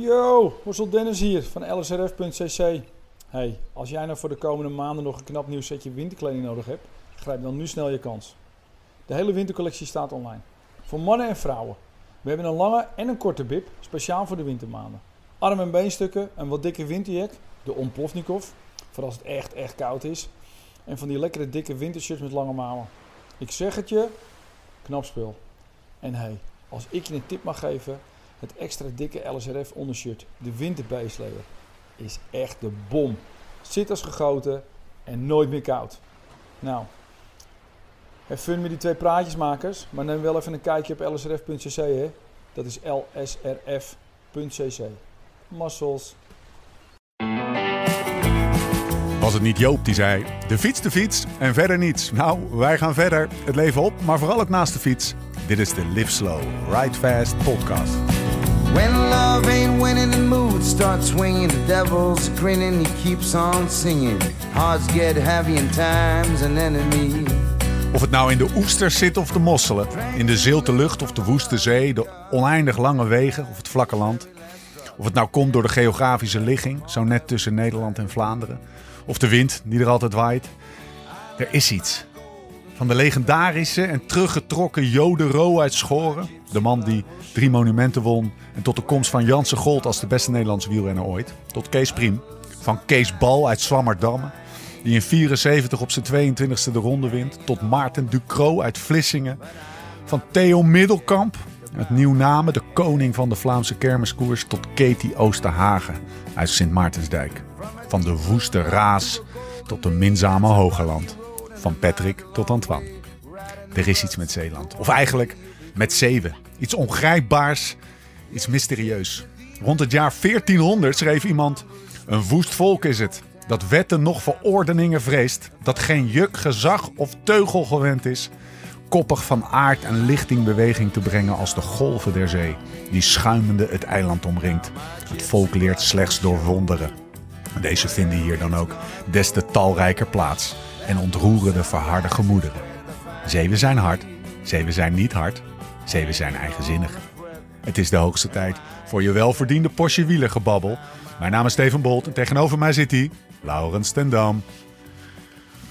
Yo, Horsel Dennis hier van lsrf.cc. Hey, als jij nou voor de komende maanden nog een knap nieuw setje winterkleding nodig hebt, grijp dan nu snel je kans. De hele wintercollectie staat online. Voor mannen en vrouwen. We hebben een lange en een korte bib, speciaal voor de wintermaanden. Arm- en beenstukken, een wat dikke winterjack, de Omplovnikov, voor als het echt, echt koud is. En van die lekkere dikke wintershirts met lange mouwen. Ik zeg het je, knap spul. En hey, als ik je een tip mag geven, het extra dikke LSRF ondershirt, de winterbeestleer, is echt de bom. Zit als gegoten en nooit meer koud. Nou, heb fun met die twee praatjesmakers, maar neem wel even een kijkje op lsrf.cc hè. Dat is lsrf.cc. Muscles. Was het niet Joop die zei: de fiets, de fiets en verder niets? Nou, wij gaan verder. Het leven op, maar vooral ook naast de fiets. Dit is de Live Slow, Ride Fast podcast. When love ain't winning, the mood starts swinging. The devil's grinning, he keeps on singing. Hearts get heavy and time's an enemy. Of het nou in de oesters zit of de mosselen, in de zilte lucht of de woeste zee, de oneindig lange wegen of het vlakke land. Of het nou komt door de geografische ligging, zo net tussen Nederland en Vlaanderen. Of de wind die er altijd waait. Er is iets. Van de legendarische en teruggetrokken Jode Ro uit Schoren. De man die drie monumenten won. En tot de komst van Janse Gold als de beste Nederlandse wielrenner ooit. Tot Kees Priem. Van Kees Bal uit Zwammerdammen. Die in 74 op zijn 22e de ronde wint. Tot Maarten Ducro uit Vlissingen. Van Theo Middelkamp uit Nieuwname, de koning van de Vlaamse kermiskoers. Tot Katie Oosterhagen uit Sint Maartensdijk. Van de woeste Raas tot de minzame Hogeland. Van Patrick tot Antoine. Er is iets met Zeeland. Of eigenlijk met zeven. Iets ongrijpbaars, iets mysterieus. Rond het jaar 1400 schreef iemand: Een woest volk is het. Dat wetten nog verordeningen vreest. Dat geen juk, gezag of teugel gewend is. Koppig van aard en lichtingbeweging te brengen als de golven der zee. Die schuimende het eiland omringt. Het volk leert slechts door wonderen. Deze vinden hier dan ook des te talrijker plaats en ontroeren de verharde gemoederen. Zeven zijn hard, zeven zijn niet hard, zeven zijn eigenzinnig. Het is de hoogste tijd voor je welverdiende Porsche wielergebabbel. Mijn naam is Steven Bolt en tegenover mij zit hij, Laurens ten Dam.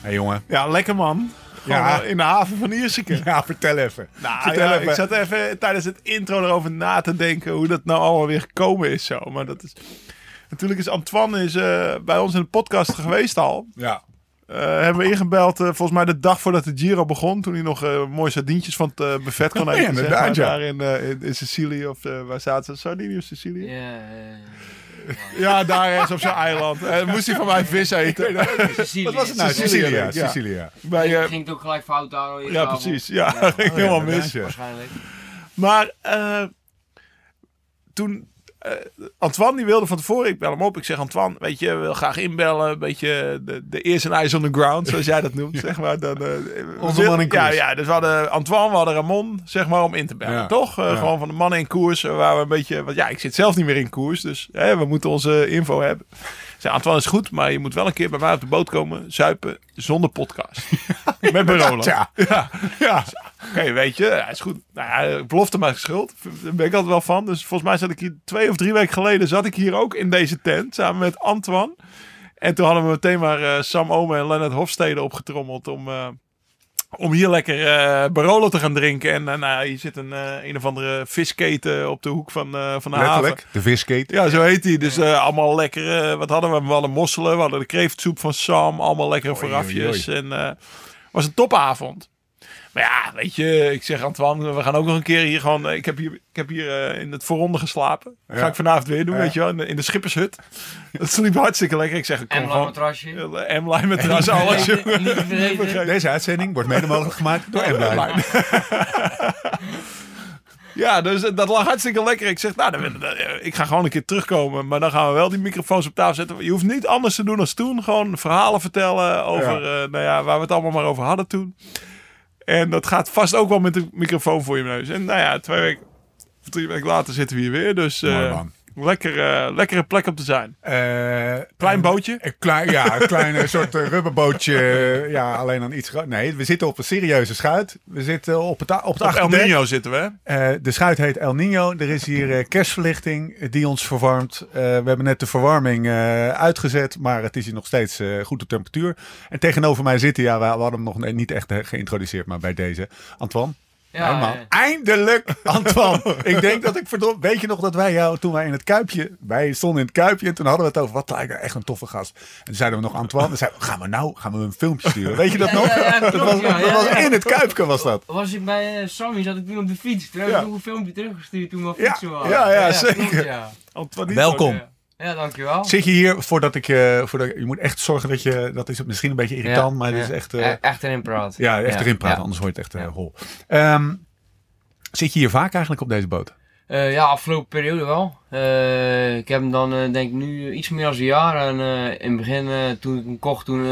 Hey jongen. Ja, lekker man. Gewoon Ja. eh, in de haven van Ierseke. Ja, vertel even. Nou, vertel ja, even. ik zat even tijdens het intro erover na te denken hoe dat nou allemaal weer gekomen is zo. Maar dat is... Natuurlijk is Antoine is, eh, bij ons in de podcast geweest al. Ja. Eh, hebben we ingebeld, eh, volgens mij de dag voordat de Giro begon. Toen hij nog eh, mooie sardientjes van het eh, buffet kon Ja, eten. inderdaad, zeg maar, ja. Daar in, eh, in, in Sicilië, of eh, waar zaten ze? Sardinië of Sicilië? Ja, Ja, daar ergens op zijn eiland. En moest hij van mij vis eten. Sicilië. Wat was het nou? Sicilië, ja. Sicilië. Bij, eh, Ging het ook gelijk fout daar? ja, precies. Ja, ging helemaal mis. ja. Waarschijnlijk. Maar eh, toen eh, Antoine die wilde van tevoren, ik bel hem op. Ik zeg Antoine, weet je, wil graag inbellen. Een beetje de, de eerste eyes on the ground, zoals jij dat noemt, zeg maar. Dan, eh, Onze wil- man in koers. Ja, ja, dus we hadden Antoine, we hadden Ramon, zeg maar, om in te bellen. Ja. Toch? Eh, Ja. Gewoon van de mannen in koers, waar we een beetje... Want ja, ik zit zelf niet meer in koers, dus hè, we moeten onze info hebben. Zei, Antoine is goed, maar je moet wel een keer bij mij op de boot komen, zuipen, zonder podcast. Met Barola. Ja. ja. Ja. Oké, weet je, hij is goed. Nou ja, belofte maar schuld. Daar ben ik altijd wel van. Dus volgens mij zat ik hier twee of drie weken geleden zat ik hier ook in deze tent samen met Antoine. En toen hadden we meteen maar eh, Sam Ome en Leonard Hofstede opgetrommeld om, eh, om hier lekker eh Barolo te gaan drinken. En nou, hier zit een, eh, een of andere visketen op de hoek van, eh, van de haven. Letterlijk. De viskate. Ja, zo heet hij. Dus allemaal lekker. eh, wat hadden we? We hadden mosselen. We hadden de kreeftsoep van Sam. Allemaal lekkere Oei, voorafjes. oei, En was een topavond. Maar ja, weet je, ik zeg Antoine, we gaan ook nog een keer hier gewoon. eh, Ik heb hier, ik heb hier eh, in het voorronde geslapen. Dat ga Ja. ik vanavond weer doen, Ja. weet je wel, in de, in de schippershut. Dat sliep hartstikke lekker. Ik zeg, ik kom gewoon. matrasje. M-line met terras, alles. Deze uitzending wordt mede mogelijk gemaakt door Emblem. Ja, dus eh, dat lag hartstikke lekker. Ik zeg, nou, dan, dan, eh, ik ga gewoon een keer terugkomen. Maar dan gaan we wel die microfoons op tafel zetten. Je hoeft niet anders te doen dan toen. Gewoon verhalen vertellen over, eh, nou ja, waar we het allemaal maar over hadden toen. En dat gaat vast ook wel met de microfoon voor je neus. En nou ja, twee weken, of drie weken later zitten we hier weer. Dus eh, Mooi, man. Lekker, eh, lekkere plek om te zijn. Eh, Klein een- bootje? Een klein, ja, een klein soort eh, rubberbootje. ja, alleen dan iets groter. Nee, we zitten op een serieuze schuit. We zitten op het, op het Op El. Nino zitten we. de schuit heet El Nino. Er is hier eh, kerstverlichting die ons verwarmt. We hebben net de verwarming uitgezet, maar het is hier nog steeds eh goed de temperatuur. En tegenover mij zitten, ja, we, we hadden hem nog niet echt geïntroduceerd, maar bij deze. Antoine. Ja, Helemaal. Eindelijk, Antoine. ik denk dat ik verdom. Weet je nog dat wij jou toen wij in het kuipje. Wij stonden in het kuipje en toen hadden we het over wat lijkt echt een toffe gast. En toen zeiden we nog Antoine. En zeiden we, gaan we nou gaan we een filmpje sturen. Weet je dat Ja, nog? ja, ja, dat was, ja, dat ja, was ja. in het kuipje was dat. Was ik bij eh, Sammy, zat ik toen op de fiets. Toen heb ik nog een filmpje teruggestuurd toen we op Ja, fietsen waren. ja, ja, zeker. klopt, ja. Antoinito. Welkom. Ja. Dankjewel. Zit je hier voordat ik je. Voordat, je moet echt zorgen dat je. Dat is misschien een beetje irritant, Ja, maar het ja. is echt. Ja, echt erin praat. ja, echt erin praten, anders hoort het echt Ja. hol. Ehm, zit je hier vaak eigenlijk op deze boot? Ja, afgelopen periode wel. Ik heb hem dan denk ik nu iets meer dan een jaar. En in het begin, toen ik hem kocht, toen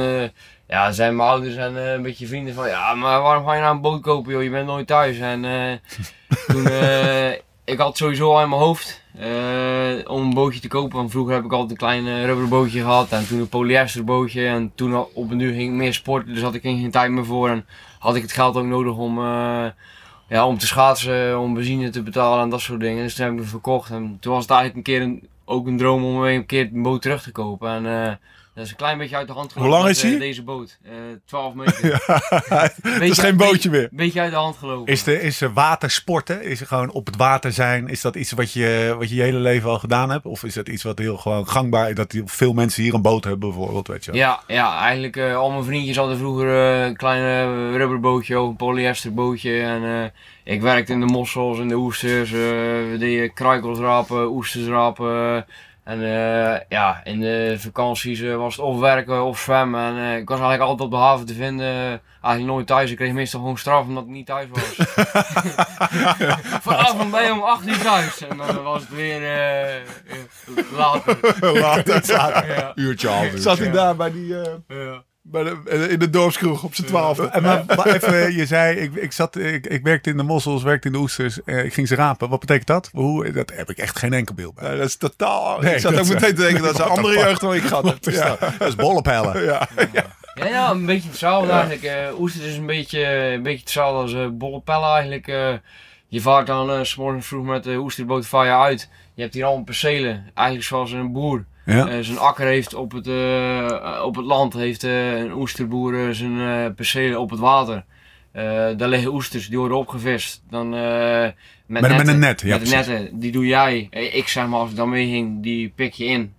ja, zijn mijn ouders en een beetje vrienden van... Ja, maar waarom ga je nou een boot kopen joh? Je bent nooit thuis. En eh, toen... ik had sowieso al in mijn hoofd eh, om een bootje te kopen. Want vroeger heb ik altijd een klein eh, rubberbootje gehad. En toen een polyesterbootje. En toen op een duur ging ik meer sporten. Dus had ik geen tijd meer voor. En had ik het geld ook nodig om... eh, ja, om te schaatsen, om benzine te betalen en dat soort dingen. Dus toen heb ik hem verkocht. En toen was het eigenlijk een keer ook een droom om een keer een boot terug te kopen. En dat is een klein beetje uit de hand gelopen. lang met, is eh, hij? deze boot. Eh 12 meter. Het is geen bootje meer. Een beetje uit de hand gelopen. Is, de, is er watersporten? Is er gewoon op het water zijn? Is dat iets wat je, wat je je hele leven al gedaan hebt? Of is dat iets wat heel gewoon gangbaar is? Dat veel mensen hier een boot hebben bijvoorbeeld, weet je? Ja, ja, eigenlijk eh, al mijn vriendjes hadden vroeger eh, een klein eh, rubberbootje, een polyesterbootje. En eh, ik werkte in de mossels, in de oesters. eh, we deden kruikels rapen, oesters rapen. En eh, ja, in de vakanties eh, was het of werken of zwemmen. En eh, ik was eigenlijk altijd op de haven te vinden. eigenlijk nooit thuis. Ik kreeg meestal gewoon straf omdat ik niet thuis was. Vanavond ben je om 8 uur thuis. En dan was het weer later. Later. Uurtje, half uurtje. Zat hij daar bij die, eh, Ja. Eh, in de dorpskroeg op zijn twaalfde. En maar, maar even, je zei, ik, ik, zat, ik, ik werkte in de mossels, werkte in de oesters. eh, ik ging ze rapen. Wat betekent dat? Hoe, dat heb ik echt geen enkel beeld bij. Nee, dat is totaal... Nee, ik zat ook is- meteen te denken dat ze What the andere jeugd dan ik gehad heb. Is Ja. dat? Dat is bollepellen. Ja. Ja, ja, een beetje hetzelfde eigenlijk. eh oester is een beetje, een beetje hetzelfde als eh bolle pellen eigenlijk. eh. je vaart dan eh, s morgens vroeg met de oesterboot vaar je uit. Je hebt hier allemaal percelen. Eigenlijk zoals een boer Ja. eh, zijn akker heeft op het, eh, op het land. Heeft eh, een oesterboer zijn percelen op het water. Daar liggen oesters, die worden opgevist. Dan, met, Met, met netten. een net, ja met de netten, die doe jij. Ik zeg maar, als ik dan mee ging, die pik je in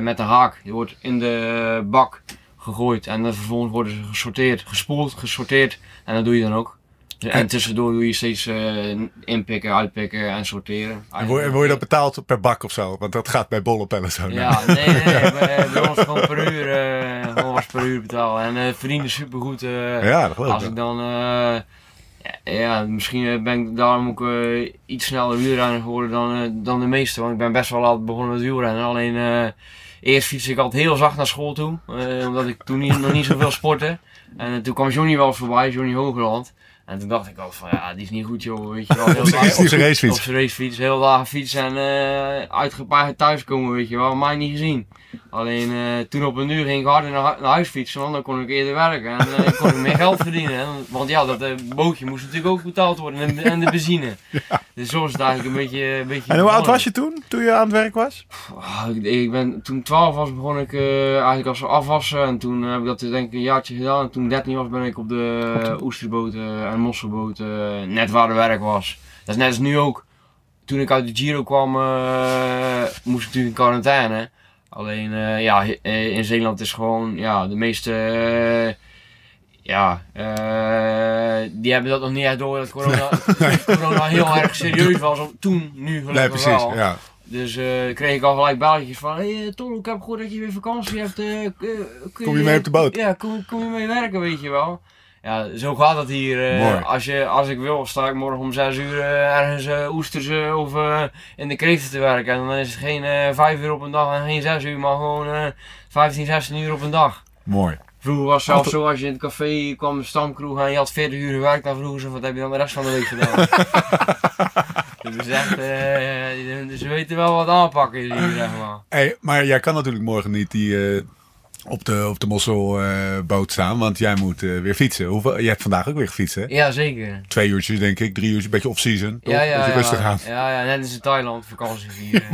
met een haak. Die wordt in de bak gegooid en dan vervolgens worden ze gesorteerd, gespoeld, gesorteerd en dat doe je dan ook. En, En- tussendoor doe je steeds eh, inpikken, uitpikken en sorteren. En word, word je dat betaald per bak of zo? Want dat gaat bij bollepellen zo. Ja, nee, nee, nee. Bij, bij ons gewoon per uur, gewoon was per uur betalen. En eh verdiende supergoed. Ja, dat geloof als ik. dan, ja, ja, misschien ben ik daarom ook iets sneller wielrenner geworden dan, dan de meesten. Want ik ben best wel laat begonnen met wielrennen. Alleen eerst fietste ik altijd heel zacht naar school toe. omdat ik toen niet, nog niet zoveel sportte. En toen kwam Johnny wel voorbij, Johnny Hogerland. En toen dacht ik al van ja, die is niet goed joh. Weet je wel, heel Op zijn- laag- op zijn racefiets. Op zijn racefiets, heel laag fietsen en eh uitgepaard thuiskomen, weet je wel. Mij niet gezien. Alleen eh, toen op een uur ging ik harder naar, hu- naar huis fietsen, want dan kon ik eerder werken en eh, kon ik meer geld verdienen. En- want ja, dat eh, bootje moest natuurlijk ook betaald worden en, en de benzine. Dus zo is het eigenlijk een beetje... Een beetje En hoe oud was je toen, toen je aan het werk was? Ik, ik ben, toen 12 was begon ik eigenlijk als afwassen en toen heb ik dat denk ik een jaartje gedaan. En toen ik 13 was ben ik op de oesterboten mosselboten net waar de werk was. Dat is net als nu ook. Toen ik uit de Giro kwam eh, moest ik natuurlijk in quarantaine. Alleen eh, ja, eh, in Zeeland is gewoon ja, de meeste... ja, die hebben dat nog niet echt door dat corona, corona heel erg serieus was. Toen, nu gelukkig Nee, precies. wel. Ja. Dus kreeg ik al gelijk belletjes van, hey, Tom, ik heb gehoord dat je weer vakantie hebt. Kom je mee op de boot? Ja, kom, kom je mee werken, weet je wel. Ja, zo gaat het hier. eh, Mooi. als, je, als ik wil, sta ik morgen om 6 uur eh, ergens eh, oesters of in de kreeften te werken. En dan is het geen eh 5 uur op een dag en geen 6 uur, maar gewoon eh 15, 16 uur op een dag. Mooi. Vroeger was het zelfs zo, als je in het café kwam, stamkroeg en je had 40 uur gewerkt, dan vroegen ze, wat heb je dan de rest van de week gedaan? Dus echt, eh, ze weten wel wat aanpakken hier, zeg maar. Hey, maar jij kan natuurlijk morgen niet die, eh, op de, op de mosselboot staan, want jij moet eh, weer fietsen. Hoeveel, je hebt vandaag ook weer gefietst, hè? Ja, zeker. Twee uurtjes, denk ik. Drie uurtjes, een beetje off-season. Ja, ja, ja, rustig aan. ja, ja, net als in Thailand, vakantie vieren.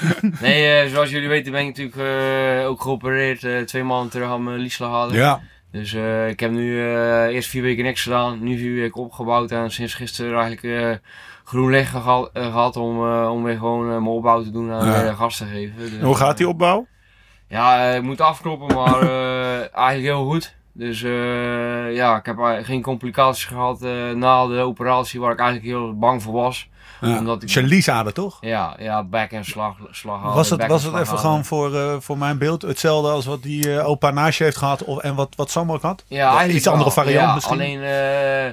nee, eh, zoals jullie weten ben ik natuurlijk eh, ook geopereerd. twee maanden terug aan mijn liesslaghalen. Ja, Dus ik heb nu eerst vier weken niks gedaan, nu vier weken opgebouwd en sinds gisteren eigenlijk eh, groen licht geha- eh, gehad om, om weer gewoon mijn opbouw te doen en Ja. weer gas te geven. Dus, hoe gaat die opbouw? Ja, eh, ik moet afkloppen, maar eh, eigenlijk heel goed. Dus eh, ja, ik heb geen complicaties gehad eh, na de operatie waar ik eigenlijk heel bang voor was. ja. Omdat ik- toch? Ja, ja back en slag, slag halen, Was het, was het even gewoon voor, eh, voor mijn beeld hetzelfde als wat die eh, opa naast je heeft gehad of, en wat, wat Sam ook had? Ja, Iets andere variant ja, misschien? Alleen, eh,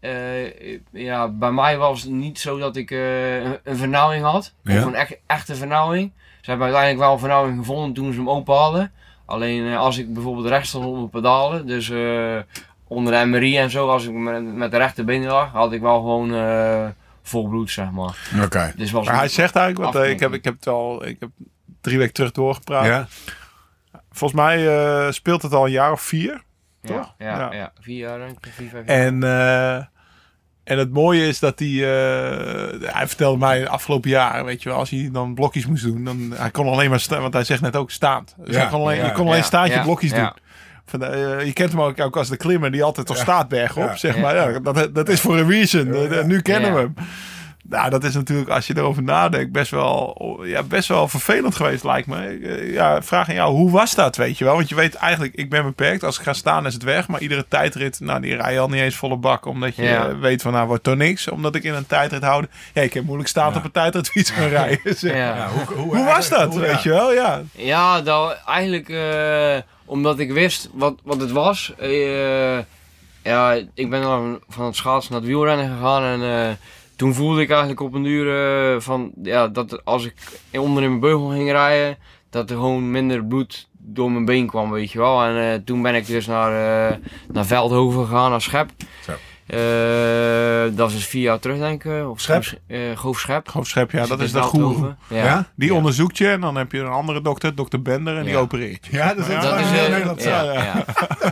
eh, ja, bij mij was het niet zo dat ik eh, een, een vernauwing had. Ja. Of een echt, echte vernauwing. Ze hebben uiteindelijk wel een vernauwing gevonden toen ze hem open hadden. Alleen eh, als ik bijvoorbeeld rechts stond op mijn pedalen, dus eh, onder de MRI en zo, als ik met, met de rechterbeen lag, had ik wel gewoon eh, vol bloed, zeg maar. Oké. Dus was Maar hij zegt eigenlijk, want ik, heb, ik heb het al ik heb drie weken terug doorgepraat. Ja? Volgens mij eh, speelt het al een jaar of vier. ja, toch? Ja, Ja. ja. vier jaar denk ik, vier, vijf jaar. En, eh, en het mooie is dat hij, eh, hij vertelde mij afgelopen jaar, weet je wel, als hij dan blokjes moest doen, dan hij kon alleen maar staan, want hij zegt net ook staand. Dus Ja, hij kon alleen, ja, je kon alleen ja, blokjes ja. doen. Van, eh, je kent hem ook, ook als de klimmer die altijd op staat bergop, zeg maar. Ja, dat, dat is voor een reason. Nu kennen we hem. Nou, dat is natuurlijk, als je erover nadenkt, best wel, ja, best wel vervelend geweest, lijkt me. Eh, Ja, vraag aan jou, hoe was dat, weet je wel? Want je weet eigenlijk, ik ben beperkt. Als ik ga staan is het weg. Maar iedere tijdrit, nou, die rij je al niet eens volle bak. Omdat je Ja. weet van, nou, wordt toch niks. Omdat ik in een tijdrit houd. Ja, ik heb moeilijk staan op een tijdritfiets gaan rijden. Ja. Ja, hoe, Hoe was dat, hoe- weet je wel? Ja. Ja, nou, eigenlijk eh, omdat ik wist wat, wat het was. eh, ja, ik ben dan van het schaatsen naar het wielrennen gegaan en eh, toen voelde ik eigenlijk op een duur eh, van, ja, dat als ik onder in mijn beugel ging rijden, dat er gewoon minder bloed door mijn been kwam, weet je wel. En eh, toen ben ik dus naar, eh, naar Veldhoven gegaan, naar Schep. Eh, dat is vier jaar terug, denk ik. Of Schep? eh Goof Schep. Hoofdschep, ja, dat is de. Veldhoven. Ja. Ja? Die Ja. onderzoekt je en dan heb je een andere dokter, dokter Bender, en die opereert je. Ja, dat is, Dat is, eh, Nederland. ja.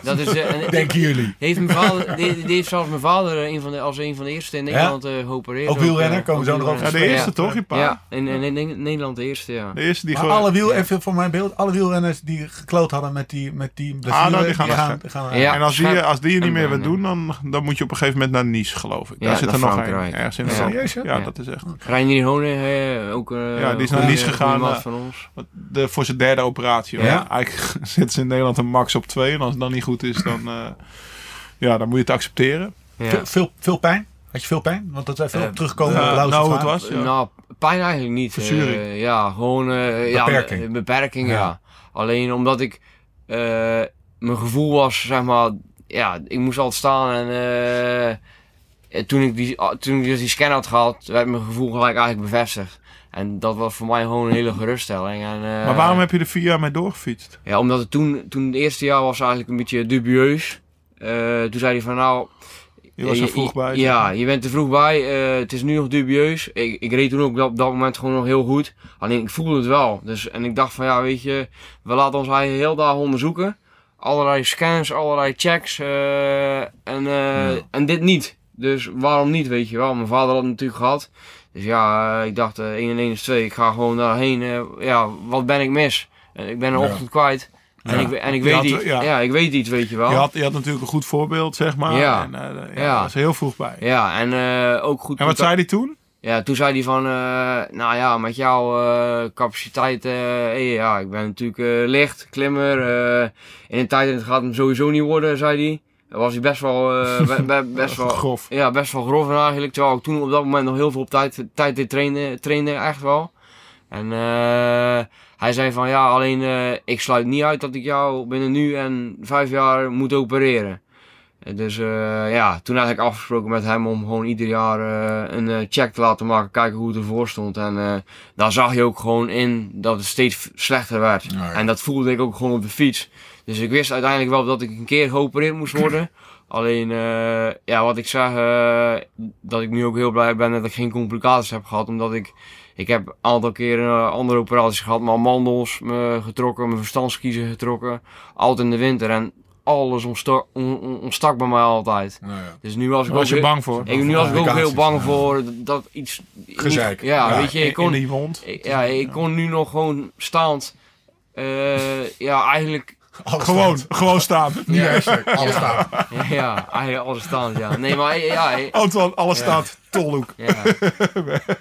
Dat is, eh, en- Denken jullie? Heeft mijn vader, die, die heeft zelfs mijn vader eh, een van de, als een van de eerste in Nederland eh, geopereerd. Ook wielrenner? eh, Komen we zo ook nog over de eerste toch, je pa? Ja, in, in, in- in Nederland de eerste, ja. De eerste die Maar gewoon... alle wiel, Ja. even voor mijn beeld, alle wielrenners die gekloot hadden met die, met die blessure, Ah, nou, die gaan gaan, en als die, als die je niet meer wil doen, dan, dan moet je op een gegeven moment naar Nice, geloof ik. Daar Ja, zit er nog een. Ergens in Ja. Serieus? Ja, Ja. dat is echt. Reinier Honing, eh, ook eh Ja, die is naar Nice gegaan, eh, van ons. De, voor zijn derde operatie. hoor. Ja. Eigenlijk zitten ze in Nederland een max op twee. En als het dan niet goed is, dan, eh, ja, dan moet je het accepteren. Ja. Veel, veel, veel pijn? Had je veel pijn? Want dat zijn veel op terugkomen op nou, het was. Ja. Nou, pijn eigenlijk niet. Verzuring. Eh, ja, gewoon... eh, ja, Beperking. be- beperking, Ja. ja. Alleen omdat ik... eh, mijn gevoel was, zeg maar... Ja, ik moest altijd staan en... eh, en toen ik die, ah, toen ik dus die scan had gehad, werd mijn gevoel gelijk eigenlijk bevestigd. En dat was voor mij gewoon een hele geruststelling. En, eh, Maar waarom heb je er vier jaar mee doorgefietst? Ja, omdat het toen, toen het eerste jaar was eigenlijk een beetje dubieus. Eh, toen zei hij van nou... Je was er vroeg bij. Ja, je bent er vroeg bij. het is nu nog dubieus. Ik, ik reed toen ook op dat moment gewoon nog heel goed. Alleen ik voelde het wel. Dus, en ik dacht van ja, weet je, we laten ons eigenlijk heel dag onderzoeken. Allerlei scans, allerlei checks. eh, en, eh, en dit niet. Dus waarom niet, weet je wel. Mijn vader had het natuurlijk gehad. Dus ja, eh, ik dacht eh 1 en 1 is 2. Ik ga gewoon daarheen. ja, wat ben ik mis? Ik ben een Ja. ochtend kwijt. En, Ja. ik, en ik weet had- iets. ja. Ja. ik weet iets, weet je wel. Je had, je had natuurlijk een goed voorbeeld, zeg maar. Ja. En, ja, was heel vroeg bij. Ja, en ook goed. En wat zei hij toen? Ja, toen zei hij van, eh, nou ja, met jouw eh, capaciteit, eh, hey, ja, ik ben natuurlijk licht, klimmer. in een tijd gaat het hem sowieso niet worden, zei hij. Was hij best wel, be- be- best wel, Grof. ja, best wel grof eigenlijk. Terwijl ik toen op dat moment nog heel veel op tijd, tijd dit trainde, trainde, echt wel. En hij zei van, ja, alleen ik sluit niet uit dat ik jou binnen nu en vijf jaar moet opereren. Dus eh, ja, toen had ik afgesproken met hem om gewoon ieder jaar eh, een eh, check te laten maken, kijken hoe het ervoor stond. En daar zag je ook gewoon in dat het steeds slechter werd. Ja. En dat voelde ik ook gewoon op de fiets. Dus ik wist uiteindelijk wel dat ik een keer geopereerd moest worden. Alleen, ja, wat ik zeg, dat ik nu ook heel blij ben dat ik geen complicaties heb gehad. Omdat ik, ik heb een aantal keren andere operaties gehad. Mijn mandels me getrokken, mijn verstandskiezen getrokken. Altijd in de winter. En alles ontstak, on- on- ontstak bij mij altijd. Nou ja. Dus nu was ik was ook je bang voor. ik, nu was ik ook heel bang ja. voor dat iets... niet- Gezeik. Ja, Ja, weet je, ik kon, in die wond. ik- ja, ik kon nu nog gewoon staand. eh, ja, eigenlijk. Alles Gewoon, staat. gewoon staan. Niet hashtag, alles Ja. staat. Ja, eigenlijk alles staand, ja. Nee, maar ja. Antoine, alles Ja. staat. Tolhoek. ja.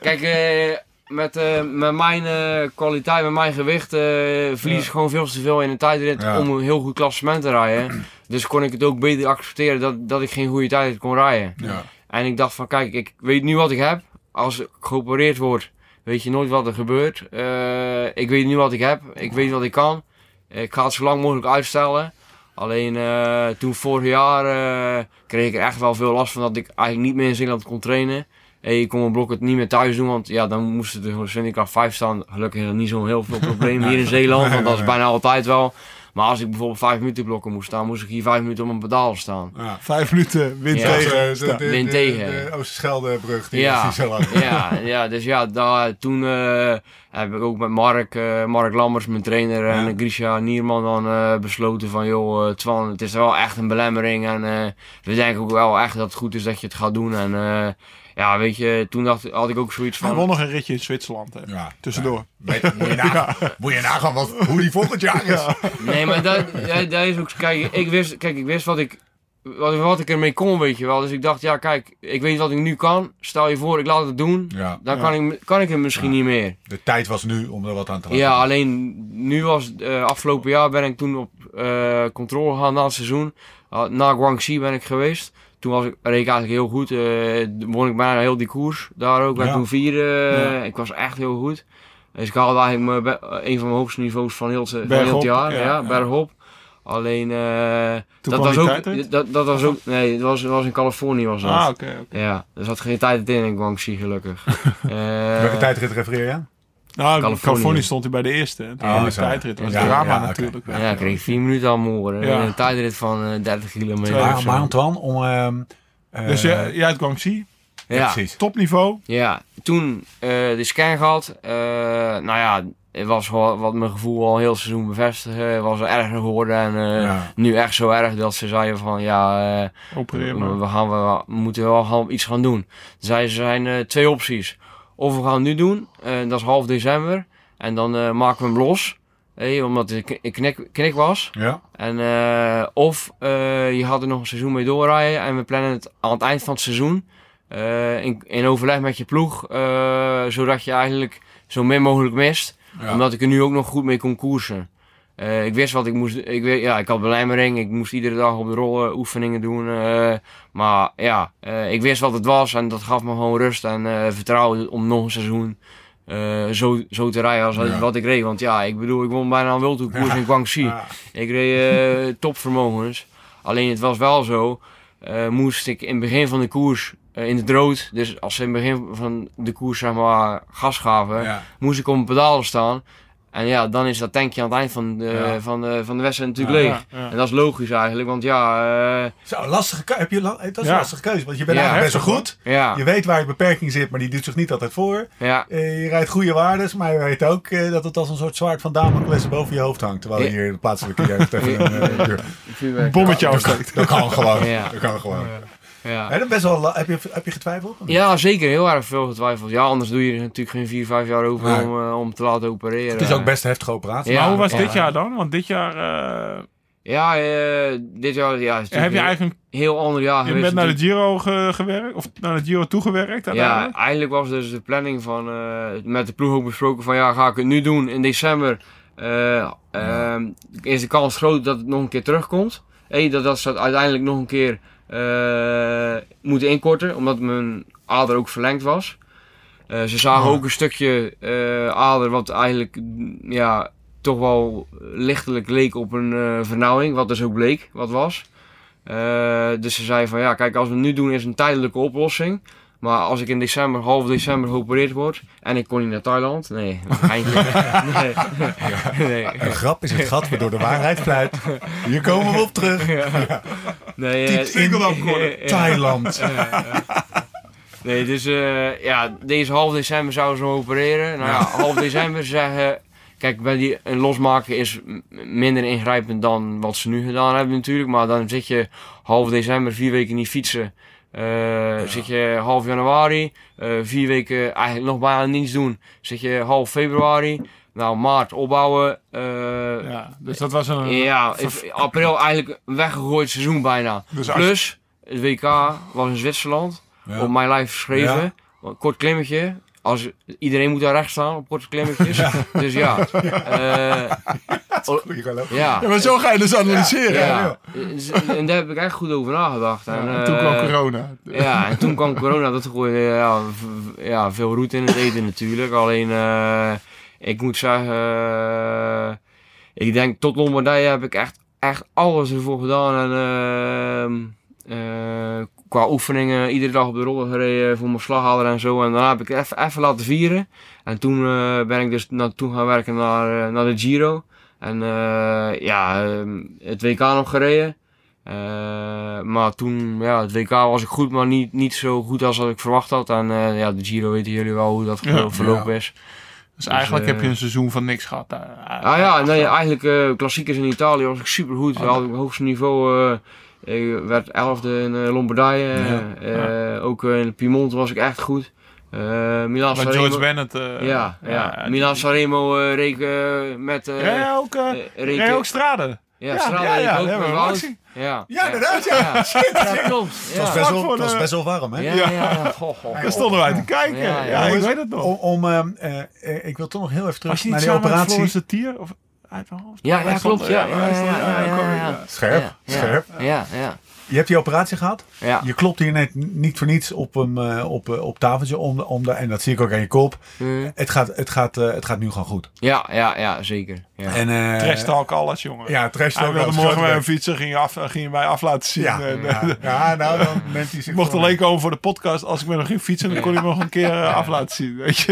Kijk, eh, met, eh, met mijn eh, kwaliteit, met mijn gewicht, eh, verlies ik gewoon veel te veel in een tijdrit Ja. om een heel goed klassement te rijden. Dus kon ik het ook beter accepteren dat, dat ik geen goede tijdrit kon rijden. Ja. En ik dacht van, kijk, ik weet nu wat ik heb. Als ik geopereerd word, weet je nooit wat er gebeurt. Ik weet nu wat ik heb. Ik weet wat ik kan. Ik ga het zo lang mogelijk uitstellen. Alleen toen vorig jaar kreeg ik er echt wel veel last van dat ik eigenlijk niet meer in Zeeland kon trainen. En ik kon mijn blok het niet meer thuis doen, want ja, dan moesten de Zwinderkracht 5 staan. Gelukkig is er niet zo'n heel veel probleem hier in Zeeland, want dat is bijna altijd wel. Maar als ik bijvoorbeeld 5 minuten blokken moest staan, moest ik hier 5 minuten op een pedaal staan. Ja. Vijf minuten wind Ja. tegen. De, de, de, Wind de- tegen. de Oosterschelde-brug, die Ja. is niet zo lang. ja, ja, dus ja, daar, toen eh, heb ik ook met Mark, eh, Mark Lammers, mijn trainer, en Ja. Grisha Nierman dan eh, besloten van, joh, Twan, het is wel echt een belemmering en eh, we denken ook wel echt dat het goed is dat je het gaat doen. En eh, ja, weet je, toen dacht, had ik ook zoiets Hij van... won nog een ritje in Zwitserland. Hè. Ja. Tussendoor. Weet- Moet je nagaan, moet je nagaan wat, hoe die volgend jaar is. Nee, maar dat, dat, dat is ook, kijk, ik wist, kijk, ik wist wat ik, wat, wat ik ermee kon, weet je wel. Dus ik dacht, ja, kijk, ik weet wat ik nu kan. Stel je voor, ik laat het doen. Ja. Dan Ja. kan, ik, kan ik het misschien niet meer. De tijd was nu om er wat aan te laten. Ja, alleen nu was eh, afgelopen jaar ben ik toen op eh, controle gegaan na het seizoen. Uh, na Guangxi ben ik geweest. Toen was ik, reed ik eigenlijk heel goed. eh, won ik bijna heel die koers daar ook. Ben Ja. toen vierde. eh. Ik was echt heel goed. Dus ik haalde eigenlijk mijn eh, een van mijn hoogste niveaus van heel, het- van heel het jaar. ja, Ja, bergop. Alleen, Toen dat, kwam was ook, dat, dat was ook, nee, het was, het was in Californië was dat. Ah, oké. Ja, er zat geen tijd in in Guangxi gelukkig. Eh, Welke tijdrit refereer je? Nou, Californië. Californië. stond hij bij de eerste. Toen Oh, zo. tijdrit. Dat was Ja, drama ja, natuurlijk. Ja, ik kreeg vier minuten aan moren. Ja. Een tijdrit van eh, 30 kilometer. Twee of Maar, maar Antoine, om... ehm, eh, Dus jij, jij uit Guangxi, ja, Precies. topniveau. ja, toen eh, de scan gehad. eh, nou ja, het was gewoon wat mijn gevoel al heel seizoen bevestigd. Het was erger geworden. En eh, Ja. nu echt zo erg dat ze zeiden van ja, eh, we, gaan, we, we moeten wel gaan, iets gaan doen. Zeiden ze zijn eh, twee opties. Of we gaan het nu doen, eh, dat is half december. En dan eh, maken we hem los. eh, omdat het kn- knik, knik was. Ja. En, eh, of je gaat er nog een seizoen mee doorrijden en we plannen het aan het eind van het seizoen in, in overleg met je ploeg, zodat je eigenlijk zo min mogelijk mist. Ja. Omdat ik er nu ook nog goed mee kon koersen. Eh, ik wist wat ik moest. Ik, weet, ja, ik had belemmering. Ik moest iedere dag op de rollen oefeningen doen. eh, maar ja, eh, ik wist wat het was en dat gaf me gewoon rust en vertrouwen om nog een seizoen zo, zo te rijden als Ja. wat ik reed. Want ja, ik bedoel, ik won bijna een wildtoerkoers Ja. in Guangxi. Ja. Ik reed topvermogens. Alleen het was wel zo. moest ik in het begin van de koers in het rood. Dus als ze in het begin van de koers zeg maar gas gaven. Moest ik op een pedaal staan. En ja, dan is dat tankje aan het eind van de, Ja. van de, van de wedstrijd natuurlijk Ja, leeg. ja, ja. En dat is logisch eigenlijk. Want ja, eh, Zo, lastige keuze. Heb je la- dat is Ja. een lastige keuze, want je bent Ja, eigenlijk best wel goed. ja, Je weet waar je beperking zit, maar die doet zich niet altijd voor. ja, Eh, je rijdt goede waardes, maar je weet ook eh, dat het als een soort zwaard van Damocles boven je hoofd hangt. Terwijl je hier de plaatselijke jeugd even een eh. Bommetje dat, afsteekt. dat kan gewoon. Ja. Dat kan gewoon. Ja. Dat best wel, heb, je, heb je getwijfeld? ja, zeker. Heel erg veel getwijfeld. Ja, anders doe je er natuurlijk geen 4, 5 jaar over Nee. om, eh, om te laten opereren. Het is ook best een heftige operatie. Ja. maar hoe was ja. dit jaar dan? Want dit jaar eh, Ja, eh, dit jaar ja, is heb je eigenlijk... een heel ander jaar Je geweest. bent naar de. Giro ge- gewerkt? Of naar de Giro toegewerkt Ja, eigenlijk was dus de planning van eh, met de ploeg ook besproken van ja, ga ik het nu doen in december. eh, ehm, is de kans groot dat het nog een keer terugkomt. Hey, dat, dat ze het uiteindelijk nog een keer moeten inkorten, omdat mijn ader ook verlengd was. Eh, ze zagen Oh. ook een stukje eh, ader wat eigenlijk ja, toch wel lichtelijk leek op een eh, vernauwing, wat dus ook bleek wat was. Eh, dus ze zei van ja, kijk, als we het nu doen is een tijdelijke oplossing. Maar als ik in december, half december geopereerd word en ik kon niet naar Thailand, nee, nee. nee. Een grap is het gat waardoor de waarheid fluit. Hier komen we op terug. Ja. Nee, eh, in Singeldam Gordon. Ja. Thailand. Nee, dus eh, ja, deze half december zouden ze opereren. Nou ja, half december zeggen... Kijk, bij die, een losmaken is minder ingrijpend dan wat ze nu gedaan hebben natuurlijk. Maar dan zit je half december, vier weken niet fietsen. Eh, Zit je half januari, eh, vier weken eigenlijk nog bijna niets doen. Zit je half februari, nou maart opbouwen. eh, Ja, dus dat was een... ja, ver- in april eigenlijk een weggegooid seizoen bijna. Dus Plus, het WK was in Zwitserland. Ja. Op mijn lijf geschreven. Ja. Kort klimmetje. Als, iedereen moet daar recht staan op korte klimmetjes. Dus ja. eh, oh, ja. Ja, maar zo ga je dus analyseren. Ja. Dus, En daar heb ik echt goed over nagedacht. En, En toen eh, kwam corona. ja, en toen kwam corona. Dat gooide ja, ja, veel roet in het eten natuurlijk. Alleen, eh, ik moet zeggen, eh, ik denk tot Lombardije heb ik echt, echt alles ervoor gedaan. En ehm, eh, qua oefeningen iedere dag op de roller gereden voor mijn slaghouder en zo. En daarna heb ik het even, even laten vieren. En toen eh, ben ik dus naartoe gaan werken naar, naar de Giro. En ja, ehm, het WK nog gereden. Maar toen, ja, het WK was ik goed, maar niet, niet zo goed als wat ik verwacht had. En ja, de Giro weten jullie wel hoe dat Ja. verlopen is. Dus eigenlijk eh, heb je een seizoen van niks gehad. daar. Ah ja, nee, eigenlijk eh klassiekers in Italië was ik super goed. Oh, het hoogste niveau. eh ik werd elfde in eh, Lombardije. Ja, eh, Ook eh, in Piemonte was ik echt goed. Eh Milan. George Bennett. eh, ja, ja. Milan Sanremo eh, reek eh, met... eh Ja, ja, ook, eh eh, reek- ja, ook Strade. Ja, ja, ja, ja, ook gezien. Ja, Ja, inderdaad, ja. Ja, klopt. Het was Ja. best wel, het was best wel warm, hè? Ja, ja, ja. Goh, goh. Daar stonden wij te kijken. Ja, Ja, ja. ik weet het nog. Om, om, eh, eh, ik wil toch nog heel even terug Was je naar niet die samen met operatie. Floris de Tier? Of uit mijn hoofd? Ja, ja, klopt. Ja, ja, ja, ja, ja, ja. ja. Scherp, Ja, ja. scherp. Ja, ja. Je hebt die operatie gehad. Ja. Je klopt hier net niet voor niets op, hem, eh, op, eh, op tafeltje. Om, om de, en dat zie ik ook aan je kop. Mm. Het gaat, het gaat, eh, het gaat nu gewoon goed. Ja, ja, ja, zeker. Ja. En, eh, Trash talk alles, jongen. Ja, trash Hij talk wilde alles, morgen met een bek. fietsen, ging je, af, ging je mij af laten zien. Ja, En, ja, ja, nou dan neemt hij zich Ik mocht alleen komen voor de podcast. Als ik met hem ging fietsen, dan kon hij me nog een keer af laten zien. Weet je?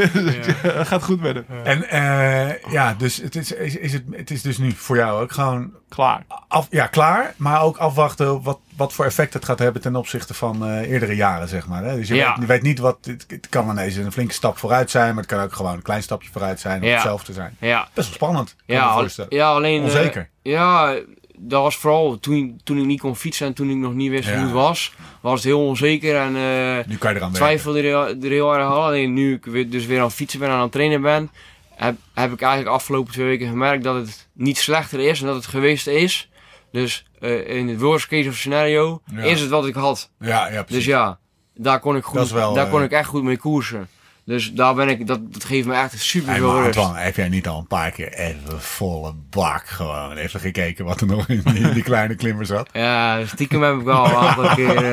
Het gaat goed met hem. En eh, ja, dus het is, is, is het, het is dus nu voor jou ook gewoon Klaar. af, ja, klaar. Maar ook afwachten wat, wat voor effect het gaat hebben ten opzichte van eh, eerdere jaren, zeg maar. Hè? Dus je, Ja. weet, je weet niet wat, het, het kan ineens een flinke stap vooruit zijn. Maar het kan ook gewoon een klein stapje vooruit zijn. Of Ja. hetzelfde zijn. ja. Best wel spannend, kan Ja, al- ja, alleen... eh, Onzeker. ja, dat was vooral toen, toen ik niet kon fietsen en toen ik nog niet wist Ja. hoe het was. Was het heel onzeker en eh Nu kan je eraan twijfelde er, er heel erg aan. Alleen nu ik weer, dus weer aan het fietsen ben en aan het trainen ben... Heb, heb ik eigenlijk afgelopen twee weken gemerkt dat het niet slechter is en dat het geweest is. Dus eh, in het worst case of scenario Ja. is het wat ik had. Ja, ja, Dus precies. ja, daar kon ik, goed, wel, daar eh, kon ik echt goed mee koersen. Dus daar ben ik, dat, dat geeft me echt super Hey, veel rust. Antoine, heb jij niet al een paar keer even volle bak gewoon even gekeken wat er nog in die, die kleine klimmer zat? Ja, stiekem heb ik wel een aantal keer...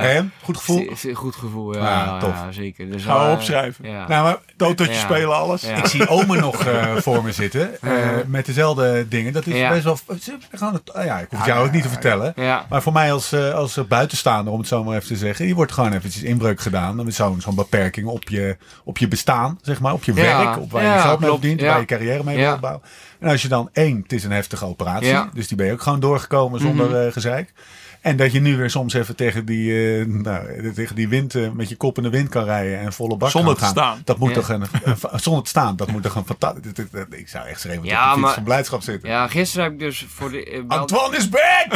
en? Goed gevoel? Goed gevoel, ja. Ja, tof. ja, zeker. Dus, Gaan we eh, opschrijven. Ja. Nou, maar Totootje Ja. spelen, alles. Ik zie Ome nog eh, voor me zitten. met dezelfde dingen. Dat is best wel... het is Gewoon het, ja, ik hoef het jou ook niet te vertellen. Maar voor mij als, als buitenstaander, om het zo maar even te zeggen. Je wordt gewoon eventjes inbreuk gedaan. Met zo'n zo'n beperking op je, op je bestaan, zeg maar. Op je Ja. werk, op waar je Ja, geld mee verdient. Waar je carrière mee wil opbouwen. En als je dan één, het is een heftige operatie. Dus die ben je ook gewoon doorgekomen zonder eh, gezeik. En dat je nu weer soms even tegen die, eh, nou, tegen die wind, eh, met je kop in de wind kan rijden en volle bak Zonder te gaan. staan. Dat moet Ja. toch een, een- zonder te staan, dat moet toch een fantastisch. Ik zou echt schreeuwen Ja, op de fiets maar- van blijdschap zitten. ja, gisteren heb ik dus voor de... eh, bel- Antoine is back!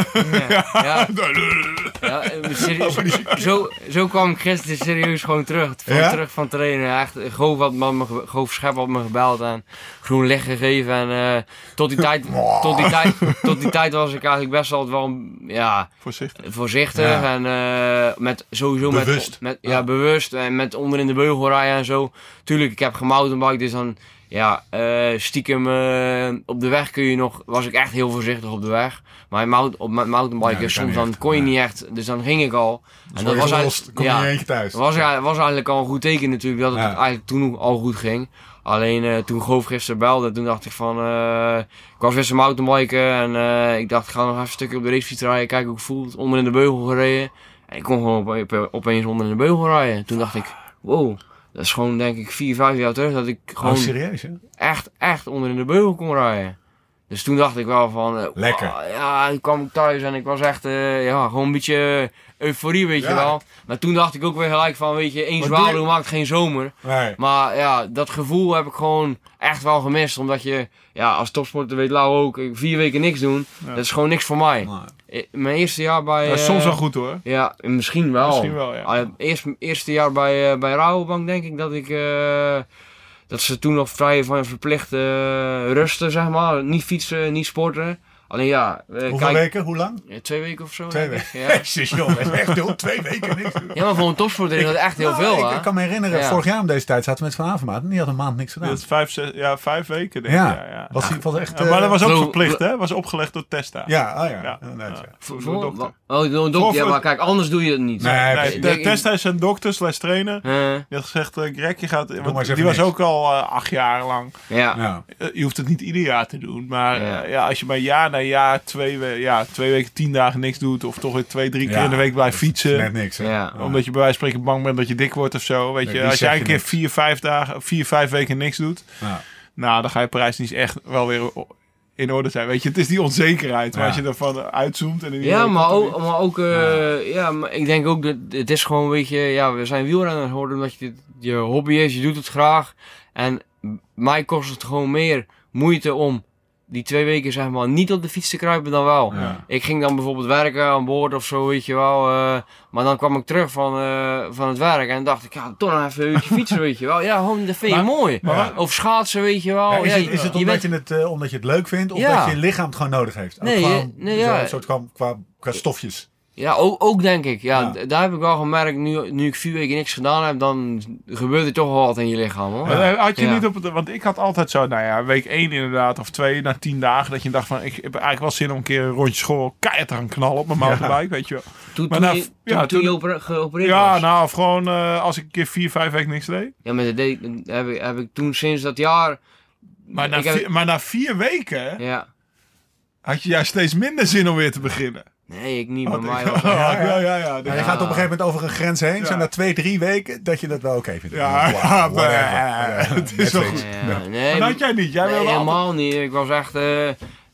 ja, ja, ja, serieus, zo, zo kwam ik gisteren serieus gewoon terug. Van, Ja? Terug van trainen. Echt, Goof had me, Goof Schep had me gebeld en groen licht gegeven. En eh, tot, die tijd, tot, die tijd, tot die tijd was ik eigenlijk best altijd wel ja, Voorzichtig. voorzichtig. Ja. En eh, met sowieso Bewust. met, met ja, Ja. bewust. En met onder in de beugel rijden en zo. Tuurlijk, ik heb gemountainbike, dus dan ja, eh, stiekem eh, op de weg kun je nog, was ik echt heel voorzichtig op de weg. Maar mount, op mijn Ja, mountainbiken, kan soms dan echt. kon je Nee. niet echt, dus dan ging ik al. En dat was eigenlijk- kom je ja, in je eentje thuis. was, was eigenlijk al een goed teken natuurlijk, dat het Ja. eigenlijk toen al goed ging. Alleen eh, toen Goof gisteren belde, toen dacht ik van, eh, ik was gisteren mountainbiken en eh, ik dacht ik ga nog even een stukje op de racefiets rijden, kijken hoe ik voel, onder in de beugel gereden. En ik kon gewoon op, op- opeens onder in de beugel rijden. Toen dacht ik, wow, dat is gewoon denk ik vier, vijf jaar terug dat ik Oh, gewoon serieus, hè? echt, echt onder in de beugel kon rijden. Dus toen dacht ik wel van... Lekker. wauw, ja, toen kwam ik thuis en ik was echt, eh, ja, gewoon een beetje euforie, weet je wel. Maar toen dacht ik ook weer gelijk van, weet je, één zwaluw maakt geen zomer. Nee. Maar ja, dat gevoel heb ik gewoon echt wel gemist. Omdat je, ja, als topsporter weet Lau ook, vier weken niks doen, dat is gewoon niks voor mij. Nee. Mijn eerste jaar bij... Dat is eh, soms wel goed hoor. Ja, misschien wel. Misschien wel, ja. Eerst, eerste jaar bij, eh bij Rabobank denk ik dat ik... eh, dat ze toen nog vrij van verplicht eh, rusten, zeg maar. Niet fietsen, niet sporten. Alleen ja, eh, Hoeveel kijk, weken? Hoe lang? eh, twee weken of zo. Twee weken. Ja. Jezus, Echt heel, twee weken niks doen. ja, maar voor een topsporter is dat echt heel Nou, veel, ik, hè? ik kan me herinneren, Ja. vorig jaar om deze tijd zaten we met Van Avermaat. en Die had een maand niks gedaan. Dat is vijf, zes, ja, vijf weken denk ik. ja. Ja, ja. Was, die, was echt... Ja, maar dat was ook Geloof- verplicht hè. Was opgelegd door Testa. Ja, oh ja. Ja. ja. Voor, Voor- voor dokter. Oh, door een dokter. Ja, maar kijk, anders doe je het niet. Nee, de, Testa is een dokter slash trainer. Eh, Die had gezegd, eh, Greg, je gaat... die was ook al eh, acht jaar lang. ja. Ja. Eh, je hoeft het niet ieder jaar te doen. Maar Ja. ja. ja, als je maar jaar na jaar twee, we- ja, twee weken, tien dagen niks doet. Of toch weer twee, drie keer Ja, in de week blijft Net fietsen. niks, hè? Ja. Omdat je bij wijze van spreken bang bent dat je dik wordt of zo. Weet Nee, je, als jij je een keer niks. vier, vijf dagen, vier, vijf weken niks doet. Ja. Nou, dan ga je Parijs niet echt wel weer in orde zijn. Weet je, het is die onzekerheid. Maar Ja. als je ervan uitzoomt. En Ja, maar ook, maar ook eh, ja. maar ik denk ook dat het is gewoon, weet je, ja, we zijn wielrenner geworden omdat je dit, je hobby is, je doet het graag. En mij kost het gewoon meer moeite om die twee weken, zeg maar, niet op de fiets te kruipen dan wel. Ja. Ik ging dan bijvoorbeeld werken aan boord of zo, weet je wel. eh, maar dan kwam ik terug van, eh, van het werk en dacht ik, ja, toch nog even een uurtje fietsen, weet je wel. Ja, gewoon, dat vind je Maar- mooi. maar- of schaatsen, weet je wel. Ja, is, Ja, het, is het je omdat, bent- je het, eh, omdat je het leuk vindt of Ja. dat je lichaam het gewoon nodig heeft? Ook Nee, gewoon, nee, zo- ja. Een soort qua, qua, qua stofjes. Ja, ook, ook denk ik. Ja, daar heb ik wel gemerkt, nu, nu ik vier weken niks gedaan heb, dan gebeurt er toch wel wat in je lichaam hoor. Maar had je Ja. niet op het, want ik had altijd zo, nou ja, week 1 inderdaad, of twee, na 10 dagen, dat je dacht van, ik heb eigenlijk wel zin om een keer een rondje school keihard te gaan knallen op mijn mountainbike, weet je wel. Toen, maar toen, nou, je, ja, toen toen- je opera- geopereerd Ja, was. nou, of gewoon eh, als ik een keer vier, vijf weken niks deed. Ja, maar dat deed, heb, ik, heb ik toen sinds dat jaar... Maar na, heb- vier, maar na vier weken Ja. had je juist steeds minder zin om weer te beginnen. Nee, ik niet. Oh, Bij mij was het- ja, ja, ja. ja, Maar je gaat op een gegeven moment over een grens heen. Ja. Zo na twee, drie weken dat je dat wel oké vindt. Ja, Wow, ja, maar- het is wel goed. Ja, Ja. nee, Maar dat jij niet. Jij nee, altijd- helemaal niet. Ik was echt... eh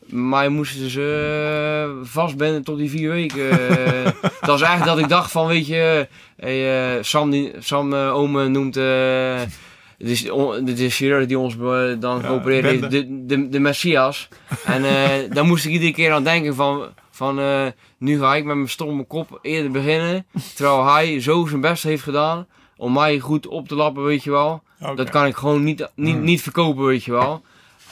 mij moesten ze uh, vastbinden tot die vier weken. Eh, dat was eigenlijk dat ik dacht van, weet je... Hey, eh, Sam, die, Sam eh, ome noemt... eh het is, on- dit is chirurg die ons eh, dan Ja, geopereerd heeft, Bende. de, de, de Messias. En eh daar moest ik iedere keer aan denken van... van eh, nu ga ik met mijn stomme kop eerder beginnen. Terwijl hij zo zijn best heeft gedaan om mij goed op te lappen, weet je wel. Dat kan ik gewoon niet, niet, niet verkopen, weet je wel.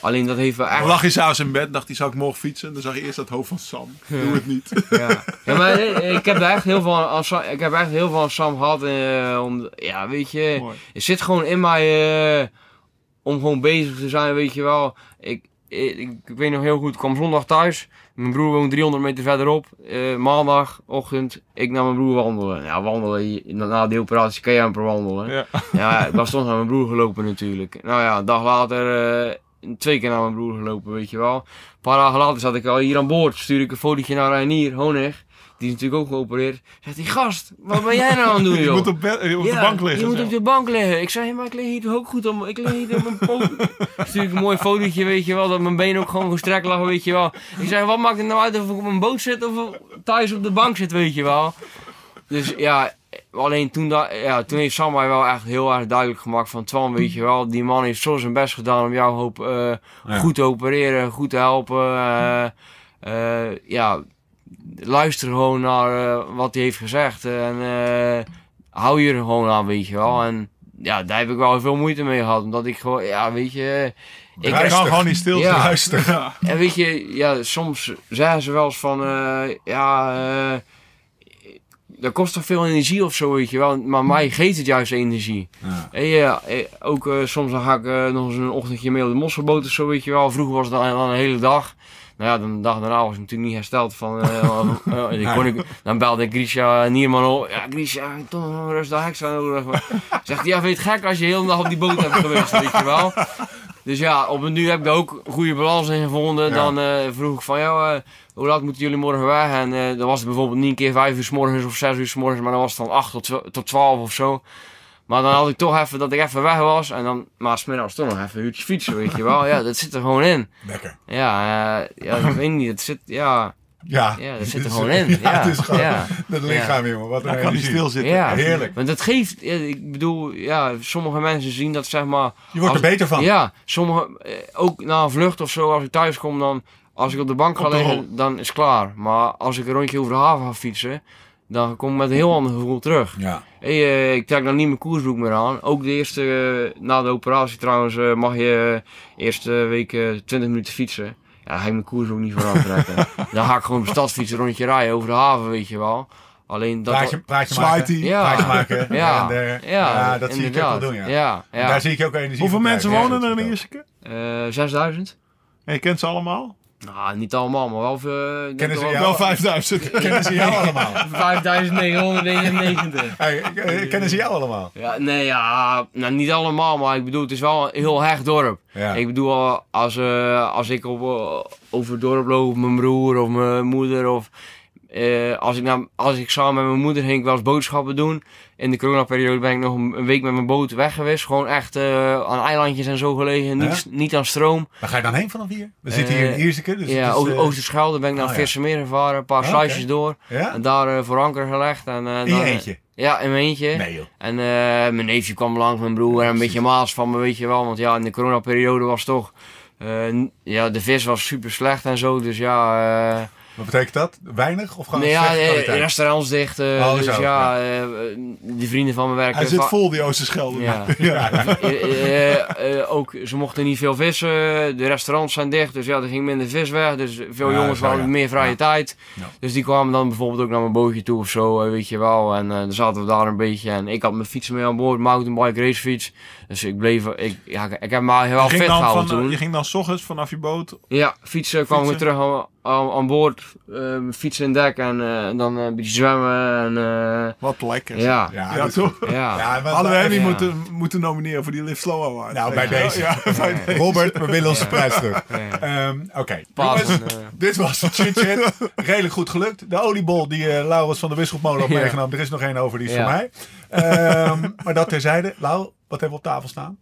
Alleen dat heeft wel echt... lag je s'avonds in bed, dacht hij, zal ik morgen fietsen? Dan zag je eerst dat hoofd van Sam. Doe het niet. Ja, ja maar eh, ik heb echt heel veel aan Sam, ik heb echt heel veel aan Sam gehad. eh, om, ja, weet je, Mooi. het zit gewoon in mij eh, om gewoon bezig te zijn, weet je wel. Ik, ik, ik, ik weet nog heel goed, ik kwam zondag thuis. Mijn broer woont 300 meter verderop. Eh, maandagochtend, ik naar mijn broer wandelen. Ja, wandelen, na die operatie kan je amper wandelen. Ja. Ja, ik was toch naar mijn broer gelopen natuurlijk. Nou ja, een dag later eh, twee keer naar mijn broer gelopen, weet je wel. Een paar dagen later zat ik al hier aan boord. Stuur ik een fotootje naar Reinier, Honig. Die is natuurlijk ook geopereerd. Zegt hij, gast, wat ben jij nou aan het doen, Je joh? moet op, op de bank liggen. je moet op de bank liggen. Ik zei, maar ik lig hier toch ook goed om. Ik lig hier op mijn poot. Stuur ik een mooi fotootje, weet je wel. Dat mijn benen ook gewoon gestrekt lagen, weet je wel. Ik zei, wat maakt het nou uit of ik op een boot zit of thuis op de bank zit, weet je wel. Dus ja, alleen toen, da- ja, toen heeft Sam mij wel echt heel erg duidelijk gemaakt van... Twan, weet je wel, die man heeft zo zijn best gedaan om jou hoop, eh, Ja. goed te opereren, goed te helpen. eh, ja, luister gewoon naar eh, wat hij heeft gezegd. En eh, hou je er gewoon aan, weet je wel. En ja, daar heb ik wel veel moeite mee gehad. Omdat ik gewoon, ja, weet je... Ik, Hij kan gewoon niet stil Ja. Ja. en weet je, ja, soms zeggen ze wel eens van, eh, ja, eh, dat kost toch veel energie of zo, weet je wel. Maar mij geeft het juist energie. Ja. En ja, eh, ook eh, soms dan ga ik nog eens een ochtendje mee op de mosselboot of zo, weet je wel. Vroeger was het dan, dan een hele dag. Nou ja, dan de dag daarna was ik natuurlijk niet hersteld van... eh, eh, dan, kon ik, dan belde ik Grisha Nierman op. Ja, Grisha, toch een rustdag extra nodig. Zegt hij, ja, vind je het gek als je heel de dag op die boot hebt geweest, weet je wel. Dus ja, op een nu heb ik daar ook een goede balans in gevonden. Ja. Dan eh, vroeg ik van, eh, hoe laat moeten jullie morgen weg? En eh, dan was het bijvoorbeeld niet een keer vijf uur s morgens of zes uur s morgens, maar dan was het van acht tot, tot twaalf of zo. Maar dan had ik toch even dat ik even weg was. En dan, maar smiddags toch nog even een uurtje fietsen, weet je wel. Ja, dat zit er gewoon in. Lekker. Ja, eh, ja ik weet niet. Het zit, ja, Ja, Ja, dat zit er gewoon in. Ja, Ja, het is gewoon ja. dat lichaam, jongen. Wat een Dan kan hij energie. stilzitten. ja. Heerlijk. Want dat geeft, ik bedoel, ja, sommige mensen zien dat zeg maar... Je wordt er beter van. Ja, sommige, eh, ook na een vlucht of zo, als ik thuis kom, dan, als ik op de bank ga liggen, dan is het klaar. Maar als ik een rondje over de haven ga fietsen, dan kom ik met een heel ander gevoel terug. Ja. Hey, eh, ik trek dan niet mijn koersbroek meer aan. Ook de eerste, eh, na de operatie trouwens, eh, mag je eerste week eh, 20 minuten fietsen. Ja, daar ga ik mijn koersbroek niet voor aantrekken. dan ga ik gewoon op de stad fietsen, rondje rijden over de haven, weet je wel. Alleen dat... Praatje, praatje maken. Ja. Praatje maken. Ja, En, ja, ja, dat zie ik ook wel doen, ja. ja, ja. Daar zie ik ook energie Hoeveel mensen wonen er in Ierseke? Eh, 6000? En je kent ze allemaal? Nou, niet allemaal, maar wel veel. denk Kennen ze? Wel 5000. Kennen ze jou allemaal? 5999. Hey, eh, kennen ze jou allemaal? Ja, nee, ja, nou, niet allemaal, maar ik bedoel, het is wel een heel hecht dorp. Ja. Ik bedoel, eh, als, eh, als ik op, eh, over het dorp loop, mijn broer of mijn moeder, of eh, als, ik naar, als ik samen met mijn moeder ging, wel eens boodschappen doen. In de coronaperiode ben ik nog een, week met mijn boot weg geweest. Gewoon echt eh, aan eilandjes en zo gelegen, niet, niet aan stroom. Waar ga je dan heen vanaf hier? We zitten hier in Eh, Ierseke. Dus ja, eh, Oosterschelde ben ik naar oh. Vissermeer gevaren, een paar Oh, sluisjes door. En daar voor anker gelegd. En, In je eentje? Ja, in mijn eentje. Nee joh. En mijn neefje kwam langs, mijn broer, en een beetje maas van me, weet je wel. Want ja, in de coronaperiode was toch... ja, de vis was super slecht en zo, dus ja... Wat betekent dat? Weinig of gewoon nee, ja, restaurants dicht. eh, Oh, dus zo, ja, eh, die vrienden van me werken... Hij zit va- vol, die Oosterschelde. Ja. Eh, eh, ook, ze mochten niet veel vissen, de restaurants zijn dicht, dus ja, er ging minder vis weg. Dus veel Ja, jongens zo, hadden ja. meer vrije Ja. tijd. Ja. Dus die kwamen dan bijvoorbeeld ook naar mijn bootje toe of zo, weet je wel. En dan zaten we daar een beetje en ik had mijn fiets mee aan boord, mountainbike racefiets. Dus ik bleef, ik, ja, ik heb me wel Je fit ging, dan gehouden van, toen. je ging dan s ochtends vanaf je boot. Ja, fietsen kwam ik Fietsen. terug aan, boord, eh, fietsen in dek en eh, dan eh, een beetje zwemmen en eh, Wat lekker. ja, Ja, Ja, toch? Hadden we hem niet Ja. moeten, moeten nomineren voor die Live Slow Award. Nou, bij Ja. deze. Ja, bij deze. Robert, we willen onze prijs terug. Ehm, Oké, Jongens, dit was chit-chat. Redelijk goed gelukt. De oliebol die eh, Laurens van de Wisselmolen Ja. meegenomen. Er is nog één over, die is Ja. voor mij. Ehm, maar dat terzijde. Lau, wat hebben we op tafel staan?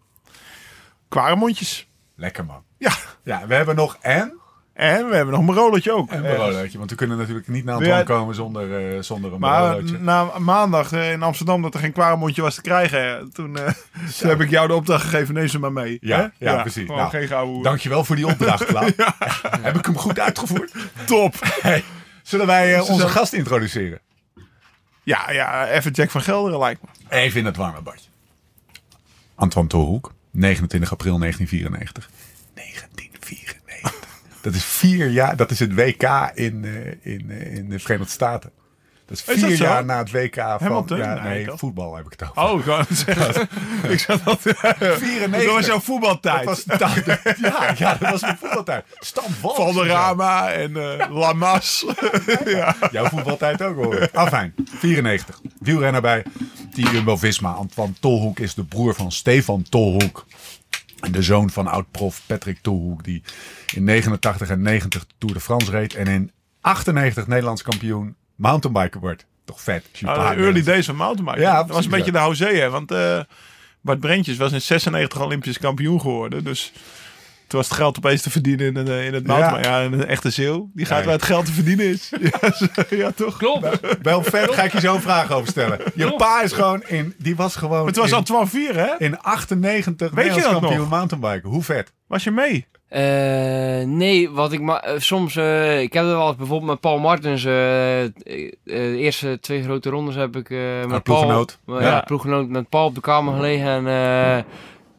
Kwaremondjes. Lekker man. Ja. Ja, we hebben nog en En we hebben nog een rolletje ook. een Ergens. broodje. Want we kunnen natuurlijk niet naar Ja. Antoine komen zonder, eh, zonder een Maar broodje. na maandag eh, in Amsterdam dat er geen kwaremondje was te krijgen, eh, toen, toen heb ik jou de opdracht gegeven, neem ze maar mee. Ja, ja, precies. Nou, geen gouden. Dankjewel voor die opdracht, Heb ik hem goed uitgevoerd? Top. Hey, zullen wij Ze onze gast introduceren? Ja, ja, even Jack van Gelderen lijkt me. Even in het warme badje. Antoine Tolhoek, 29 april 1994. 1994. Dat is vier jaar, dat is het WK in, eh, in, eh, in de Verenigde Staten. Dat is Is vier dat jaar na het WK van... Hamilton? Ja, Nee, voetbal heb ik het over. Oh, zeggen. ik zag dat. 94. Dat was jouw voetbaltijd. Dat was, ja, ja, dat was mijn voetbaltijd. Stam. Valderrama en eh Lamas. ja. Jouw voetbaltijd ook hoor. Afijn, 94. Wielrenner bij Team Jumbo-Visma. Antoine Tolhoek is de broer van Stefan Tolhoek. De zoon van oud-prof Patrick Tolhoek. Die in 89 en 90 de Tour de France reed. En in 98 Nederlands kampioen mountainbiker wordt. Toch vet. de early days van mountainbiken. Ja, dat was een beetje de José, hè. Want eh, Bart Brentjes was in 96 Olympisch kampioen geworden. Dus toen was het geld opeens te verdienen in, een- in het mountainbiken. Ja. een echte zeeuw. Die gaat Ja. waar het geld te verdienen is. ja, zo- ja, toch? Klopt. Wel vet, ga ik je zo een vraag over stellen. Je pa is gewoon in... Die was gewoon Het was in, Antoine Vier, hè? in 98 Weet je dat kampioen nog? mountainbiken. Hoe vet. Was je mee? Eh, nee, wat ik maar eh, soms, eh, ik heb er wel eens bijvoorbeeld met Paul Martens, eh, eh, de eerste twee grote rondes heb ik eh met Paul, ploeggenoot. eh, Ja. ja, ploeggenoot met Paul op de kamer gelegen en eh,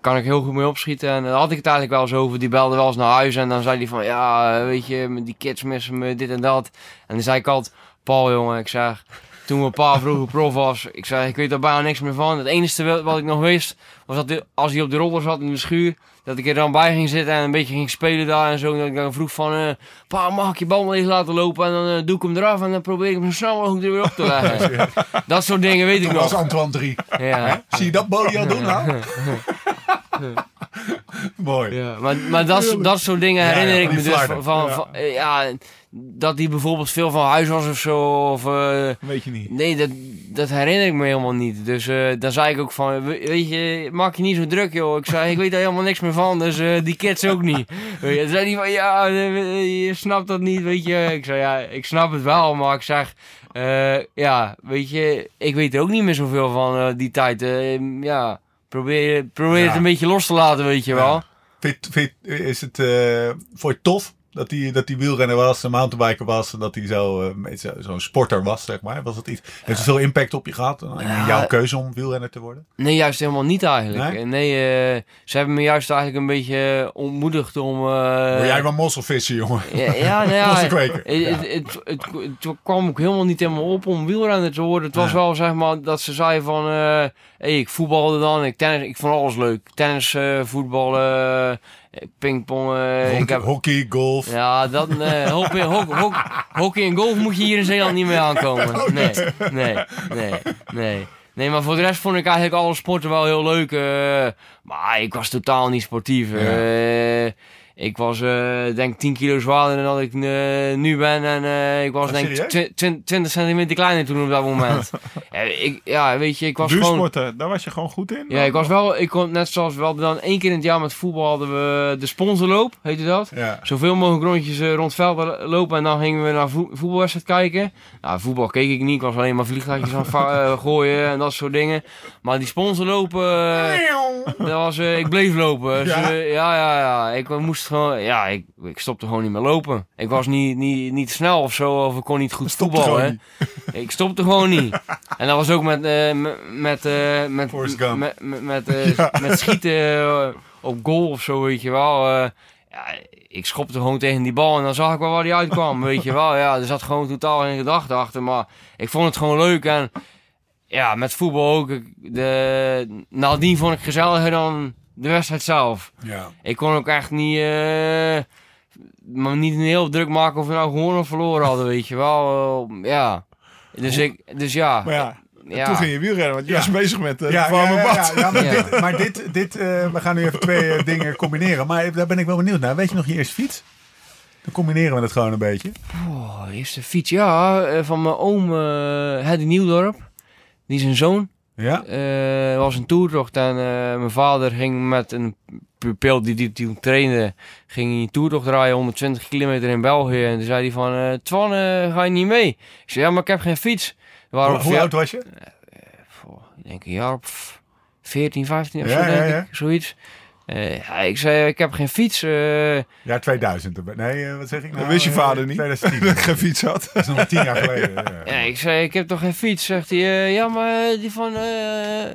kan ik heel goed mee opschieten. En daar had ik het eigenlijk wel eens over. Die belde wel eens naar huis en dan zei hij van, ja, eh, weet je, die kids missen me dit en dat. En dan zei ik altijd, Paul jongen, ik zeg, toen mijn pa vroeger prof was, ik zei, ik weet daar bijna niks meer van. Het enige wat ik nog wist, was dat als hij op de roller zat in de schuur, dat ik er dan bij ging zitten en een beetje ging spelen daar en zo. En dat ik dan vroeg van, eh, pa, mag ik je bal maar even laten lopen? En dan eh, doe ik hem eraf en dan probeer ik hem zo snel mogelijk er weer op te leggen. dat soort dingen weet ik Dat was nog. Antoine 3. Ja. Zie je dat Bodie al doen nou? Mooi. Ja, maar, maar dat, dat soort dingen herinner ik me die dus van, van, Ja. van- ja, dat hij bijvoorbeeld veel van huis was of zo. Of, eh, Weet je niet. nee, dat, dat herinner ik me helemaal niet. Dus eh dan zei ik ook van, we- weet je, maak je niet zo druk joh. Ik zei, ik weet daar helemaal niks meer van, dus eh, die kids ook niet. Weet je, zei hij van, ja, je snapt dat niet, weet je. Ik zei, ja, ik snap het wel, maar ik zeg... ja, weet je, ik weet er ook niet meer zoveel van die tijd. Ja, probeer, probeer Ja. het een beetje los te laten, weet je Ja. wel. Vind, vind, is het eh voor je tof dat hij dat die wielrenner was, een mountainbiker was en dat hij zo, eh, zo- zo'n sporter was, zeg maar? Was het iets? Heeft het veel impact op je gehad? Ja. jouw keuze om wielrenner te worden? Nee, juist helemaal niet eigenlijk. Nee? Nee, eh, ze hebben me juist eigenlijk een beetje ontmoedigd om... Word jij wel mosselvissen, jongen? Ja, ja, nou het, het, kwam ook helemaal niet helemaal op om wielrenner te worden. Het was wel zeg maar dat ze zeiden van, hey, ik voetbalde dan, ik tennis, ik vond alles leuk. Tennis, eh, voetballen, eh, pingpong. ik Hockey, heb, hockey, golf. ja, dat, hockey, hockey en golf moet je hier in Zeeland niet mee aankomen. Nee, nee, nee, nee. Nee, maar voor de rest vond ik eigenlijk alle sporten wel heel leuk. eh, maar ik was totaal niet sportief. Ik was eh, denk 10 kilo zwaarder dan dat ik eh, nu ben. En eh, ik was Oh, denk serieus? twi- twin- 20 centimeter kleiner toen op dat moment. ja, ik, ja, weet je, ik was gewoon... Duursporten, daar was je gewoon goed in. Ja, ik was wel, ik kon net zoals we hadden dan één keer in het jaar met voetbal hadden we de sponsorloop, heette dat. Ja. Zoveel mogelijk rondjes rond het veld lopen en dan gingen we naar vo voetbalwedstrijd kijken. Nou, voetbal keek ik niet, ik was alleen maar vliegtuigjes aan gooien en dat soort dingen. Maar die sponsorlopen, dat was, ik bleef lopen. Dus, Ja? ja, ja, ja. Ik moest gewoon, ja, ik, ik stopte gewoon niet meer lopen. Ik was niet, niet, niet snel of zo, of ik kon niet goed Stopte voetballen. Ik stopte gewoon niet. En dat was ook met, eh, met, met, eh, met, Forrest met, met, met, eh, met schieten op goal of zo, weet je wel. Ja, ik schopte gewoon tegen die bal en dan zag ik wel waar die uitkwam, weet je wel. Ja, er zat gewoon totaal geen gedachte achter, maar ik vond het gewoon leuk. En ja, met voetbal ook. De, nadien vond ik gezelliger dan de wedstrijd zelf. Ja. Ik kon ook echt niet, eh, maar niet een heel druk maken of we nou gewonnen of verloren hadden, weet je wel. Eh, ja. Dus, ik, dus ja. Maar ja, ja. toen ging je wielrennen, want je Ja. was bezig met uh, Ja, de warme ja, ja, bad. ja, ja, maar, Ja. dit, maar dit, dit eh, we gaan nu even twee dingen combineren. Maar daar ben ik wel benieuwd naar. Weet je nog je eerste fiets? Dan combineren we het gewoon een beetje. Oh, eerste fiets, ja, eh, van mijn oom eh Heddy Nieuwdorp. Die is een zoon. Ja? Eh was een toertocht en eh, mijn vader ging met een pupil die die toen trainde, ging hij een toertocht draaien 120 kilometer in België. En toen zei hij van, eh Twan, ga je niet mee? Ik zei, ja, maar ik heb geen fiets. Waren Hoe, op hoe oud was je? Ik denk een jaar of 14, 15 of Ja, zo, denk ja, ja. ik. Zoiets. Eh, ja, ik zei, ik heb geen fiets. eh. Ja, 2000. Nee, eh, wat zeg ik nou? Dat wist je vader niet. 2010. Dat ik geen fiets had. Dat is nog tien jaar geleden. Ja. ja, ik zei, ik heb toch geen fiets? Zegt hij, ja, maar die van, eh,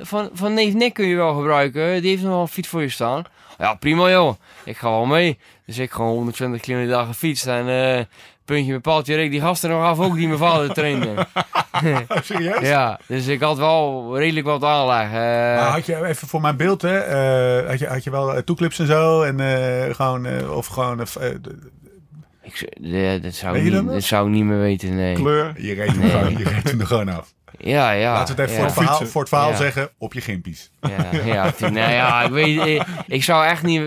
van, van neef Nick kun je wel gebruiken. Die heeft nog wel een fiets voor je staan. Ja, prima joh. Ik ga wel mee. Dus ik gewoon 120 kilometer dag gefietst. En eh puntje met paaltje reek die gasten nog af ook die mijn vader trainde. Serieus? ja, dus ik had wel redelijk wat aanleg. eh. Maar had je even voor mijn beeld, hè, eh, had, je, had je wel eh, toeclips en zo? En gewoon, of gewoon, ik, dat, zou niet, dat zou ik niet meer weten, nee. Kleur. je reed hem, Nee. gewoon, je reed hem er gewoon af. Ja, ja. Laten we het even ja. voor, het verhaal, Fietsen. voor het verhaal Ja. zeggen, op je gimpies. Ja, ja, nou ja, ik weet, ik, ik zou echt niet,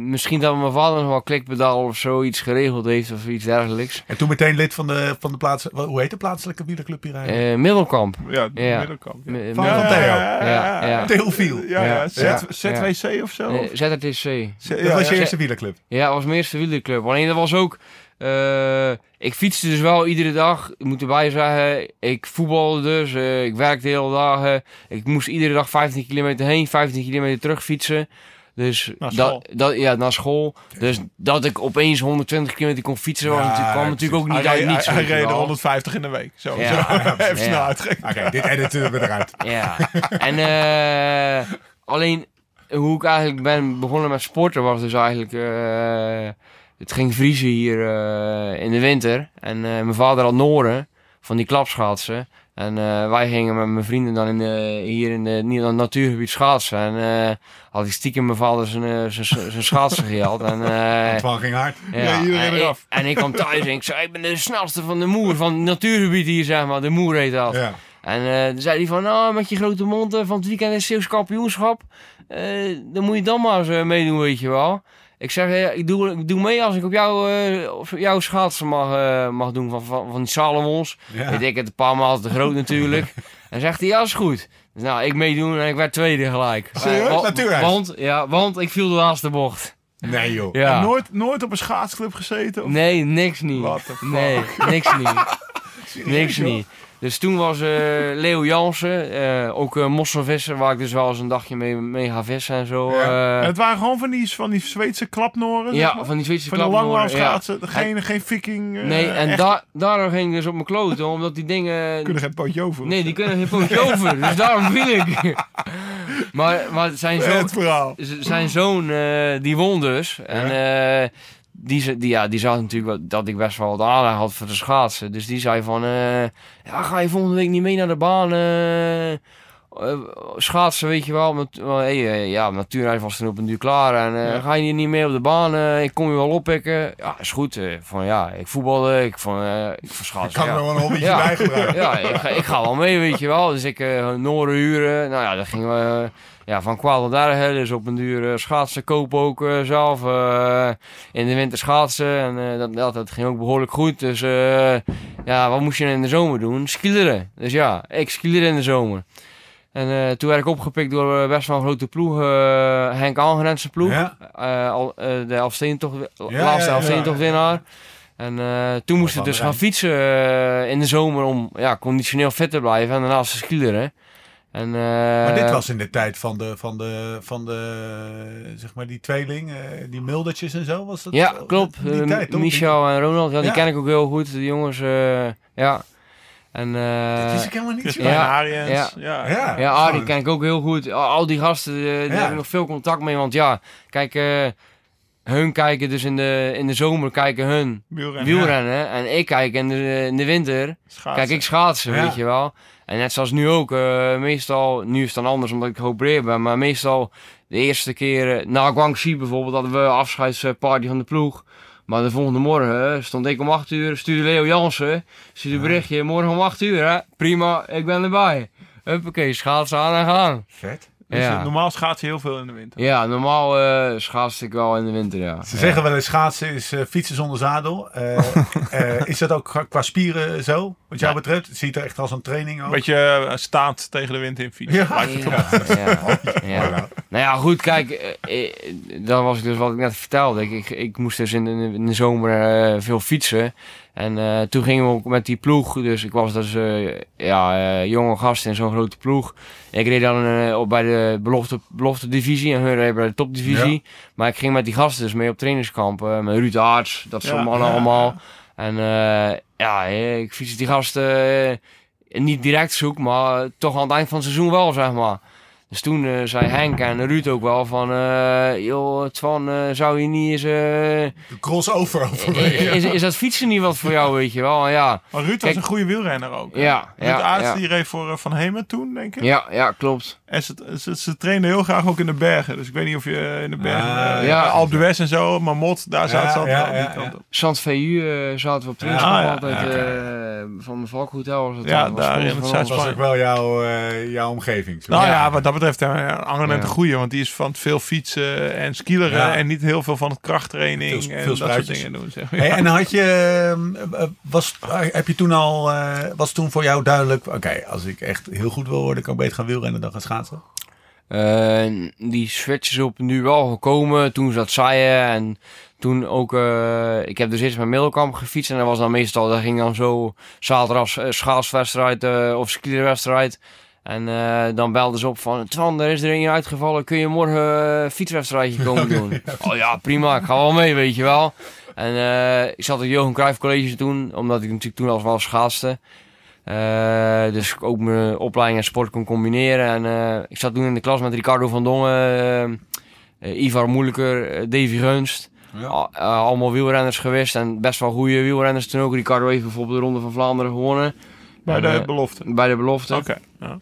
misschien dat mijn vader nog wel klikpedaal of zoiets geregeld heeft of iets dergelijks. En toen meteen lid van de, van de plaats, hoe heet de plaatselijke wielerclub hier eigenlijk? Eh Middelkamp. Ja, de Ja. middelkamp. Van- Theo. Ja, ja. Theofiel. Ja. ZWC of zo? Eh, ZRTC. Z- Dat ja, was je ja. eerste wielerclub. Ja, dat was mijn eerste wielerclub. Alleen dat was ook... eh, ik fietste dus wel iedere dag. Ik moet erbij zeggen, ik voetbalde dus. eh, ik werkte de hele dagen. Ik moest iedere dag 15 kilometer heen, 15 kilometer terug fietsen. Dus Naar school. dat, dat, ja, naar school. Dus dat ik opeens 120 kilometer kon fietsen, was Ja, natuurlijk, kwam ja, natuurlijk ook Hij niet uit niets. hij- hij weet je reed er wel. 150 in de week. Zo, Ja. zo. Ja, Even ja. snel uitgerekend. Oké, dit editen we eruit. Ja, en eh, alleen hoe ik eigenlijk ben begonnen met sporten was dus eigenlijk... het ging vriezen hier eh, in de winter. En eh, mijn vader had noren van die klapschaatsen. En eh, wij gingen met mijn vrienden dan in de, hier in de, niet- natuurgebied schaatsen. En had ik stiekem mijn vader zijn, zijn, zijn schaatsen gehad. En, Het van ging hard. Ja, iedereen en, eraf. Ik, en ik kwam thuis en ik zei, ik ben de snelste van de moer, van het natuurgebied hier, zeg maar. De moer heet dat. Ja. En toen zei hij van, nou, met je grote mond van het weekend is Zeeuws kampioenschap. dan moet je dan maar eens meedoen, weet je wel. Ik zeg, ik, doe, ik doe mee als ik op jou, eh, jouw schaatsen mag, eh, mag doen van, van, van die Salomons. Ja. Weet ik het, een paar maal te groot natuurlijk. En zegt hij, ja, is goed. Dus nou, ik meedoen en ik werd tweede gelijk. Serieus? Eh, Natuurlijk. Want, ja, want ik viel de laatste bocht. Nee joh. Ja. En nooit, nooit op een schaatsclub gezeten? Of? Nee, niks niet. Nee, niks niet. niks joh? niet. Dus toen was eh, Leo Jansen, eh, ook uh, mosselvisser, waar ik dus wel eens een dagje mee, mee ga vissen en zo. Ja. eh, Het waren gewoon van die, van die Zweedse klapnoren? zeg ja, maar? van die Zweedse van de klapnoren, langlaufschaatsen. ja. Geen, geen viking. eh, Nee, en daar daarom ging ik dus op mijn kloten, omdat die dingen... kunnen geen pootje over. Nee, die kunnen geen pootje over, dus daarom viel ik. maar, maar zijn zoon, zijn zoon eh, die won dus. En eh, die, ze- die, ja, die zag natuurlijk dat ik best wel wat aandacht had voor de schaatsen. Dus die zei van, eh, ja, ga je volgende week niet mee naar de baan eh, eh, schaatsen, weet je wel. Met, hey, ja, natuurlijk was toen op een duur klaar. En Ja. ga je niet mee op de baan? ik kom je wel oppikken. Ja, is goed. van, ja, ik voetbalde, ik van, ik van Ik schaatsen. kan ja. er wel een hobbytje Ja. bij gebruiken. Ja, ik ga, ik ga wel mee, weet je wel. Dus ik eh Noren huren. Nou ja, dan gingen we ja, van erg. Dus op een duur eh, schaatsen kopen ook eh, zelf. eh, in de winter schaatsen. En dat, dat, dat ging ook behoorlijk goed. Dus ja, wat moest je in de zomer doen? Skileren. Dus ja, ik skileren in de zomer. En toen werd ik opgepikt door best wel een grote ploeg. Henk Algerense ploeg. Ja. De Elfsteentocht, Ja, laatste. Elfsteentochtwinnaar. En toen moest ik dus gaan fietsen in de zomer om ja, conditioneel fit te blijven en daarnaast te skileren. En, eh, Maar dit was in de tijd van de, van de, van de zeg maar die tweeling, eh, die muldertjes en zo. Was dat Ja, klopt. Die Eh, tijd, toch? Michel en Ronald, ja, die ken ik ook heel goed. De jongens, eh, ja. En, eh, Dat wist ik helemaal niet. Joh. Ja. Ariens. ja. Ja. Ja. Ja, Arie ken ik ook heel goed. Al, die gasten, eh, daar Ja. heb ik nog veel contact mee. Want ja, kijk, eh, hun kijken dus in de, in de zomer kijken hun Wielrennen. wielrennen. En ik kijk in de, in de winter, Schaatsen. kijk ik schaatsen, Ja. weet je wel. En net zoals nu ook, eh, meestal, nu is het dan anders omdat ik geopereerd ben. Maar meestal de eerste keer, na Guangxi bijvoorbeeld, hadden we afscheidsparty van de ploeg. Maar de volgende morgen stond ik om 8 uur, stuurde Leo Jansen, stuurde een berichtje, morgen om 8 uur hè, prima, ik ben erbij. Huppakee, schaatsen aan en gaan. Vet. Dus ja. eh, normaal schaats je heel veel in de winter. Ja, normaal eh schaats ik wel in de winter, ja. Ze zeggen wel eens schaatsen is eh, fietsen zonder zadel. Eh, eh, is dat ook qua spieren zo, wat jou Ja. betreft? Het ziet er echt als een training ook. beetje eh, staand tegen de wind in fietsen. Ja. Ja, ja, ja. nou. Ja, goed, kijk, eh, eh, dat was dus wat ik net vertelde. Ik, ik, ik moest dus in de, in de zomer eh, veel fietsen. En eh, toen gingen we ook met die ploeg. Dus ik was dus eh, ja, jonge gast in zo'n grote ploeg. Ik reed dan op bij de belofte, belofte divisie en hun reden bij de topdivisie. Maar ik ging met die gasten dus mee op trainingskamp. eh, met Ruud Aarts, dat soort Ja, mannen ja, allemaal. En eh, ja, ik fiets die gasten eh, niet direct zoek, maar toch aan het eind van het seizoen wel, zeg maar. Dus toen eh, zei Henk en Ruud ook wel van, eh joh, Twan, eh, zou je niet eens... eh, De crossover overwegen. is, is dat fietsen niet wat voor jou, weet je wel? Ja, Maar Ruud was een goede wielrenner ook. hè? Ja, Ruud ja, Aerts, ja. die reed voor Van Hemen toen, denk ik. ja, ja, klopt. En ze, ze, ze trainden heel graag ook in de bergen. Dus ik weet niet of je in de bergen... Ah, eh, ja. Alpe d'Huez en zo, Marmot, daar zaten ze altijd ja, die kant ja. op. Sant VU eh, zaten we op trainingskamp Ah, ja, altijd, ja, eh, van mijn Valkhotel was het Ja, daar in het was ook wel jouw, eh, jouw omgeving. zo. Nou ja, Ja. wat dat betreft Angen een goeie, want die is van veel fietsen en skileren Ja. en niet heel veel van het krachttraining Veel- en veel dat soort dingen doen. Zeg maar. Hey, en had je, eh, eh, was, heb je toen al, eh, was toen voor jou duidelijk, oké, als ik echt heel goed wil worden, kan ik beter gaan wielrennen dan gaan schaatsen? Eh, die switch is op nu wel gekomen. Toen zat Saaien en toen ook... eh, ik heb dus eerst met Middelkamp gefietst. En dat was dan meestal... Dat ging dan zo zaterdag eh, schaatswedstrijd eh, of skierwedstrijd. En eh, dan belden ze op van... Twan, er is er een uitgevallen. Kun je morgen een fietswedstrijdje komen doen? oh ja, prima. Ik ga wel mee, weet je wel. En eh, ik zat op het Johan Cruijff College toen. Omdat ik natuurlijk toen al wel schaatste. Eh, dus ik ook mijn opleiding en sport kon combineren. En eh, ik zat toen in de klas met Ricardo van Dongen, eh, eh, Ivar Moeilijker, eh, Davy Gunst. Eh, allemaal wielrenners geweest en best wel goede wielrenners toen ook. Ricardo heeft bijvoorbeeld de Ronde van Vlaanderen gewonnen. Bij de eh, belofte. Bij de belofte. Oké. ja.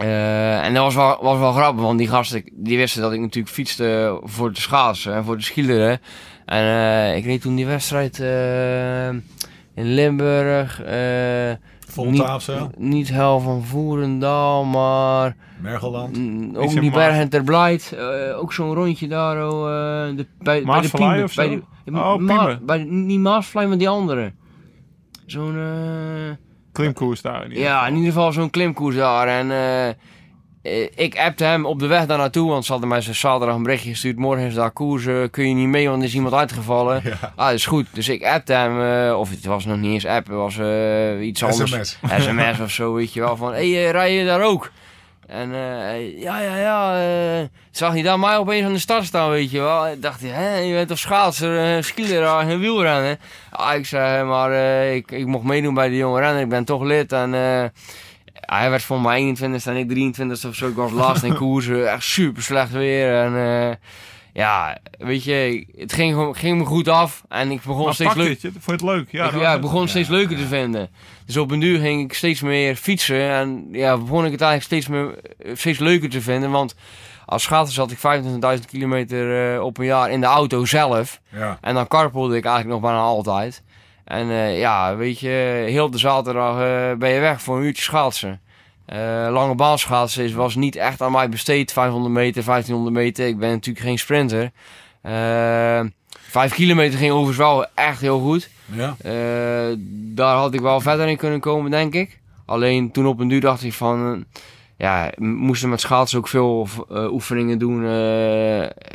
Eh, en dat was wel, was wel grappig, want die gasten die wisten dat ik natuurlijk fietste voor de schaatsen en voor de skileren. En eh, ik reed toen die wedstrijd eh, in Limburg. eh, Volta of zo? niet hel van Voerendaal, maar Mergelland? Is ook die Bergen ter Blijt. eh, ook zo'n rondje daar, oh, eh, de, bij, bij de Maasvlei Piemen. of zo? Bij Oh, Piemen. bij, niet Maasvlei, maar die andere. Zo'n... Klimkoers daar in Ja, in ieder geval zo'n klimkoers daar. En eh, eh, ik appte hem op de weg daar naartoe, want ze hadden mij zaterdag een berichtje gestuurd. Morgen is daar koers, eh, kun je niet mee, want er is iemand uitgevallen. Ja. Ah, dat is goed. Dus ik appte hem, of het was nog niet eens app, het was iets anders. SMS. SMS of zo, weet je wel. Van, hé, hey, rij je daar ook? En eh, hij, ja, ja, ja. eh, zag hij daar mij opeens aan de start staan, weet je wel. Ik dacht, hè, je bent toch schaatser, uh, skileraar en wielrennen? Ah, ik zei, maar ik, ik mocht meedoen bij de jonge renner. Ik ben toch lid. En eh, hij werd voor mij 21 en ik 23 of zo. Ik was laatst in koers. eh, Echt super slecht weer. En eh, ja, weet je, het ging, gewoon- ging me goed af. En ik begon Maar steeds leuk. vond je het leuk? Ja, ik, ja, ik begon het steeds leuker te vinden. Dus op een duur ging ik steeds meer fietsen. En ja, begon ik het eigenlijk steeds, meer, steeds leuker te vinden. Want als schaatser zat ik 25.000 kilometer eh, op een jaar in de auto zelf. Ja. En dan karpelde ik eigenlijk nog bijna altijd. En eh, ja, weet je, heel de zaterdag eh, ben je weg voor een uurtje schaatsen. Eh, lange baan schaatsen is, was niet echt aan mij besteed. 500 meter, 1500 meter. Ik ben natuurlijk geen sprinter. Eh, vijf kilometer ging overigens wel echt heel goed. Ja. Eh, daar had ik wel verder in kunnen komen, denk ik. Alleen toen op een duur dacht ik van... ja, moesten met schaatsen ook veel oefeningen doen.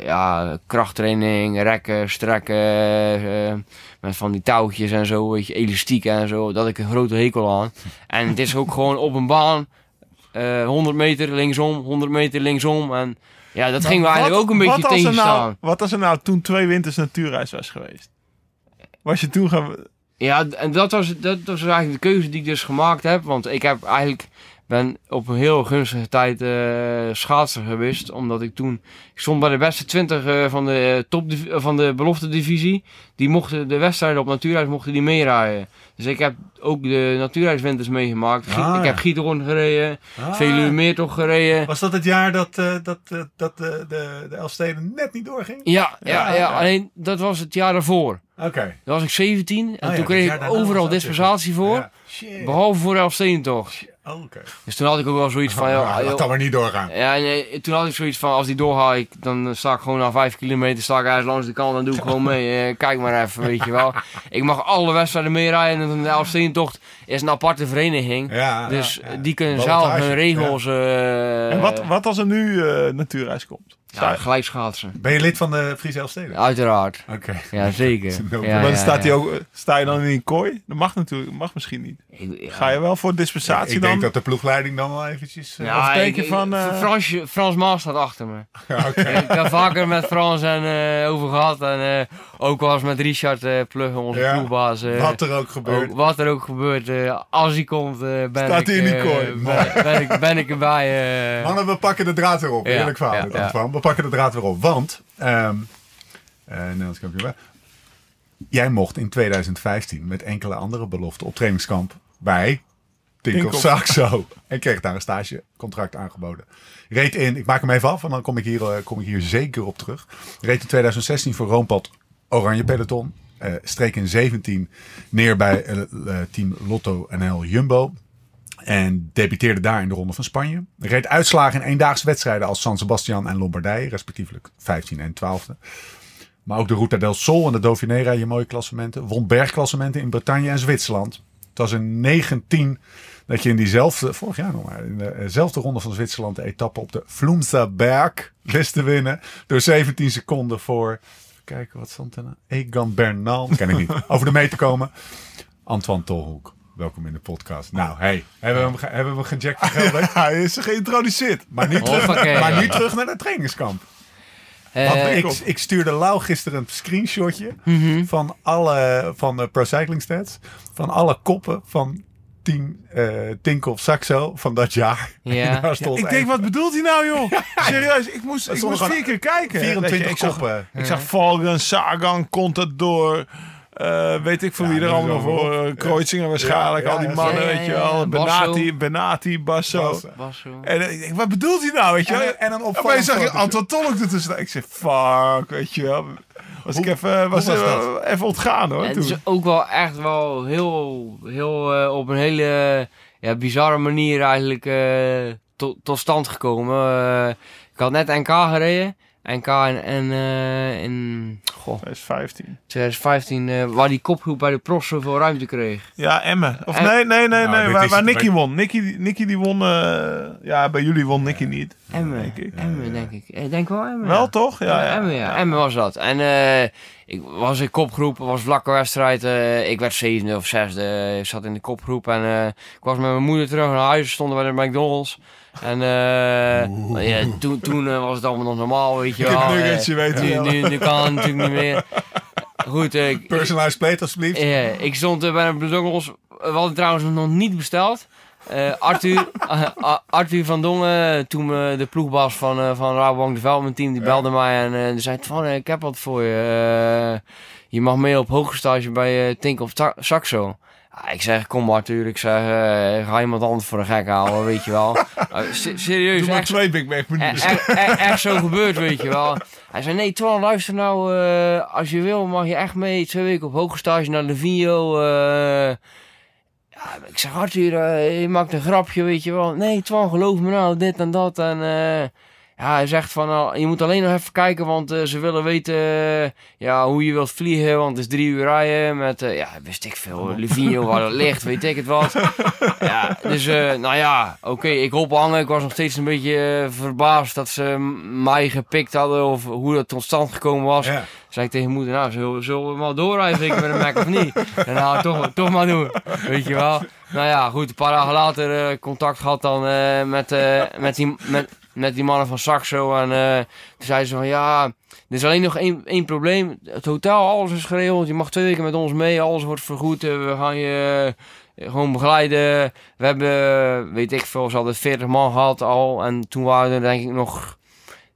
ja, krachttraining, rekken, strekken. met van die touwtjes en zo, weet je, elastieken en zo. Dat ik een grote hekel aan. En het is ook gewoon op een baan. Eh 100 meter linksom, 100 meter linksom. En ja, dat ging me eigenlijk ook een beetje wat er tegenstaan. nou, Wat als er nou toen twee winters natuurreis was geweest? Was je toen gaan... Ja, en dat was, dat was eigenlijk de keuze die ik dus gemaakt heb. Want ik heb eigenlijk ben op een heel gunstige tijd eh schaatser geweest. Omdat ik toen... Ik stond bij de beste 20 eh, van de, eh, top van de belofte divisie. Die mochten de wedstrijden op natuurreis mochten die meerijden. Dus ik heb ook de natuurreiswinters meegemaakt. Ah, ik ja. heb Giethoorn gereden. Ah. Veluwe Meertocht gereden. Was dat het jaar dat, dat, dat de, de, de Elfsteden net niet doorging? Ja, ja, Ja, ja, ja. alleen dat was het jaar daarvoor. Oké. Dan was ik 17 en Ah, toen kreeg ik overal dispensatie voor. Shit. Behalve voor de Elfstedentocht. Oh, Oké. Dus toen had ik ook wel zoiets van... Ja, dat maar niet doorgaan. Ja, nee, toen had ik zoiets van, als die doorga, ik, dan sta ik gewoon na vijf kilometer, sta ik langs de kant, dan doe ik gewoon mee. Eh, kijk maar even, weet je wel. Ik mag alle wedstrijden meerijden en de Elfsteentocht is een aparte vereniging. Ja, Dus ja, ja. die kunnen zelf hun regels... eh En wat, wat als er nu eh natuurreis komt? Ja, gelijk schaatsen. Ben je lid van de Friese Elfsteden? Uiteraard. Oké. Ja, zeker. no- Ja, ja, staat hij ook, sta je dan in een kooi? Dat mag natuurlijk, mag misschien niet. Ik- ja. Ga je wel voor Ik, dispensatie ik dan? denk dat de ploegleiding dan wel eventjes... eh, Ja, Of denk ik- je van, ik- eh, Frans, Frans Maas staat achter me. ja, oké. ik heb vaker met Frans en, eh, over gehad. En eh, ook wel eens met Richard eh Pluggen, onze Ja, ploegbaas. eh, Wat er ook gebeurt. ook wat er ook gebeurt. eh, als hij komt, eh, ben, Staat ik, hij in die eh, kooi? ben, ben ik, ben ik erbij. Mannen, we pakken de draad weer op. Ja, Eerlijk verhaal. We pakken de draad weer op. Want, ehm eh, Nederlands kampioen. Jij mocht in 2015 met enkele andere beloften op trainingskamp bij Tinkoff. Saxo. En kreeg daar een stagecontract aangeboden. Reed in, ik maak hem even af, en dan kom ik hier, eh, kom ik hier zeker op terug. Reed in 2016 voor Roompad Oranje Peloton. Eh, streek in 17 neer bij eh, team Lotto NL Jumbo. En debuteerde daar in de Ronde van Spanje. Reed uitslagen in eendaagse wedstrijden als San Sebastian en Lombardije, respectievelijk 15 en 12e. Maar ook de Ruta del Sol en de Dauphiné rij je mooie klassementen. Won bergklassementen in Bretagne en Zwitserland. Het was in 19 dat je in diezelfde, vorig jaar nog maar, in dezelfde ronde van Zwitserland de etappe op de Flumsa Berg wist te winnen. Door 17 seconden voor, even kijken wat stond er nou? Egan Bernal, ken ik niet, over de mee te komen. Antoine Tolhoek, welkom in de podcast. Nou, hey, hebben we hem, ge- hebben we hem gejackt? Hij is geïntroduceerd. Maar nu, terug, maar nu terug naar het trainingskamp. Eh, ik, ik stuurde Lau gisteren een screenshotje Mhm. van alle van de Pro Cycling Stats. Van alle koppen van team eh Tinkoff Saxo van dat jaar. Ja. Ik denk, wat bedoelt hij nou, joh? Serieus, ik moest, ik moest vier keer kijken. 24 Weet je, ik zag, koppen. ik zag Valgen, Sagan, Contador, Eh, weet ik van Ja, wie er allemaal voor. eh, Kreuzinger waarschijnlijk, Ja, al die mannen, ja, ja, weet je wel. Benati, Benati, Basso. Basso. Was zo. En ik denk, wat bedoelt hij nou, weet je wel? En, Opeens opvallend zag je. Anton Tolk ertussen. Ik zeg, fuck, weet je wel. Was ik even, was even, even ontgaan hoor. Ja, het is ook wel echt wel heel, heel eh, op een hele ja, bizarre manier eigenlijk eh, tot, tot stand gekomen. Eh, ik had net NK gereden. NK in, en, eh, in goh, Hij is 15. 2015, eh, waar die kopgroep bij de pros zoveel ruimte kreeg. Ja, Emmen. Of En- nee, nee, nee, Nou, nee. Waar, waar Nicky won. Nicky, Nicky die won. eh, ja, bij jullie won Nicky niet. Emmen, denk ik. Emmen denk ik. Ik denk wel Emmen. Wel ja. toch? Ja, ja. Emmen, ja. Emmen was dat. En eh, ik was in kopgroep, was vlakke wedstrijd. eh, ik werd zevende of zesde. Ik zat in de kopgroep en eh, ik was met mijn moeder terug naar huis. Stonden bij de McDonald's. En eh, ja, toen, toen eh, was het allemaal nog normaal, weet je wel. Eh, weet je nu, nu, nu kan het natuurlijk niet meer. Goed, ik, Personalized plate, alsjeblieft. eh, ik stond bij de McDonald's. We hadden trouwens nog niet besteld. Arthur, Arthur van Dongen, toen de ploegbaas van, van Rabobank Development Team, die belde mij en die zei van, ik heb wat voor je. Je mag mee op hoogstage bij uh, Tink of Saxo. Ja, ik zeg, kom Arthur, ik zeg, eh, ga iemand anders voor een gek halen, weet je wel. Se- serieus, Doe maar echt, twee Big Mac e- menus. e- e- echt zo gebeurd, weet je wel. Hij zei, nee, Twan, luister nou, eh, als je wil mag je echt mee twee weken op hoogstage naar de Vio. eh. ja, ik zeg, Arthur, je maakt een grapje, weet je wel. Nee, Twan, geloof me nou, dit en dat. En ja, hij zegt van, nou, je moet alleen nog even kijken, want eh, ze willen weten eh, ja, hoe je wilt vliegen. Want het is drie uur rijden met, eh, ja, wist ik veel, Livigno waar het ligt, weet ik het wat. ja, dus, eh, nou ja, oké, ik hoop hangen. Ik was nog steeds een beetje eh, verbaasd dat ze mij gepikt hadden of hoe dat tot stand gekomen was. Ja. Zei ik tegen moeder, nou, zullen, zullen we maar doorrijden ik met een Mac of niet? En nou, toch, toch maar doen, weet je wel. Nou ja, goed, een paar dagen later eh, contact gehad dan eh, met, eh, met, die, met, met die mannen van Saxo. En eh, toen zeiden ze van, ja, er is alleen nog één, één probleem. Het hotel, alles is geregeld. Je mag twee weken met ons mee, alles wordt vergoed. eh, we gaan je eh, gewoon begeleiden. We hebben, weet ik veel, ze hadden 40 man gehad al. En toen waren er denk ik nog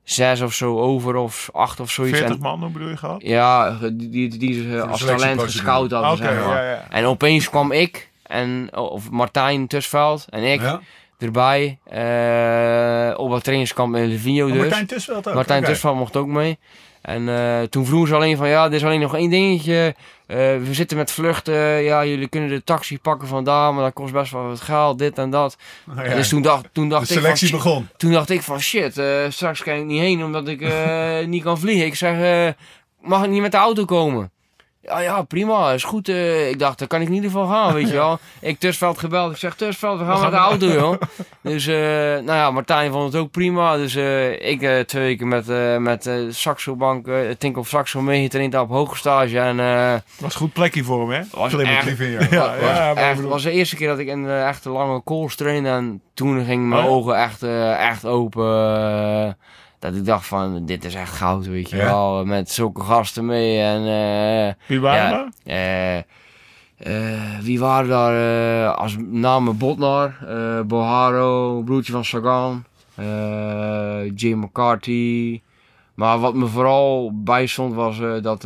zes of zo over, of acht of zoiets. 40 En- man, hoe bedoel je gehad? ja, die, die, die ze als talent gescout hadden, Oké, zeg maar. ja, ja. En opeens kwam ik, en, of Martijn Tusveld en ik Ja. Erbij, eh, op het trainingskamp in Livigno Oh, dus. Martijn Tusveld ook. Martijn Oké. Tusveld mocht ook mee. En eh, toen vroegen ze alleen van, ja, er is alleen nog één dingetje. Eh, we zitten met vluchten, ja, jullie kunnen de taxi pakken vandaar, maar dat kost best wel wat geld, dit en dat. Oh, ja. Dus toen dacht, toen de dacht ik van, selectie begon. toen dacht ik van shit, straks kan ik niet heen omdat ik niet kan vliegen. Ik zeg, mag ik niet met de auto komen? Ja, ja, prima, is goed. eh. ik dacht, dan kan ik in ieder geval gaan, weet je wel. Ik Tusveld gebeld, ik zeg Tusveld, we gaan met de auto, joh. Dus, eh, nou ja, Martijn vond het ook prima. Dus eh, ik twee weken met, met eh Saxo Bank, eh Tink of Saxo meegetraind op hoge stage. En Was een goed plekje voor hem, hè? was echt, Ja, echt, was de eerste keer dat ik in uh, echt een lange calls trainde. En toen gingen mijn Oh ja? ogen echt, echt open. Dat ik dacht van, dit is echt goud, weet je Ja? wel. Met zulke gasten mee. En eh, Wie waren Ja. daar? wie waren daar? als namen Botnar, Boharo, broertje van Sagan, Jay McCarthy. Maar wat me vooral bijstond was dat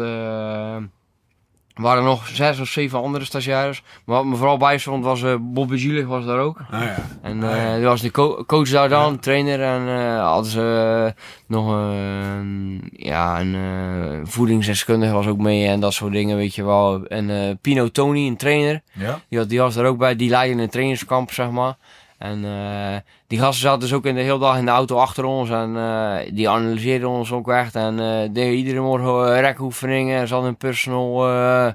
er waren nog zes of zeven andere stagiaires. Maar wat me vooral bijstond was eh Bobby Julich was daar ook. Ah, ja. En Ah, ja. eh, die was de co- coach daar dan, trainer. En eh, hadden ze nog een, ja, een voedingsdeskundige was ook mee en dat soort dingen, weet je wel. En Pino Tony, een trainer, Ja? die, had, die was er ook bij. Die leidde een trainingskamp, zeg maar. En eh, die gasten zaten dus ook in de hele dag in de auto achter ons. En eh, die analyseerden ons ook echt. En eh deden iedere morgen rekoefeningen. Ze hadden een personal eh,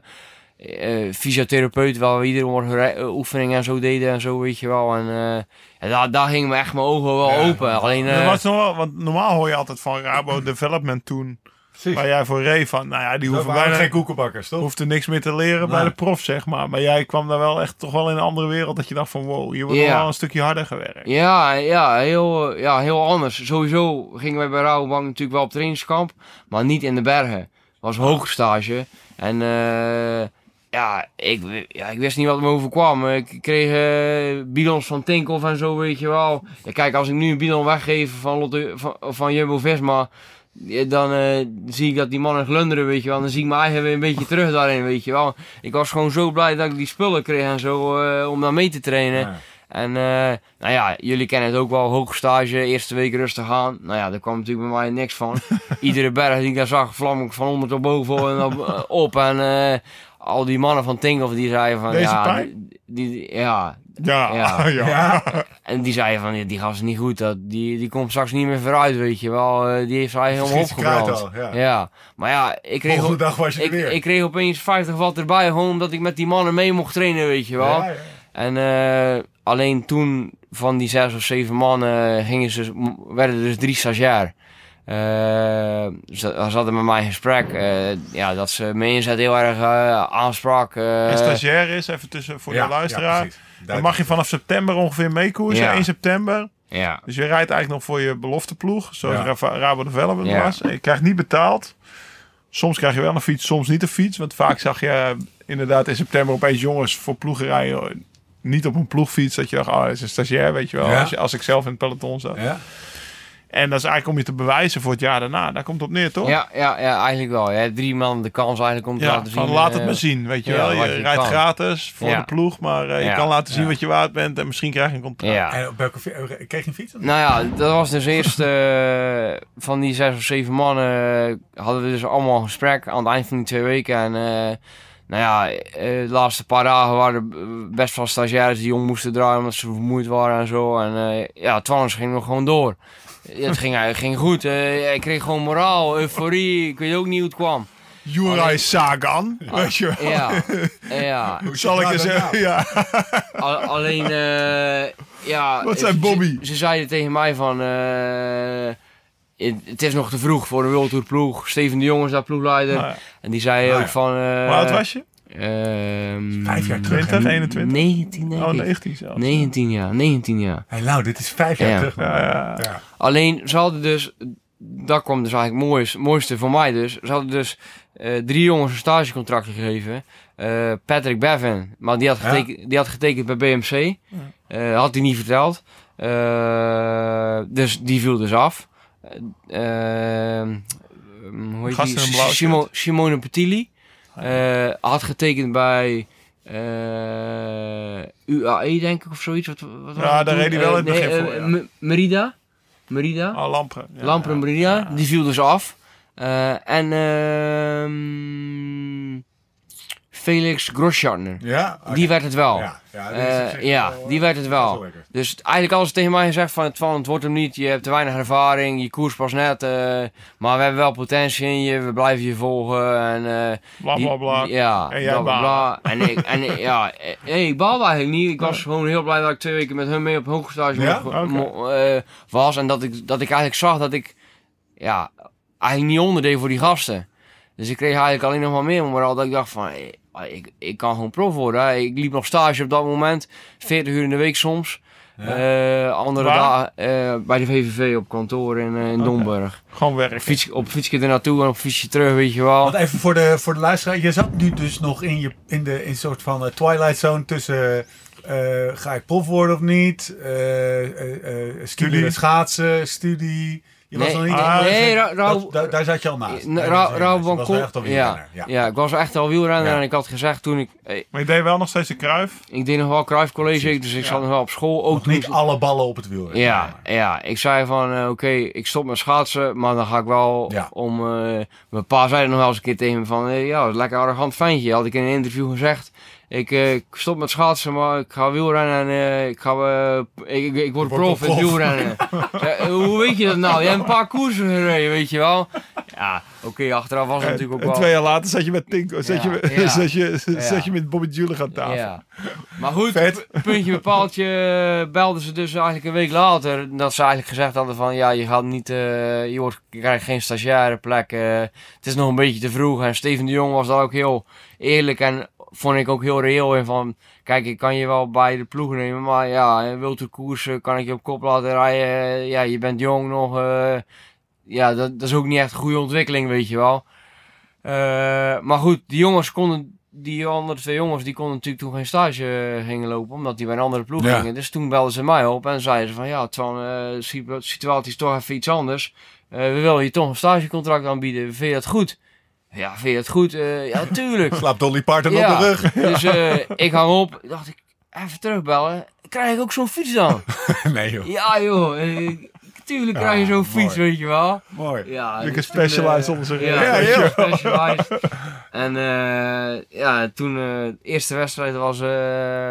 eh, fysiotherapeut waar we iedere morgen oefeningen en zo deden en zo, weet je wel. En eh, ja, daar, daar gingen me echt mijn ogen wel Ja. open. Alleen, Dat was nog wel, want normaal hoor je altijd van Rabo Development toen, Precies. waar jij voor reed van, nou ja, die hoeven bijna geen koekenbakkers, toch? hoefde niks meer te leren bij de prof, zeg maar. Maar jij kwam daar wel echt toch wel in een andere wereld dat je dacht van, wow, hier wordt wel een stukje harder gewerkt. Ja, ja, heel, ja, heel anders. Sowieso gingen wij bij Rabobank natuurlijk wel op trainingskamp, maar niet in de bergen. was hoogstage. En eh, ja, ik, ja, ik wist niet wat me overkwam. Ik kreeg eh bidons van Tinkoff en zo, weet je wel. Ja, kijk, als ik nu een bidon weggeef van, Lotte, van, van Jumbo-Visma, dan eh, zie ik dat die mannen glunderen, weet je wel. Dan zie ik mijn eigen weer een beetje terug daarin, weet je wel. Ik was gewoon zo blij dat ik die spullen kreeg en zo, eh, om daar mee te trainen. Ja. En eh, nou ja, jullie kennen het ook wel, hoogstage, eerste week rustig aan. Nou ja, daar kwam natuurlijk bij mij niks van. Iedere berg die ik daar zag, vlam ik van onder tot boven en op. op. En al die mannen van Tinkoff die zeiden van... Deze ja, pijn? die, die- ja, Ja, Ja. ja. Ja. en die zeiden van, ja, die gast is niet goed. Dat, die, die komt straks niet meer vooruit, weet je wel. Eh, die heeft hij helemaal opgebrand. al, ja. ja. maar ja, ik kreeg, op- dag was je ik, weer. ik kreeg opeens 50 watt erbij, gewoon omdat ik met die mannen mee mocht trainen, weet je wel. Ja, ja. En eh, alleen toen van die zes of zeven mannen gingen ze, werden er dus drie stagiair. Eh, ze, ze hadden met mij een gesprek. eh, ja, dat ze me inzet heel erg eh, aansprak. eh, En stagiair is, even tussen voor Ja, de luisteraar. dan mag je vanaf september ongeveer meekoersen, Ja. 1 september. ja. Dus je rijdt eigenlijk nog voor je belofteploeg, zoals Ja. Rabo Development Ja. was. En je krijgt niet betaald. Soms krijg je wel een fiets, soms niet een fiets. Want vaak zag je inderdaad in september opeens jongens voor ploegen rijden. Niet op een ploegfiets, dat je dacht, oh, dat is een stagiair, weet je wel. Ja. Als, je, als ik zelf in het peloton zat. Ja. En dat is eigenlijk om je te bewijzen voor het jaar daarna. Daar komt het op neer, toch? Ja, ja, ja, eigenlijk wel. Je hebt drie man de kans eigenlijk om te Ja, laten zien. van laat het eh, maar zien, weet je ja, wel. Je, rijdt kan. gratis voor Ja. de ploeg, maar eh, je Ja. kan laten zien Ja. wat je waard bent en misschien krijg je een contract. Ja. En op welke fi- eh, kreeg je een fiets? Nou ja, dat was dus eerst eh, van die zes of zeven mannen hadden we dus allemaal een gesprek aan het eind van die twee weken. En eh, nou ja, eh, de laatste paar dagen waren er best wel stagiaires die jong moesten draaien omdat ze vermoeid waren en zo. En eh ja, Twanners ging nog gewoon door. Het ging, het ging goed. eh, ik kreeg gewoon moraal, euforie. Ik weet ook niet hoe het kwam. Juraj Sagan, weet je wel. Ja, ja. Hoe Zal ik dat zeggen, nou? ja. Al- alleen, eh, ja... Wat zei ze- Bobby? Ze, ze zeiden tegen mij van... eh, het, het is nog te vroeg voor een World Tour ploeg. Steven de Jong is daar ploegleider. Nou ja. En die zei Nou ook ja. van... eh, Hoe oud was je? Ehm, Vijf jaar terug. 20, 21? 19 denk Oh, ik. 19 zelfs. 19 jaar, 19 jaar. Hey, nou, dit is vijf jaar Ja. terug. Ja, ja. Ja. Alleen, ze hadden dus... Dat kwam dus eigenlijk het mooiste, mooiste voor mij dus. Ze hadden dus eh, drie jongens een stagecontract gegeven. Eh, Patrick Bevin, maar die had, Ja. getekend, die had getekend bij BMC. Eh, had hij niet verteld. Eh, dus die viel dus af. Eh, ehm, hoe heet Gast die? Simone Petilli. Eh, had getekend bij eh, UAE, denk ik, of zoiets. Wat, wat Ja, daar reed hij wel Eh, in het begin nee, voor, eh, ja. Merida. Merida. Oh, Lampen. Ja, ja. Merida. Die viel dus af. Eh, en ehm, Felix Groschartner. Ja? Die werd het wel. Ja, ja, Eh, wel, die eh, werd het wel. is wel. Dus eigenlijk alles tegen mij gezegd van het, van het wordt hem niet. Je hebt te weinig ervaring, je koers pas net. eh, maar we hebben wel potentie in je, we blijven je volgen. En, eh, Bla, bla, bla. die- Ja, En jij bla, bla, baalde. bla. En ik, en ja, eh, nee, ik baalde eigenlijk niet. Ik was gewoon heel blij dat ik twee weken met hun mee op hoogstage Ja? eh, was. En dat ik, dat ik eigenlijk zag dat ik ja, eigenlijk niet onderdeed voor die gasten. Dus ik kreeg eigenlijk alleen nog maar meer moraal dat ik dacht van... eh, Ik, ik kan gewoon prof worden. hè. Ik liep nog stage op dat moment. 40 uur in de week soms. Eh, andere dagen eh, bij de VVV op kantoor in, eh, in Domburg. Gewoon Op werken. fiets, op fietsje er naartoe en op fietsje terug, weet je wel. Want even voor de, voor de luisteraar. Je zat nu dus nog in, je, in, de, in een soort van eh, twilight zone tussen... eh, ga ik prof worden of niet? Eh, eh, eh, studie schaatsen, studie. Je was Nee, nog niet... ah, nee, dat- Ra- Rauw- dat- daar, daar zat je al naast. Ra- van was al ja, wielrenner, ja. ja. ik was echt al wielrenner Ja. en ik had gezegd toen ik... eh, Maar je deed wel nog steeds de kruif. Ik deed nog wel Cruijff College, dus ik Ja. zat nog wel op school. Ook Nog toen niet ik- alle ballen op het wiel. Ja, ja, ik zei van eh, oké, ik stop met schaatsen, maar dan ga ik wel Ja. om... eh, mijn pa zei nog wel eens een keer tegen me van, ja, dat is lekker arrogant ventje. Had ik in een interview gezegd. Ik, eh, ik stop met schaatsen, maar ik ga wielrennen en eh, ik, ga, eh, ik, word prof in wielrennen. Hoe weet je dat nou? Je hebt een paar koersen gereden, weet je wel. Ja, oké, achteraf was het natuurlijk ook en wel... twee jaar later zat je met Tinko. Zat, je, met- ja. zat, je, Ja. zat je met Bobby Julich aan tafel. Maar goed, Vet. puntje bepaaltje eh, belden ze dus eigenlijk een week later. Dat ze eigenlijk gezegd hadden van ja, je gaat niet, je, wordt, je krijgt geen stagiaire plek. het is nog een beetje te vroeg. En Steven de Jong was daar ook heel eerlijk en vond ik ook heel reëel in van... Kijk, ik kan je wel bij de ploeg nemen, maar ja, wilt de koersen kan ik je op kop laten rijden. Eh, Ja, je bent jong nog. eh, ja, dat, dat is ook niet echt een goede ontwikkeling, weet je wel. Eh, maar goed, die jongens konden, die andere twee jongens, die konden natuurlijk toen geen stage eh, gingen lopen, omdat die bij een andere ploeg Ja. gingen. Dus toen belden ze mij op en zeiden ze van, ja, Twan, eh, situ- situatie is toch even iets anders. eh, we willen je toch een stagecontract aanbieden. Vind je dat goed? Ja, vind je dat goed? Eh, ja, tuurlijk. Slaap Dolly Parton ja. op de rug. Dus eh, ik hang op. dacht ik, even terugbellen. Krijg ik ook zo'n fiets dan? nee joh, ja joh, tuurlijk krijg je zo'n mooi. fiets, weet je wel. mooi. Ja, Lekker specialized eh, onder zijn Ja, heel. specialized. En eh, ja, toen eh, de eerste wedstrijd was... eh,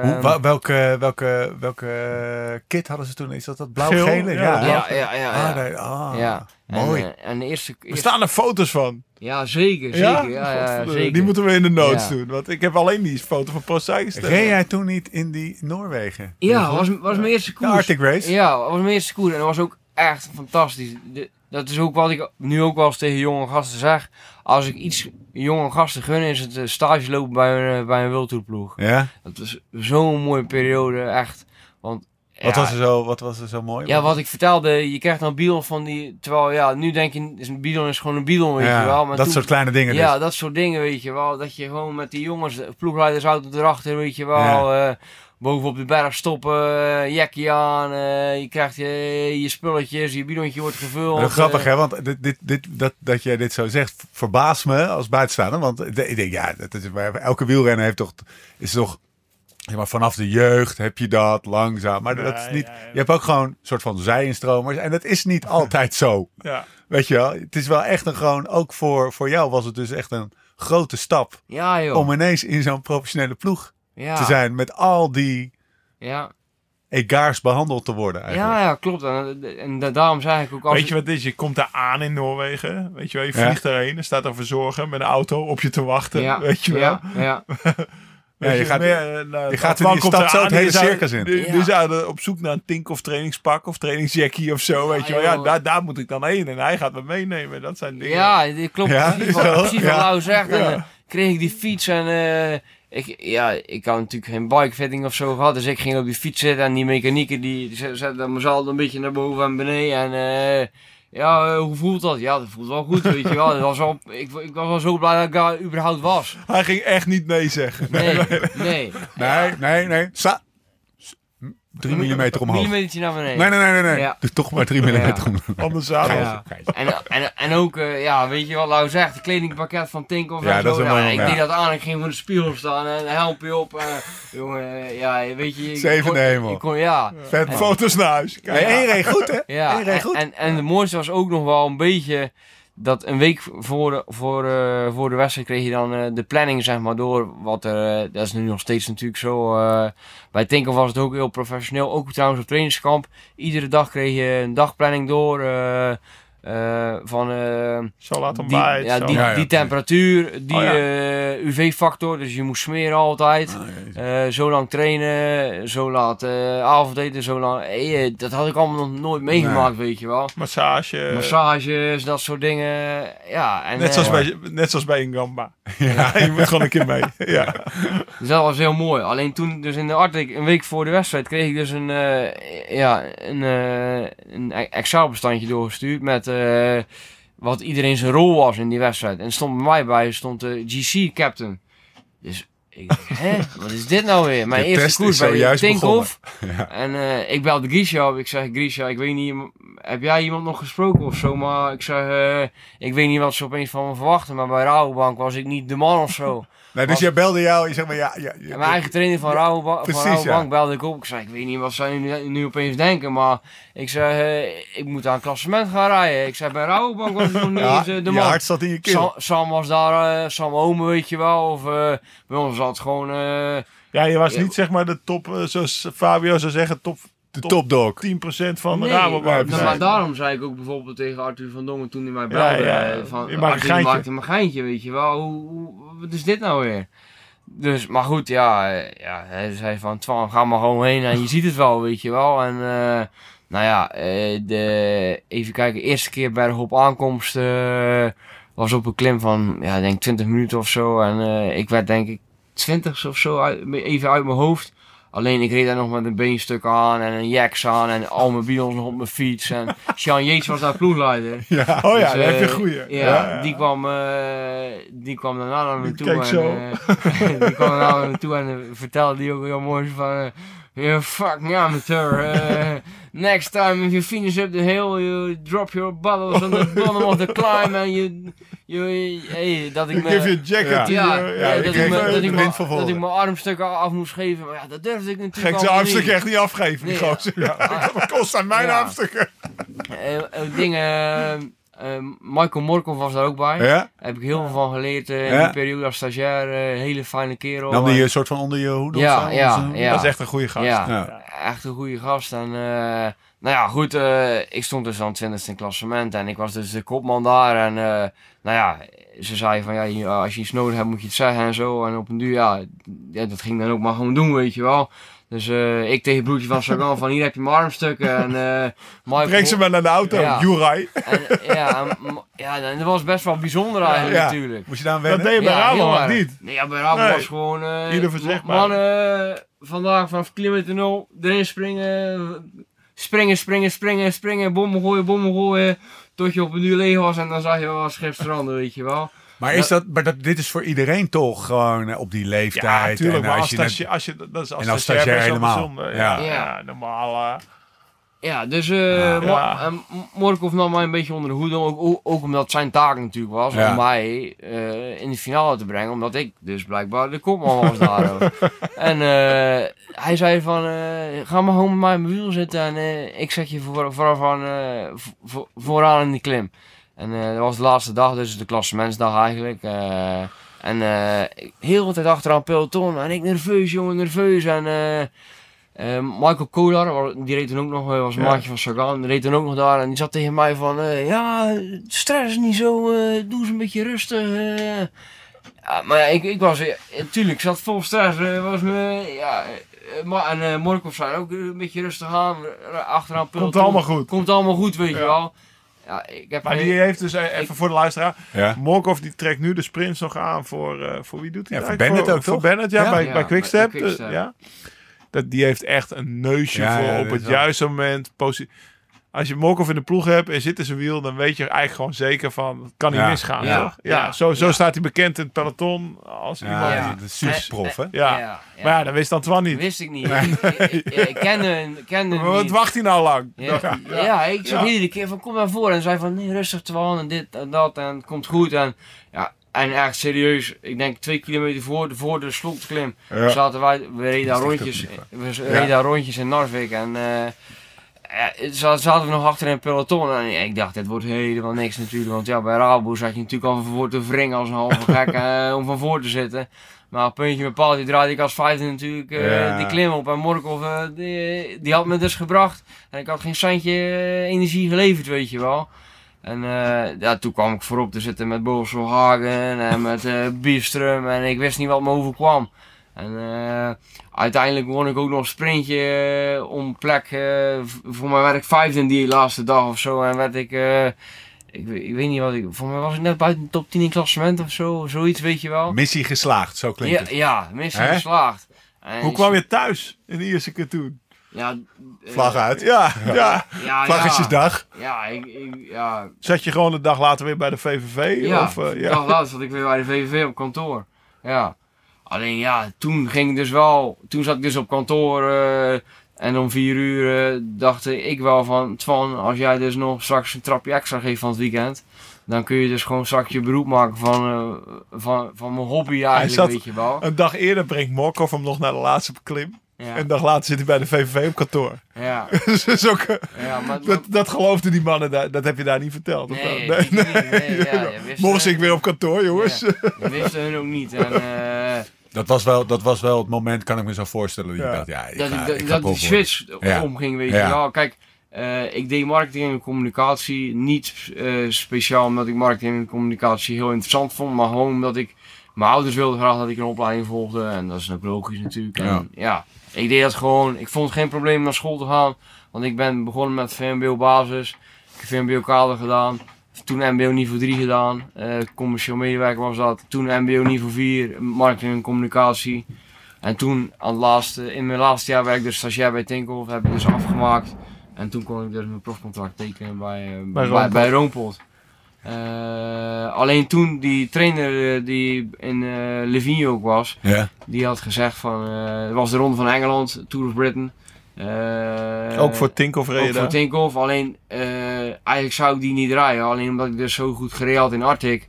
Hoe, welke, welke, welke kit hadden ze toen? Is dat dat blauw-gele? Ja, ja, ja, ja, ja. Ah, nee, ah, Ja. mooi. En, en de eerste... Er staan er foto's van. ja, zeker, zeker. Ja, ja, zeker. Die moeten we in de notes Ja. doen. Want ik heb alleen die foto van Pro Cycling Reed jij toen niet in die Noorwegen? Ja, was, was mijn eerste De koers. Arctic Race? Ja, was mijn eerste koers. En dat was ook echt fantastisch. De- dat is ook wat ik nu ook wel eens tegen jonge gasten zeg. Als ik iets jonge gasten gun, is het eh, stage lopen bij een, eh, bij een wildtoerploeg. Ja? Dat was zo'n mooie periode, echt. Want, Wat, ja, was er zo, wat was er zo mooi? Ja, wat ik vertelde, je krijgt dan bidon van die... Terwijl, ja, nu denk je, is een bidon is gewoon een bidon, weet Ja, je wel. Maar dat toen- soort kleine dingen Ja, dus. dat soort dingen, weet je wel. Dat je gewoon met die jongens, de ploegleidersauto erachter, weet je wel. eh, bovenop de berg stoppen, uh, jackie aan, eh, je krijgt je, je spulletjes, je bidonnetje wordt gevuld. Grappig eh, hè, want dit, dit, dit, dat, dat jij dit zo zegt verbaast me als buitenstaander. Want ik denk, ja, dat is, elke wielrenner heeft toch, is toch, zeg maar, vanaf de jeugd heb je dat langzaam. Maar dat is niet, ja, je hebt ook gewoon een soort van zijinstromers. En dat is niet altijd zo. Ja. Weet je wel, het is wel echt een gewoon, ook voor, voor jou was het dus echt een grote stap. Ja, joh. Om ineens in zo'n professionele ploeg ja. te zijn met al die Ja. egaars behandeld te worden eigenlijk. ja, ja, klopt. En, en da- daarom zei ik ook als... Weet je wat het is? Je komt daar aan in Noorwegen. Weet je wel, je Ja. vliegt erheen. Er staat een verzorger met een auto op je te wachten. ja, Weet je wel. Ja, ja. Ja, je gaat- meer, eh, nou, je gaat Twan in die komt stad zo het hele circus in. Die, Ja. op zoek naar een tink of trainingspak of trainingsjackie of zo. weet je wel. Ja, daar, daar moet ik dan heen. En hij gaat me meenemen. Dat zijn dingen. Ja, dit klopt Ja, precies, wat, precies wat ja. Lau zegt. En eh, kreeg ik die fiets en eh, ik, ja, ik had natuurlijk geen bikefitting of zo gehad. Dus ik ging op die fiets zitten en die mechanieker die zet- zette me een beetje naar boven en beneden. En eh, ja, eh, hoe voelt dat? Ja, dat voelt wel goed, weet je wel. Dat was wel ik, ik was wel zo blij dat ik daar überhaupt was. Hij ging echt niet nee zeggen. Nee, nee. Nee, nee, nee. Sa drie millimeter omhoog. Millimetertje naar beneden. Nee, nee, nee, nee. nee. Ja. Doe toch maar drie millimeter omhoog. Anders Ja. En, en, en ook, eh, ja, weet je wat Lau zegt, de kledingpakket van Tinkoff Ja, en dat zo. is een Ja, mooi ik deed dat aan, ik ging voor de spiegel staan en een helmpje op. eh, jongen, eh, ja, weet je... kon- hemel. Ik kon, ja, Vet. Foto's naar huis. Kijk. Één reed goed, hè? ja. Eén reed En, goed. en, en de mooiste was ook nog wel een beetje dat een week voor de, voor, eh, voor de wedstrijd kreeg je dan eh, de planning zeg maar door. Wat er, eh, dat is nu nog steeds natuurlijk zo. bij Tinkoff was het ook heel professioneel. Ook trouwens op trainingskamp. Iedere dag kreeg je een dagplanning door. Eh, van eh, Zo laat die, ontbijt. ja, zo. die, Ja, ja, die temperatuur, die Oh, ja. eh, UV-factor, dus je moest smeren altijd. Eh, zo lang trainen, zo laat eh avondeten, zo lang. eh, dat had ik allemaal nog nooit meegemaakt, weet je wel. Massage. Massages, dat soort dingen. Ja, en, net, zoals bij, net zoals bij een gamba. Ja. je moet gewoon een keer mee. Ja. Dus dat was heel mooi. Alleen toen, dus in de Arctic, een week voor de wedstrijd, kreeg ik dus een, ja, een, een Excel-bestandje doorgestuurd met eh, wat iedereen zijn rol was in die wedstrijd. En stond bij mij bij, stond de GC-captain. Dus ik dacht, hè, wat is dit nou weer? Mijn De eerste koers bij Tinkoff. Ja. En eh, ik belde Grisha op. Ik zeg, Grisha, ik weet niet, heb jij iemand nog gesproken of zo? Maar ik zeg, eh, ik weet niet wat ze opeens van me verwachten. Maar bij Rabobank was ik niet de man of zo. Nee, dus jij belde jou, je zeg maar, ja... ja, mijn eigen trainer van ja. belde ik op. Ik zei, ik weet niet wat zij nu, nu opeens denken, maar ik zei, ik moet aan het klassement gaan rijden. Ik zei, bij Rabobank was ik nog niet eens eh, de man. hart zat in je keel. Sam, Sam was daar, eh, Sam Ome, weet je wel. Of eh, bij ons zat gewoon, ja, je was niet zeg maar de top, zoals Fabio zou zeggen, top De topdog. 10% van de nee, Rabobank. nou, maar daarom zei ik ook bijvoorbeeld tegen Arthur van Dongen toen hij mij belde. ja, eh, van, je maakt een maakte een geintje, weet je wel. Hoe, hoe, wat is dit nou weer? Dus, maar goed, ja, eh, ja hij zei van, Twan, ga maar gewoon heen en je ziet het wel, weet je wel. En eh, nou ja, eh, de, even kijken, eerste keer bergop aankomst eh, was op een klim van, ja, denk 20 minuten of zo. En eh, ik werd denk ik 20 of zo, uit- even uit mijn hoofd. Alleen ik reed daar nog met een beenstuk aan en een jacks aan en al mijn bidons nog op mijn fiets. En Sean Yates was daar ploegleider. Ja. Oh ja, Dus, heb je eh, een goeie. Ja, Die, kwam, eh, die kwam daarna naar me toe. en, zo. die kwam daarna naar me toe en vertelde die ook heel mooi van... you're a fucking amateur. Next time if you finish up the hill, you drop your bottles on the bottom of the climb and you... you hey, dat ik me... geef je een jacket. Ja. die, ja, ja, ik dat, ik me, dat, ik me, dat ik mijn armstukken af moest geven. Maar ja, dat durfde ik natuurlijk Gek zijn allemaal armstuk niet. echt niet afgeven, die Nee, gozer. Ja. Dat kost aan mijn armstukken. Eh, eh, dingen, eh, Michael Morkov was daar ook bij. Ja? Daar heb ik heel veel van geleerd eh, in Ja. die periode als stagiair. eh, hele fijne kerel. Nam die En- een soort van onder je hoede Ja, of zo? ja. Dat is echt een goede gast. Ja, Ja. echt een goede gast. En eh, nou ja, goed, eh, ik stond dus aan het 20ste in klassement en ik was dus de kopman daar. En eh, nou ja, ze zei van ja, als je iets nodig hebt moet je het zeggen en zo. En op een duur, ja, ja dat ging dan ook maar gewoon doen, weet je wel. Dus eh, ik tegen broertje van Sagan van hier heb je mijn armstukken. En, eh Michael- Breng ze maar naar de auto, Ja. En, ja, en, ja, en dat was best wel bijzonder eigenlijk Ja. natuurlijk. Moest je daar aan Dat wennen? deed je bij Ja, Rabo niet. Nee, ja, bij Rabo Nee. was gewoon... eh, Ieder voor zich, ma- maar- Mannen, vandaag vanaf kilometer 0, erin springen, springen, springen, springen, springen, bommen gooien, bommen gooien. Tot je op een uur leeg was en dan zag je wel schip stranden, weet je wel. Maar, is dat, maar dat, dit is voor iedereen toch gewoon eh, op die Ja, leeftijd. natuurlijk. en Maar als je als je, dat is als En als stagiair helemaal. bijzonder. Ja. Ja, Ja. ja, normaal. eh, Ja, dus eh Ja. Mo- eh, Morkov nam mij een beetje onder de hoede. Ook, ook, omdat zijn taak natuurlijk was Ja. om mij eh, in de finale te brengen. Omdat ik dus blijkbaar de kopman was daar. En eh, hij zei van, eh, ga maar gewoon met mij in mijn wiel zitten. En eh, ik zet je voor, voor, van, eh, voor- vooraan in die klim. En eh, dat was de laatste dag, dus de klassementsdag eigenlijk. eh, en ik- heel de tijd achteraan peloton. En ik nerveus, jongen, nerveus. En... Michael Kolar, die reed toen ook nog, was een Ja. maatje van Sagan, die reed toen ook nog daar en die zat tegen mij van, ja, stress niet zo, doe eens een beetje rustig. Ja, maar ja, ik, ik was, eh, tuurlijk, ik zat vol stress, was me, ja, maar, en Morkov zei ook een beetje rustig aan, achteraan peloton. Komt allemaal goed. Komt allemaal goed, weet je wel. Ja, ik heb Maar geen- die heeft dus, eh, even voor de luisteraar. Ja. Morkov die trekt nu de sprints nog aan voor, eh, voor wie doet hij Ja, voor? Bennett ook, Voor toch? Bennett, ja, Ja. bij, Ja, bij Quickstep. bij Quickstep. eh, ja. Dat, die heeft echt een neusje Ja, voor ja, op het juiste moment. posi- Als je Morkov in de ploeg hebt en zit in zijn wiel, dan weet je eigenlijk gewoon zeker van, het kan niet Ja. misgaan. Ja. toch? Ja, Ja. zo, zo Ja. staat hij bekend in het peloton als iemand. Ja, Ja. dat is superprof, hè? Ja. ja, ja. Maar ja, dat wist Antoine niet. Wist ik niet. Ik, ik, ik kende, kende Maar hem Wat niet. wacht hij nou lang? Ja, ja, ik zag Ja. iedere keer van kom naar voren en zei van nee, rustig Twan en dit en dat en het komt goed en ja, en echt serieus, ik denk twee kilometer voor de, voor de slotklim Ja. zaten wij, we reden daar Dat rondjes, we reden daar rondjes in Narvik en eh ja, za- zaten we nog achter in een peloton en ik dacht dit wordt helemaal niks natuurlijk, want ja bij Rabo zat je natuurlijk al van voor te wringen als een halve gek eh, om van voor te zitten. Maar op puntje met paal, die draaide ik als vijfde natuurlijk Ja. die klim op. En Morkov, eh, die, die had me dus gebracht. En ik had geen centje energie geleverd, weet je wel. En ja, toen kwam ik voorop te zitten met Borsel Hagen en met Bierström. En ik wist niet wat me overkwam. En uiteindelijk won ik ook nog een sprintje eh, om plek. eh, voor mij werd ik vijfde in die laatste dag of zo. En werd ik... eh, ik, weet- ik weet niet wat ik... Voor mij was ik net buiten de top 10 in klassement of zo. Zoiets, weet je wel. Missie geslaagd, zo klinkt Ja, het. ja missie geslaagd. En Hoe kwam je thuis in de eerste keer toen? Ja, Vlag uit. Ja, ja. Ja, Vlaggetjesdag. Ja, ik, ik, ja, Zat je gewoon de dag later weer bij de VVV? ja. Of, Een ja. dag later zat ik weer bij de VVV op kantoor. Ja. Alleen ja, toen ging ik dus wel, toen zat ik dus op kantoor eh, en om vier uur eh, dacht ik wel van, Twan, als jij dus nog straks een trapje extra geeft van het weekend, dan kun je dus gewoon straks je beroep maken van, eh, van, van mijn hobby eigenlijk, zat- weet je wel. Een dag eerder brengt Morkov hem nog naar de laatste klim. Ja, En een dag later zit hij bij de VVV op kantoor. ja, Dus ook, ja maar, dat, dat geloofden die mannen, daar, dat heb je daar niet verteld. nee, ik niet, nee, ja, Morgen zit ik weer op kantoor, jongens. Ja, dat wisten hun ook niet. En, Dat was, wel, dat was wel het moment, kan ik me zo voorstellen. Dat je Ja. dacht, ja, ik dat, ga, ik- ik ga dat prof die switch Ja. omging, weet Ja. je wel. Kijk, eh, ik deed marketing en communicatie niet eh, speciaal omdat ik marketing en communicatie heel interessant vond, maar gewoon omdat ik mijn ouders wilden graag dat ik een opleiding volgde en dat is ook logisch natuurlijk. En, Ja. ja. ik deed dat gewoon. Ik vond het geen probleem om naar school te gaan, want ik ben begonnen met VMBO basis, ik heb VMBO kader gedaan. Toen MBO niveau 3 gedaan, eh, commercieel medewerker was dat. Toen MBO niveau 4, marketing en communicatie. En toen, aan het laatste, in mijn laatste jaar werkte ik dus stagiair bij Tinkel, heb ik dus afgemaakt. En toen kon ik dus mijn profcontract tekenen bij, eh, bij, bij, Roompot. Roompot. Eh, alleen toen die trainer die in eh Livigno ook was, Ja. die had gezegd van, eh, het was de ronde van Engeland, Tour of Britain. Eh, ook voor Tinkoff ook reden. voor Tinkoff. Alleen, eh, eigenlijk zou ik die niet rijden. Alleen omdat ik dus zo goed gereden had in Arctic.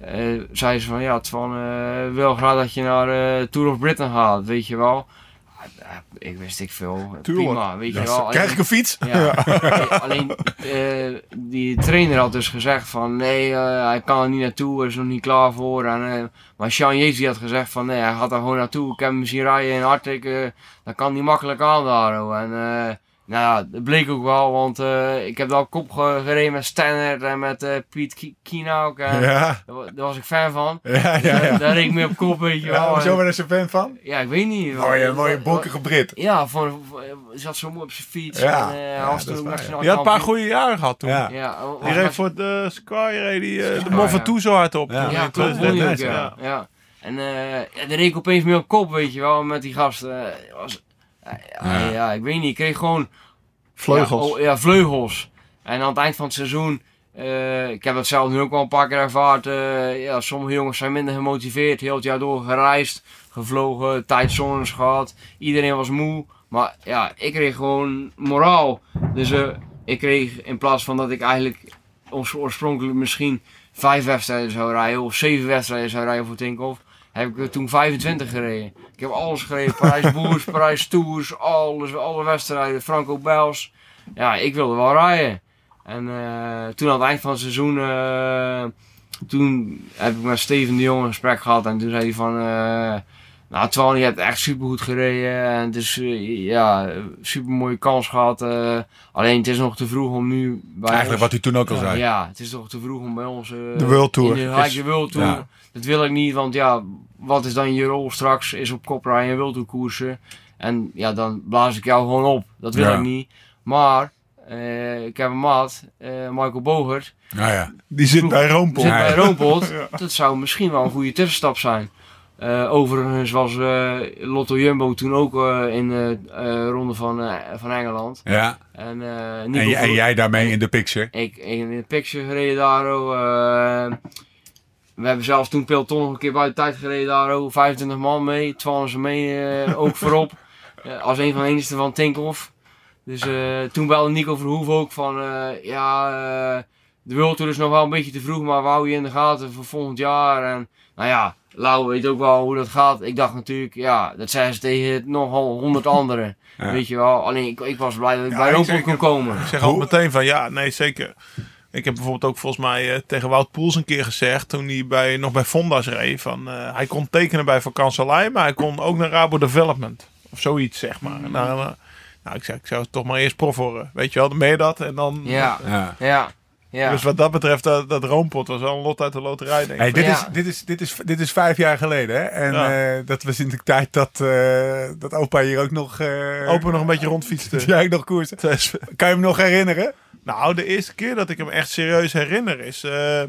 eh zei ze van, ja, Twan, eh wil graag dat je naar Tour of Britain gaat, weet je wel. Ik wist ik veel. Tuurlijk. Prima, weet je wel. Alleen- Krijg ik een fiets? ja. Alleen eh, die trainer had dus gezegd van nee, eh, hij kan er niet naartoe, hij is nog niet klaar voor. En, eh, maar Sean die had gezegd van nee, hij gaat er gewoon naartoe. Ik heb hem zien rijden in eh dat kan niet makkelijk aan daar. En nou ja, dat bleek ook wel, want eh, ik heb daar op kop ge- gereden met Stannard en met eh Piet ook. En Ja. daar, wa- daar was ik fan van. Ja, ja, ja. Daar reed ik mee op kop, weet je Ja, wel. En- ben je zo fan van? ja, ik weet niet. Mooie, mooie bonkige Brit. Ja, van, hij zat zo mooi op zijn fiets. Ja. En, eh, Ja, hij was dat toen is ook waar, ja. nationaal Die had een paar goede jaren gehad toen. Ja. Ja, oh, Die was- reed voor de Sky, reed die, eh, de toe zo hard op. Ja. Toen Ja, in klopt. 2013, moeilijk, ja. ja. ja. En eh ja, dan reed ik opeens meer op kop, weet je wel, met die gasten. Eh, was, ja, ja, ik weet niet, ik kreeg gewoon... Vleugels. Ja, oh, ja, vleugels. En aan het eind van het seizoen, eh, ik heb dat zelf nu ook wel een paar keer ervaard. eh, ja, sommige jongens zijn minder gemotiveerd, heel het jaar door gereisd, gevlogen, tijdzones gehad. Iedereen was moe. Maar ja, ik kreeg gewoon moraal. Dus eh, ik kreeg in plaats van dat ik eigenlijk oors- oorspronkelijk misschien vijf wedstrijden zou rijden of zeven wedstrijden zou rijden voor Tinkoff, heb ik er toen 25 gereden. Ik heb alles gereden, Parijs Boers, Parijs Tours, alles, alle wedstrijden, Franco Bels. Ja, ik wilde wel rijden. En eh, toen aan het eind van het seizoen, eh, toen heb ik met Steven de Jong een gesprek gehad en toen zei hij van, eh, nou Twan, je hebt echt supergoed gereden en het is eh, ja, super mooie kans gehad. eh, alleen het is nog te vroeg om nu bij Eigenlijk ons- wat u toen ook al zei. ja, het is toch te vroeg om bij ons... eh, De World Tour de is- Hike World Tour. ja. Dat wil ik niet, want ja, wat is dan je rol straks? Is op kop rijden en World Tour koersen. En ja, dan blaas ik jou gewoon op. Dat wil Ja. ik niet. Maar, eh, ik heb een maat, eh, Michael Bogert. Nou ja. Die zit bij Roompel. Zit bij ja. Roompot. Dat zou misschien wel een goede tussenstap zijn. Eh, overigens was eh, Lotto Jumbo toen ook eh, in de ronde van, van Engeland. ja. En, En, jij daarmee in de picture. ik in de picture gereden daar. oh, we hebben zelfs toen peloton nog een keer buiten tijd gereden daar. oh, 25 man mee. 12 ze mee ook voorop. Als een van de enigste van Tinkoff. Dus toen belde Nico Verhoef ook van ja, de World Tour is nog wel een beetje te vroeg, maar we houden je in de gaten voor volgend jaar. En nou ja, Lau weet ook wel hoe dat gaat. Ik dacht natuurlijk, ja, dat zeggen ze tegen nogal honderd anderen. Ja. Weet je wel, alleen ik, ik was blij dat ik Ja, bij zeg- kon komen. Ik zeg al meteen van ja, nee zeker. Ik heb bijvoorbeeld ook volgens mij eh, tegen Wout Poels een keer gezegd toen hij bij, nog bij Fonda's reed. Van, eh, hij kon tekenen bij Vakanselij, maar hij kon ook naar Rabo Development. Of zoiets zeg maar. En dan, eh, nou, ik zeg, ik zou toch maar eerst prof worden. Weet je wel, dan ben je dat. En dan, Ja, Ja. ja, ja. Dus wat dat betreft, dat, dat roompot was wel een lot uit de loterij denk ik. Hey, dit, Ja. is, dit, is, dit, is, dit is vijf jaar geleden. Hè? En Ja. eh, dat was in de tijd dat, eh, dat opa hier ook nog... eh Open nog een beetje rondfietste. Ja, ik nog koersen. Kan je hem nog herinneren? Nou, de eerste keer dat ik hem echt serieus herinner is eh,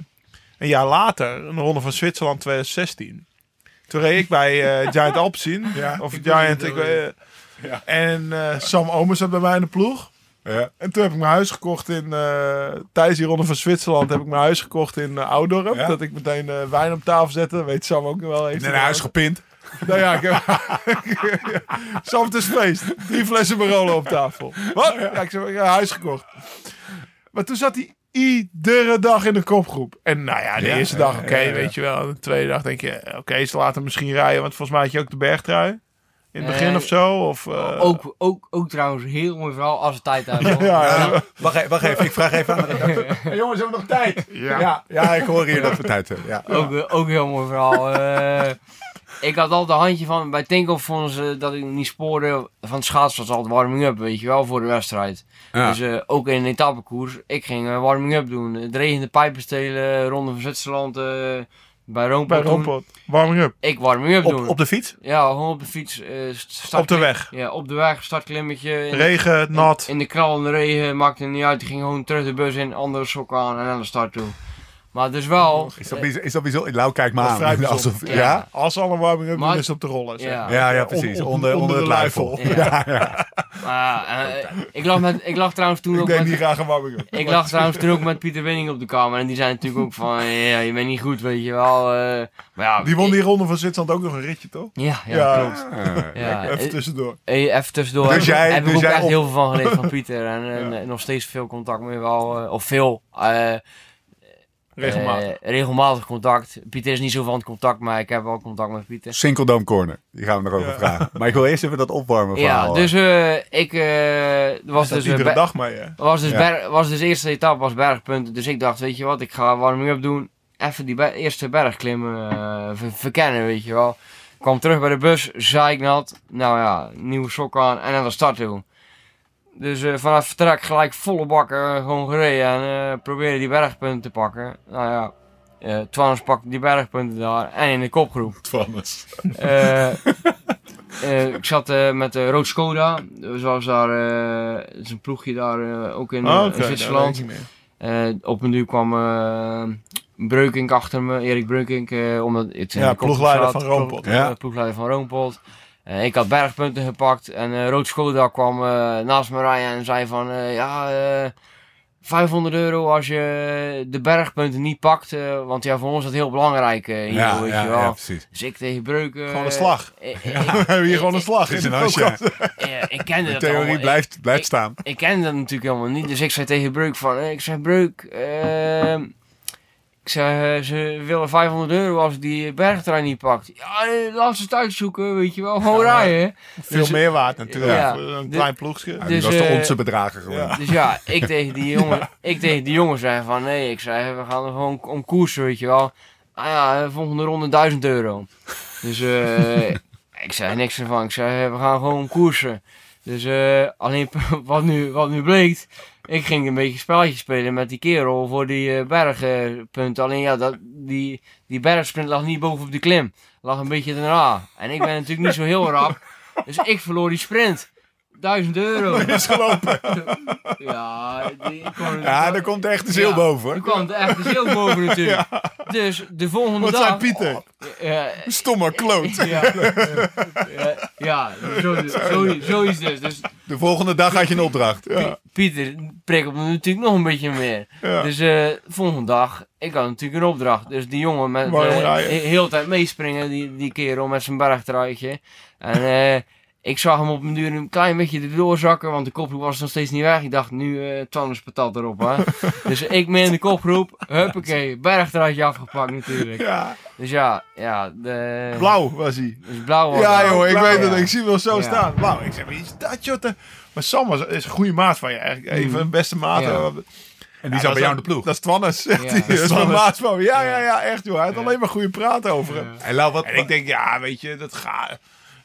een jaar later, een ronde van Zwitserland 2016. Toen reed ik bij eh, Giant Alpecin, Ja, of ik Giant, ik, en eh, Sam Omer zat bij mij in de ploeg. Ja. En toen heb ik mijn huis gekocht in, eh, tijdens die ronde van Zwitserland heb ik mijn huis gekocht in uh, Oudorp. Ja. Dat ik meteen eh, wijn op tafel zette, weet Sam ook nog wel. Heeft Naar hij huis gepint. Nou ja, ik heb... Sam, het is feest. Drie flessen Barolo op tafel. Wat? Ja, ik heb een huis gekocht. Maar toen zat hij iedere dag in de kopgroep. En nou ja, de Ja, eerste dag, oké, weet je wel. De tweede dag denk je, oké, ze laten hem misschien rijden. Want volgens mij had je ook de bergtrui. In het begin Nee. of zo. Of, eh, ook, ook, ook trouwens heel mooi verhaal als we tijd hebben. hoor. Ja, Ja. Wacht, even, wacht even, ik vraag even aan de. Hey, jongens, hebben we nog tijd? Ja. Ja, ja, ik hoor hier dat we tijd hebben. Ja. Ook, ook heel mooi verhaal. Eh, ik had altijd een handje van, bij Tinkoff vonden ze dat ik niet spoorde. Van het schaatsen was altijd warming-up, weet je wel, voor de wedstrijd. Ja. Dus eh, ook in een etappekoers, ik ging eh, warming-up doen. Het regende pijpen stelen, ronde van Zwitserland, eh, bij Roompot bij doen. Rompot. Warming up. Ik warming-up doen. Op, op de fiets? Ja, gewoon op de fiets. eh, start- Op de weg. Ja, op de weg, startklimmetje. in- Regen, nat. In de knallende regen, maakte het niet uit. Die ging gewoon terug de bus in, andere sokken aan en aan de start toe. Maar dus wel... Is dat, is dat bijzonder? Lau, kijk maar Dat aan. Alsof, Ja. ja? Als ze al een warming-up Maar- is op de rollen. zeg Ja. Ja, ja, precies. On- on- onder, onder, onder het de luifel. Ja. Ja, ja. Maar, eh, ik, lag met, ik lag trouwens toen Ik ook deed met... niet graag een warming-up. Ik lag trouwens toen ook met Pieter Winning op de kamer. En die zei natuurlijk ook van... Ja, je bent niet goed, weet je wel. eh, maar ja, Die won die ronde van Zwitserland ook nog een ritje, toch? Ja, ja, Ja. klopt. Ja, Even eh, tussendoor. eh, even tussendoor. Dus heb, jij- heb dus ik ook jij echt op- heel veel van geleerd van Pieter. En, en, eh, nog steeds veel contact mee wel. eh, of veel. Eh, Regelmatig. regelmatig contact. Pieter is niet zo van het contact, maar ik heb wel contact met Pieter. Sinkeldome Corner. Die gaan we nog over Ja. vragen. Maar ik wil eerst even dat opwarmen Ja, verhaal. dus eh, ik eh, er was dus, iedere dag mee, hè? was dus, Ja. ber- was dus de eerste etappe was bergpunten. Dus ik dacht, weet je wat, ik ga warming-up doen. Even die be- eerste bergklimmen ver- verkennen, weet je wel. Kwam terug bij de bus, zeiknat. Nou ja, nieuwe sok aan en aan de start toe. Dus eh, vanaf vertrek gelijk volle bakken eh, gewoon gereden en eh probeerde die bergpunten te pakken. Nou ja, eh Twannes pakte die bergpunten daar en in de kopgroep. Twannes. Ik zat met de Rood Skoda. Zoals daar, eh, het is een ploegje daar ook in, Ah, in daar Zwitserland. op een duur kwam Breukink achter me, Erik Breukink. omdat het Ja, ploegleider van Roompot. Ja. Ploegleider van Roompot. Eh, ik had bergpunten gepakt en eh Rood Skoda kwam eh, naast me rijden en zei van ja, eh 500 euro als je de bergpunten niet pakt. want ja, voor ons is dat heel belangrijk hier, Ja, weet ja, je wel. ja, precies. Dus ik tegen Breuken. Gewoon een slag. We hebben hier gewoon een slag. In een huisje. eh, ik kende De dat theorie allemaal. blijft, blijft ik- staan. Ik kende dat natuurlijk helemaal niet. Dus ik zei tegen Breuk van... Ik zei, Breuk... ik zei, eh, ze willen 500 euro als ik die bergtrein niet pakt. Ja, eh, laat ze het uitzoeken, weet je wel. Gewoon rijden. Veel Dus- meer waard natuurlijk. Ja. Een klein ploegje. Dus, die was de eh, onze bedrager gewoon. ja. Dus ja, ik tegen die jongen, ik tegen die jongen zei van... Nee, ik zei, we gaan er gewoon om koersen, weet je wel. Ah ja, volgende ronde 1000 euro. Dus eh, ik zei niks ervan. Ik zei, we gaan gewoon koersen. Dus eh, alleen wat nu, wat nu bleek... Ik ging een beetje spelletje spelen met die kerel voor die eh, bergpunten. Alleen ja, dat, die, die bergsprint lag niet bovenop de klim. Lag een beetje erna. En ik ben natuurlijk niet zo heel rap. Dus ik verloor die sprint. 1000 euro. Is gelopen. Ja, die, Ja, daar komt echt de ziel Ja, boven. Er kwam er echt de ziel boven natuurlijk. Dus de volgende Wat dag... zei Pieter? Ja, Stomme kloot. ja, ja, zo, zo, zoiets dus. Dus De volgende dag had je een opdracht. Pi- Pieter prikkelde me natuurlijk nog een beetje meer. Dus eh volgende dag, ik had natuurlijk een opdracht. Dus die jongen met he- heel de tijd meespringen, die, die kerel met zijn bergtruitje. En eh, ik zag hem op een duur een klein beetje erdoor zakken, want de kopgroep was nog steeds niet weg. Ik dacht, nu eh Twannes patat erop, hè. dus ik mee in de kopgroep, huppakee, bergtruitje afgepakt natuurlijk. Ja, Dus ja, ja, de... blauw was hij. Dus blauw was Ja, jongen, ik Blauw, weet het. ja. Ik zie hem wel zo Ja. staan. Blauw. Ik zeg, wie is dat, jotte? Maar Sam was, is een goede maat van je. Eigenlijk even een beste maat. Ja. En die Ja, zat bij jou in de ploeg. Dat is Twannes, zegt Ja. hij. Dat Dat is Twannes. maat van me. Ja, ja, Ja. echt joh. Hij had alleen maar goede praat over hem. En wat, En ik denk, ja, weet je, dat gaat...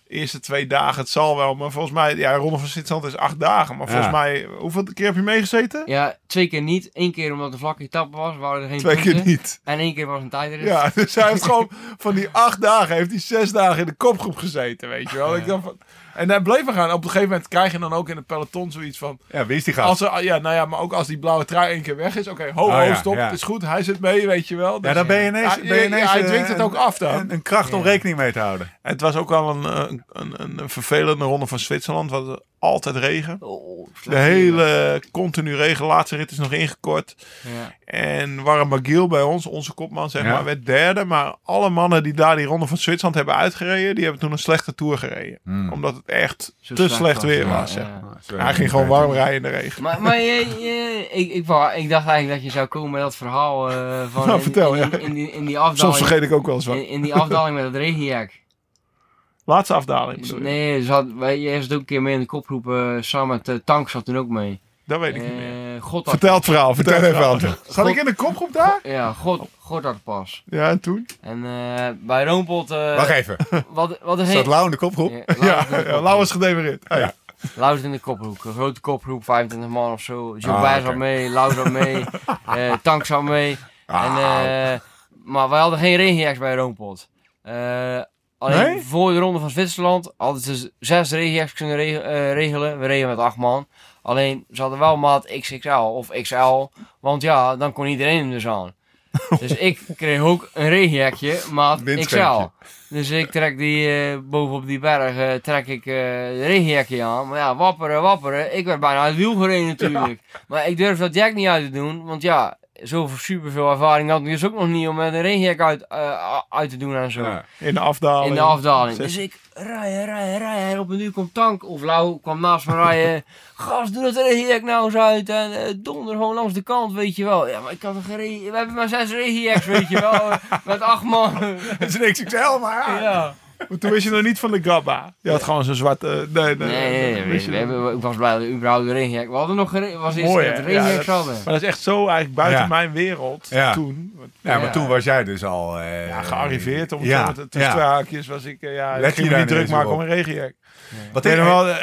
Eerste twee dagen, het zal wel. Maar volgens mij, ja, Ronde van Zwitserland is acht dagen. Maar volgens Ja. mij, hoeveel keer heb je meegezeten? Ja, twee keer niet. Eén keer omdat een vlakke etappe was, waren er geen Twee punten. keer niet. En één keer was een tijdrit. Ja, dus hij heeft gewoon van die acht dagen, heeft hij zes dagen in de kopgroep gezeten, weet je wel. Ik dacht van, en hij bleef er gaan. Op een gegeven moment krijg je dan ook in het peloton zoiets van... ja, wie is die gast? Als er, ja, nou ja, maar ook als die blauwe trui één keer weg is. Oké, ho, Oh ho, ja, stop. ja. Het is goed. Hij zit mee, weet je wel. ja, dan ben je ineens, ben je ja, ineens hij eh, dwingt het ook af dan. Een, een kracht om Ja. rekening mee te houden. Het was ook wel een, eh, een, een, een vervelende ronde van Zwitserland. Want er altijd regen. Oh, De hele continu regen. Laatste rit is nog ingekort. Ja. En Warren McGill bij ons, onze kopman, zeg Ja. maar, werd derde. Maar alle mannen die daar die ronde van Zwitserland hebben uitgereden, die hebben toen een slechte tour gereden. Hmm. Omdat het echt Zo te slecht weer ja, was. Hij ging gewoon warm rijden in de regen. Maar, maar je, je- ik, ik, dacht eigenlijk dat je zou komen met dat verhaal eh, van Nou, in, vertel, in, in, die, in die Soms afdaling. vergeet ik ook wel eens wat. in, in die afdaling met het regenjack. Laatste afdaling bedoel je? Nee, ze had, wij, jij zat ook een keer mee in de kopgroep. eh, samen met de Tank zat toen ook mee. Dat weet ik niet meer. Eh God Vertel het verhaal, vertel Vertel even aan. Zat ik in de kopgroep daar? Ja, God, God pas. Ja, en toen? En eh, bij Roompot... eh Wacht even. Wat, wat er Staat heen... Lau in de kopgroep? Ja, Lau is gedemereerd. Oh, ja. Lau zit in de kopgroep. Een grote kopgroep, 25 man of zo. Ah, Gilbert oké. zat mee, Lau zat mee, eh, Tank zat mee. Ah. En, eh, maar wij hadden geen regenjacks bij Roompot. Alleen Nee? voor de ronde van Zwitserland hadden ze zes regenjacks kunnen reg- eh, regelen. We reden met acht man. Alleen ze hadden wel maat XXL of XL. Want ja, dan kon iedereen hem dus aan. Dus ik kreeg ook een regenjekje, maat. XL. Dus ik trek die eh, bovenop die berg, eh, trek ik de regenjekje aan. Maar ja, wapperen, wapperen. Ik werd bijna uit het wiel gereden natuurlijk. Maar ik durf dat jack niet uit te doen, want ja, zoveel superveel ervaring had ik dus ook nog niet om met een regenjek uit, eh, uit te doen en zo. Ja. In de afdaling. In de afdaling. Dus ik rijden, rijden, rijden. En op een uur komt Tank of Lau kwam naast me rijden. Gast, doe dat regenjek nou eens uit. En eh, donder gewoon langs de kant, weet je wel. Ja, maar ik had een gereden. We hebben maar zes regenjeks, weet je wel. Met acht man. Het is een XXL, maar ja. ja. Maar toen wist je nog niet van de Gabba. Je had gewoon zo'n zwart... eh, nee, nee, Nee, nee, nee. wist We, je we hebben, ik was blij dat we überhaupt regenjek. We hadden nog was eerst Mooi, Ja, hadden. Maar dat is echt zo eigenlijk buiten Ja. mijn wereld Ja. toen. Ja, maar Ja. toen was jij dus al... eh, Ja, gearriveerd. Om ja, zo met, tussen ja. twee haakjes was ik... eh, ja, Let ik ging me niet druk maken op? om een regenjek. Wat Ik wel,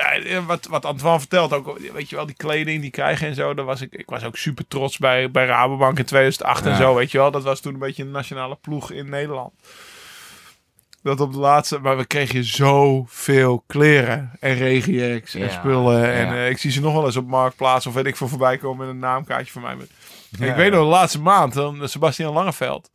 wat, wat Antoine vertelt ook, weet je wel, die kleding die krijgen en zo. Daar was ik, ik was ook super trots bij, bij Rabobank in 2008 en zo, weet je wel. Dat was toen een beetje een nationale ploeg in Nederland. Dat op de laatste, maar we kregen zoveel kleren en regenjacks en Ja, spullen. En ja. eh, ik zie ze nog wel eens op Marktplaats of weet ik veel voorbij komen met een naamkaartje van mij. Met. Ja, ik weet nog, de laatste maand, dan Sebastian Langeveld,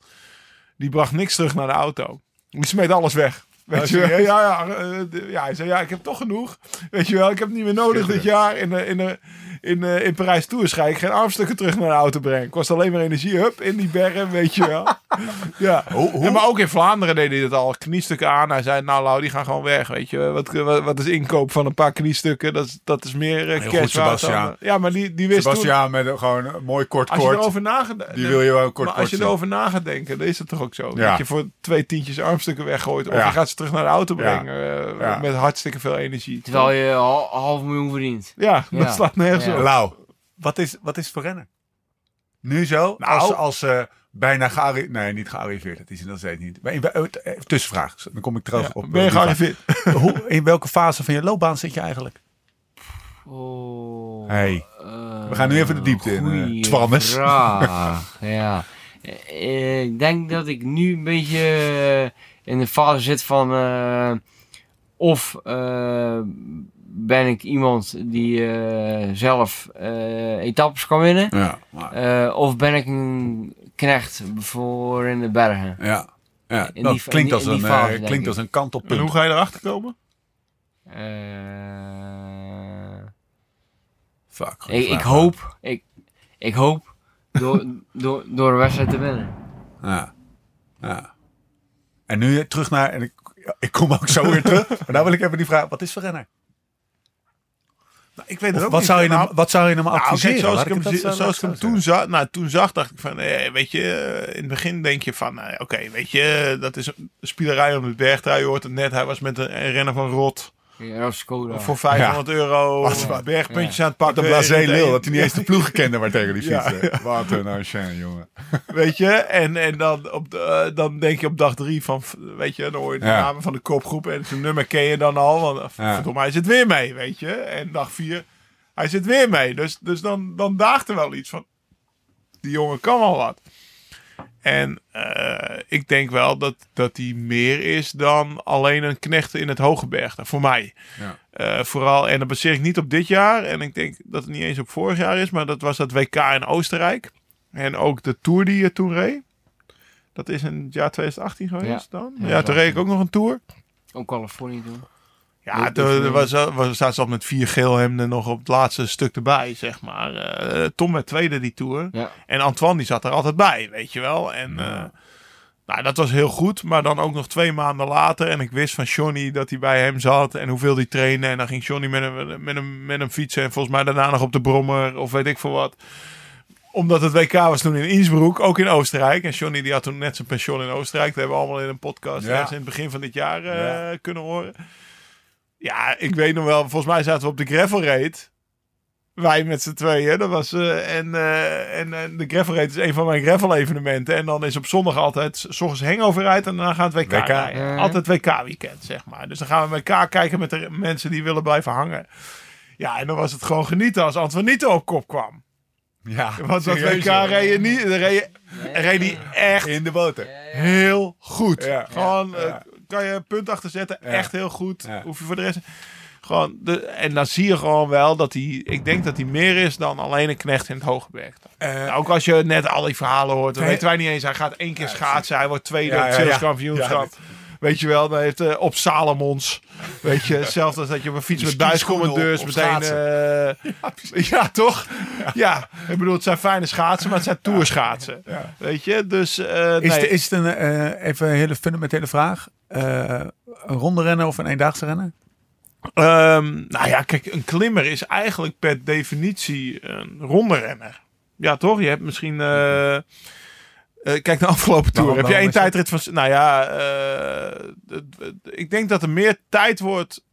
die bracht niks terug naar de auto. Die smeet alles weg. Weet Oh, je wel? Ja, ja, eh, ja, hij zei, ja, ik heb toch genoeg. Weet je wel, ik heb het niet meer nodig dit jaar. In, de, in, de, in, Parijs Tours ga ik geen armstukken terug naar de auto brengen. Kost alleen maar energie, hup, in die bergen, weet je wel. ja. Hoe- hoe- En maar ook in Vlaanderen deed hij het al, kniestukken aan. Hij zei, nou Lau, die gaan gewoon weg, weet je. Wat, wat, wat is inkoop van een paar kniestukken? Dat is, dat is meer uh, Heel goed, Ja, maar die, die wist toen... Met een, gewoon een mooi kort Als je erover na gaat Die wil je wel kort maar als je erover na gaat denken, dan is het toch ook zo. Ja. Dat je voor twee tientjes armstukken weggooit. Of Ja. je gaat ze terug naar de auto Ja. brengen. eh, Ja. Met hartstikke veel energie. Terwijl je hal- half miljoen verdient. Ja, Ja. dat slaat nergens Op. Lau, wat is, wat is het voor rennen? Nu zo? Nou- als als eh, bijna gearriveerd... Nee, niet gearriveerd. Dat is het nog steeds niet. Maar in, wel- eh, tussenvraag. Dan kom ik terug Ja, op... eh, ben je gearriveerd? Hoe, in welke fase van je loopbaan zit je eigenlijk? Oh, Hey, eh, we gaan nu even de diepte in, eh, vraag, ja. Eh, Ik denk dat ik nu een beetje eh, in de fase zit van... eh, of eh, ben ik iemand die eh, zelf eh, etappes kan winnen... Ja, maar- eh, of ben ik een knecht voor in de bergen? ja. ja. In die- klinkt in als in een, fase, eh, denk klinkt als een kantelpunt. En hoe ga je erachter komen? Eh, Fuck, ik, ik hoop, ik, ik hoop door, door, door een wedstrijd te winnen. Ja. ja. En nu terug naar... En ik, ik kom ook zo weer terug. Maar nou wil ik even die vraag. Wat is voor renner? Nou, ik weet het ook wat, niet. zou je Nou, hem, wat zou je hem Nou, adviseren? zoals ik hem, zoals ik hem toen zag, nou, toen zag, dacht ik van, eh, weet je, eh, in het begin denk je van, eh, oké, weet je, dat is een spielerij om het bergtrui. Je hoort het net, hij was met een, een renner van Rot Ja, Skoda. voor 500 euro Wat- wat- bergpuntjes aan het Wat pakken. een blasé lul, dat hij niet eens de ploeg kende waar tegen die Ja, fietsen. Wat een enchaîne, jongen. Weet je, en, en dan, op de, eh, dan denk je op dag drie van, weet je, dan hoor je de Ja. namen van de kopgroep en zijn nummer ken je dan al. Want eh, Ja. verdomme, hij zit weer mee, weet je. En dag vier, hij zit weer mee. Dus, dus dan, dan daagt er wel iets van, die jongen kan wel wat. En eh, ik denk wel dat, dat hij meer is dan alleen een knecht in het Hogebergte, voor mij. Ja. Eh, vooral, en dat baseer ik niet op dit jaar. En ik denk dat het niet eens op vorig jaar is. Maar dat was dat WK in Oostenrijk. En ook de Tour die je toen reed. Dat is in het jaar 2018 geweest Ja. dan. Ja, Ja, toen reed ik ook nog een Tour. Ook Californië toen. Ja, er was, was, staat ze al met vier geelhemden nog op het laatste stuk erbij, zeg maar. Eh, Tom werd tweede die Tour. Ja. En Antoine die zat er altijd bij, weet je wel. En eh, nou, dat was heel goed. Maar dan ook nog twee maanden later. En ik wist van Johnny dat hij bij hem zat. En hoeveel hij trainde. En dan ging Johnny met hem, met, hem, met hem fietsen. En volgens mij daarna nog op de brommer. Of weet ik veel wat. Omdat het WK was toen in Innsbruck. Ook in Oostenrijk. En Johnny die had toen net zijn pensioen in Oostenrijk. Dat hebben we allemaal in een podcast. Ja. in het begin van dit jaar eh, Ja. kunnen horen. Ja, ik weet nog wel. Volgens mij zaten we op de gravel raid. Wij met z'n tweeën. Dat was, eh, en eh, en eh, de gravel raid is een van mijn gravel evenementen. En dan is op zondag altijd s ochtends hangover uit. En dan gaan we het WK, WK, rijden. ja. Altijd WK weekend, zeg maar. Dus dan gaan we met elkaar kijken met de mensen die willen blijven hangen. Ja, en dan was het gewoon genieten als Antoinito op kop kwam. Ja, Want dat WK reed je niet. Reed je, reed hij echt In de boter. heel goed. Ja. Gewoon, Ja. Ja. kan je een punt achter zetten. Ja. Echt heel goed. Ja. Hoef je voor de rest... Gewoon de, en dan zie je gewoon wel dat hij... Ik denk dat hij meer is dan alleen een knecht in het Hogeberg. Eh, Nou, ook als je net al die verhalen hoort. Nee. weten wij niet eens. Hij gaat één keer schaatsen. Hij wordt tweede Ja, ja, het ja. Weet je wel, dan heeft eh, op Salomons. Weet je, hetzelfde als dat je op een fiets met buiscommandeurs meteen... op eh, ja, toch? Ja. ik bedoel, het zijn fijne schaatsen, maar het zijn tourschaatsen. Ja. Weet je, dus... Is, nee. het, is het een, even een hele fundamentele vraag. Eh, een ronde renner of een eendaagse renner? Ehm, nou ja, kijk, een klimmer is eigenlijk per definitie een ronde renner. Ja, toch? Je hebt misschien... eh, eh, kijk, de afgelopen tour. Waarom- heb je één tijdrit van... Nou ja, ik denk dat er meer tijd wordt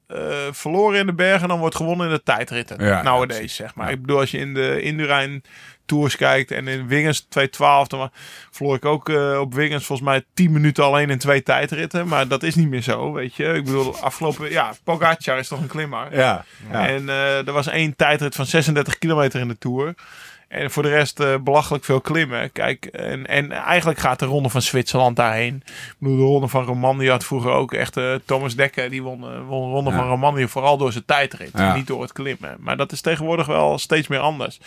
verloren in de bergen dan wordt gewonnen in de tijdritten. Ja, nowadays, zeg maar. Ja. Ik bedoel, als je in de Indurain Tours kijkt en in Wingens 212, dan verloor ik ook eh, op Wingens volgens mij 10 minuten alleen in twee tijdritten. Maar dat is niet meer zo, weet je. Ik bedoel, afgelopen... Ja, Pogacar is toch een klimmer. Ja. ja. En eh, er was één tijdrit van 36 kilometer in de Tour. En voor de rest eh, belachelijk veel klimmen. Kijk, en, en eigenlijk gaat de ronde van Zwitserland daarheen. Ik bedoel, de ronde van Romandie had vroeger ook echt... Thomas Dekker, die won, won de ronde Ja. van Romandie vooral door zijn tijdrit. Ja. Niet door het klimmen. Maar dat is tegenwoordig wel steeds meer anders.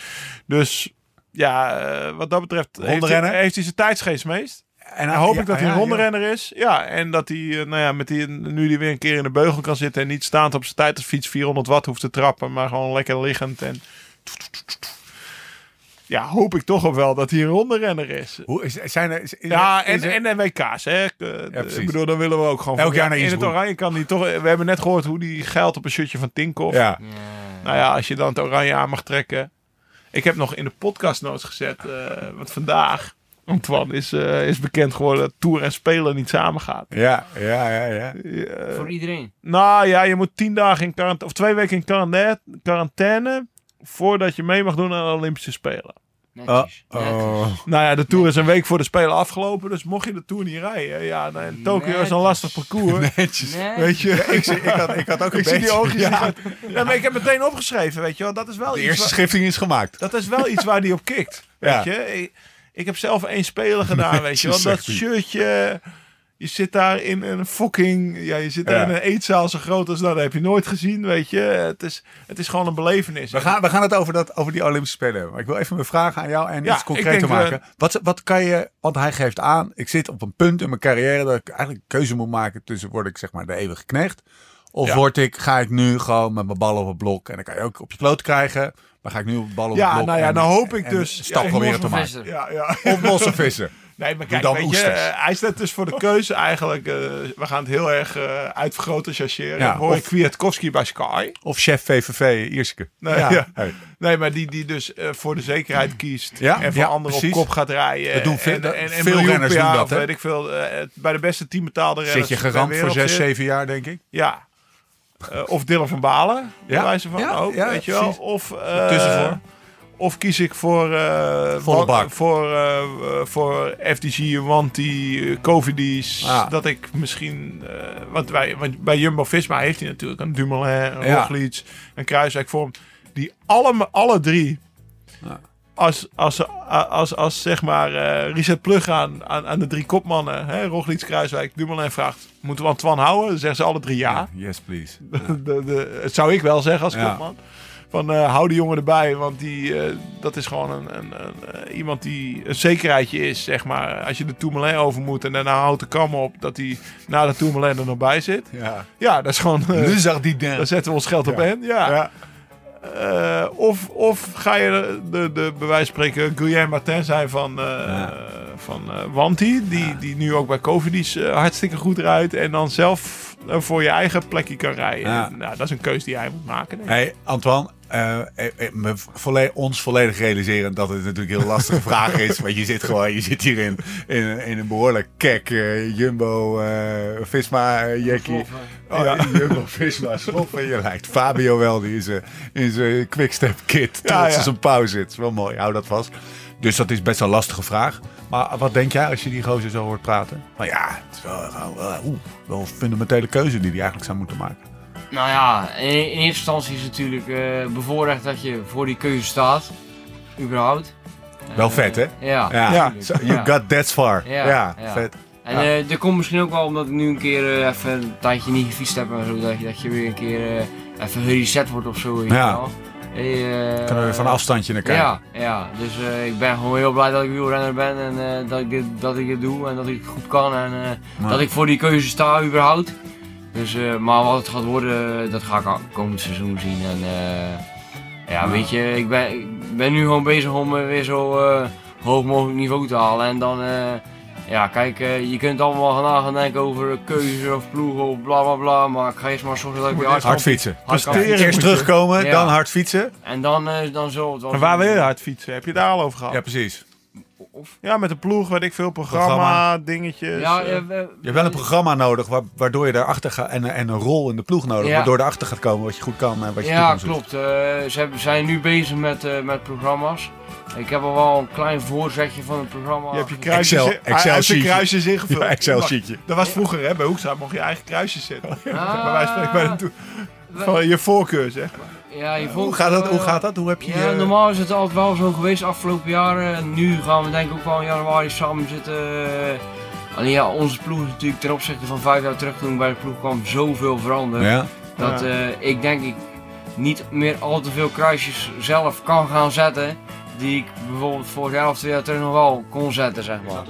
Dus ja, eh, wat dat betreft heeft hij, heeft hij zijn tijdsgeest meest. En Dan hoop ja, ik dat hij ja, een ronde ja. renner is. Ja, en dat hij, eh, nou ja, met die, nu die weer een keer in de beugel kan zitten en niet staand op zijn tijdensfiets 400 watt hoeft te trappen, maar gewoon lekker liggend. En ja, hoop ik toch ook wel dat hij een ronde renner is. Hoe is, zijn er, is, Ja, is en, er- en de WK's, hè. Eh, ik bedoel, dan willen we ook gewoon... Elk jaar naar In het oranje kan hij toch... We hebben net gehoord hoe die geld op een shirtje van Tinkoff. ja. Nou ja, als je dan het oranje aan mag trekken. Ik heb nog in de podcastnotes gezet, eh want vandaag, Antoine, is, eh, is bekend geworden dat Tour en Spelen niet samen gaat. Ja, ja, ja, ja. Eh, Voor iedereen. nou ja, je moet tien dagen in quarantaine, of twee weken in quarantaine, quarantaine voordat je mee mag doen aan de Olympische Spelen. Netjes. Oh, Netjes. oh. Nou ja, de Tour is een week voor de Spelen afgelopen, dus mocht je de Tour niet rijden, ja, in Tokio is een lastig parcours. Netjes. Nee. Weet je, Ik, zie- ik, had, ik had ook een ik zie die beetje... oogjes. ja, maar ik heb meteen opgeschreven, weet je wel. Dat is wel de iets eerste waar- schifting is gemaakt. Dat is wel iets waar die op kikt. Weet Ja. je? Ik, ik heb zelf één speler gedaan, weet je wel. Dat hij. Je zit daar in een fucking... Ja, je zit daar Ja. in een eetzaal zo groot als dat. heb je nooit gezien, weet je. Het is, het is gewoon een belevenis. We gaan, we gaan het over, dat, over die Olympische Spelen. Maar ik wil even mijn vraag aan jou en Ja, iets concreter denk, eh, maken. Wat, wat kan je, want hij geeft aan, ik zit op een punt in mijn carrière dat ik eigenlijk een keuze moet maken tussen word ik zeg maar de eeuwige knecht. Of Ja. word ik, ga ik nu gewoon met mijn ballen op het blok en dan kan je ook op je kloot krijgen. Maar ga ik nu op ballen op het Ja, blok. nou ja, en- dan hoop ik en dus- stap proberen te maken. visser. Ja, ja. Of losse vissen. Nee, maar kijk, je, eh, hij staat dus voor de keuze eigenlijk. eh, we gaan het heel erg eh uitvergroten, chargeren. Ja, Hoor ik Kwiatkowski bij Sky. Of chef VVV Ierske. Nee, ja. Hey. Nee, maar die, die dus voor de zekerheid kiest. Ja, en voor ja, anderen precies. op kop gaat rijden. Dat doen veel- en, en, en veel renners doen dat, hè? Weet ik veel. bij de beste teambetaalde renners. Zit je ter geramd voor zes, zeven jaar, denk ik. Ja. Of Dylan van Balen. Ja, Ja. Wijze van ja, ook, ja, weet je wel. Of, Tussenvoor. Of kies ik voor... eh, Volle bak. Voor, eh, eh, voor FDG, Wanty, eh, Covidis. Ah. Dat ik misschien... want, bij, want bij Jumbo-Visma heeft hij natuurlijk een Dumoulin, een Ja. Roglic, een Kruiswijk vorm. Die alle, alle drie... Ja. Als, als, als, als, als zeg maar eh Richard Plug aan, aan, aan de drie kopmannen, hè, Roglic, Kruiswijk, Dumoulin vraagt, moeten we Antoine houden? Dan zeggen ze alle drie ja. Yes, please. De, de, het zou ik wel zeggen als Ja. kopman. Van eh, hou die jongen erbij, want die, eh, dat is gewoon een, een, een, eh, iemand die een zekerheidje is, zeg maar. Als je de Tourmalet over moet en daarna houdt de kam op dat hij na de Tourmalet er nog bij zit. Ja. Ja, dat is gewoon... Nu zag die dan. daar zetten we ons geld op Ja. in. Ja. Ja. Of, of ga je de, de, de bij wijze van spreken Guillaume Martin zijn van, Ja. Van eh, Wanty. Die, die nu ook bij Covidis eh, hartstikke goed rijdt. En dan zelf eh, voor je eigen plekje kan rijden. Ja. Nou, dat is een keuze die hij moet maken. denk ik. Hey, Antoine, eh, eh, eh, me volle- ons volledig realiseren dat het natuurlijk een heel lastige vraag is. Want je zit gewoon, je zit hier in, in, een- in een behoorlijk kek Jumbo eh, Visma jackie. Oh ja, Jumbo Visma sloffen. Je lijkt Fabio wel, die in zijn, in zijn quickstep kit Ja, trots ja. in zijn pauw zit. Is wel mooi, hou dat vast. Dus dat is best wel een lastige vraag. Maar wat denk jij als je die gozer zo hoort praten? Maar ja, het is wel, wel, wel, een fundamentele keuze die hij eigenlijk zou moeten maken. Nou ja, in, in eerste instantie is het natuurlijk eh bevoorrecht dat je voor die keuze staat. Überhaupt. Wel vet, hè? Ja. Ja, Ja. tuurlijk. So, you Ja. got that far. Ja, Ja, ja. vet. En Ja. eh, dat komt misschien ook wel omdat ik nu een keer eh, even een tijdje niet gefietst heb en zo. Dat je, dat je weer een keer even gereset wordt of zo. Ja. Eh, Kunnen we van afstandje naar kijken. Ja, ja, dus eh, ik ben gewoon heel blij dat ik wielrenner ben en eh, dat, ik dit, dat ik dit doe en dat ik het goed kan en eh, Maar- dat ik voor die keuze sta überhaupt. Dus, eh, maar wat het gaat worden, dat ga ik komend seizoen zien. En eh, ja, weet je, ik ben, ik ben nu gewoon bezig om eh, weer zo eh, hoog mogelijk niveau te halen. En dan, eh, ja, kijk, eh, je kunt allemaal gaan denken over keuze of ploegen of bla bla bla. Maar ik ga eerst maar zorgen dat ik weer hard fietsen. hard fietsen. Eerst terugkomen, Ja. dan hard fietsen. En dan, eh, dan we het wel En waar wil je hard fietsen? Heb je daar al over gehad? Ja, Ja, precies. met de ploeg, weet ik veel, programma, Programma. dingetjes. Ja, eh. Je hebt wel een programma nodig wa- waardoor je daarachter gaat en, en een rol in de ploeg nodig, Ja. waardoor je erachter gaat komen wat je goed kan en wat je Ja, klopt. Eh, ze hebben, zijn nu bezig met, eh, met programma's. Ik heb al wel een klein voorzetje van het programma. je hebt je kruisjes, Excel- in- Excel sheetje. kruisjes ingevuld. Ja, Excel sheetje. Dat was vroeger, hè? Bij Hoekstra mocht je eigen kruisjes zetten. Ah. bij wijze van spreken bij de toe- van je voorkeur, zeg maar. Ja, je Hoe gaat dat? Hoe gaat dat? Hoe heb je... Ja, normaal is het altijd wel zo geweest de afgelopen jaren. En nu gaan we denk ik ook wel in januari samen zitten. Alleen ja, onze ploeg is natuurlijk ten opzichte van vijf jaar terug toen bij de ploeg kwam zoveel veranderd. Ja, Dat Ja. eh, ik denk ik niet meer al te veel kruisjes zelf kan gaan zetten. Die ik bijvoorbeeld vorig jaar of twee jaar terug nog wel kon zetten, zeg maar.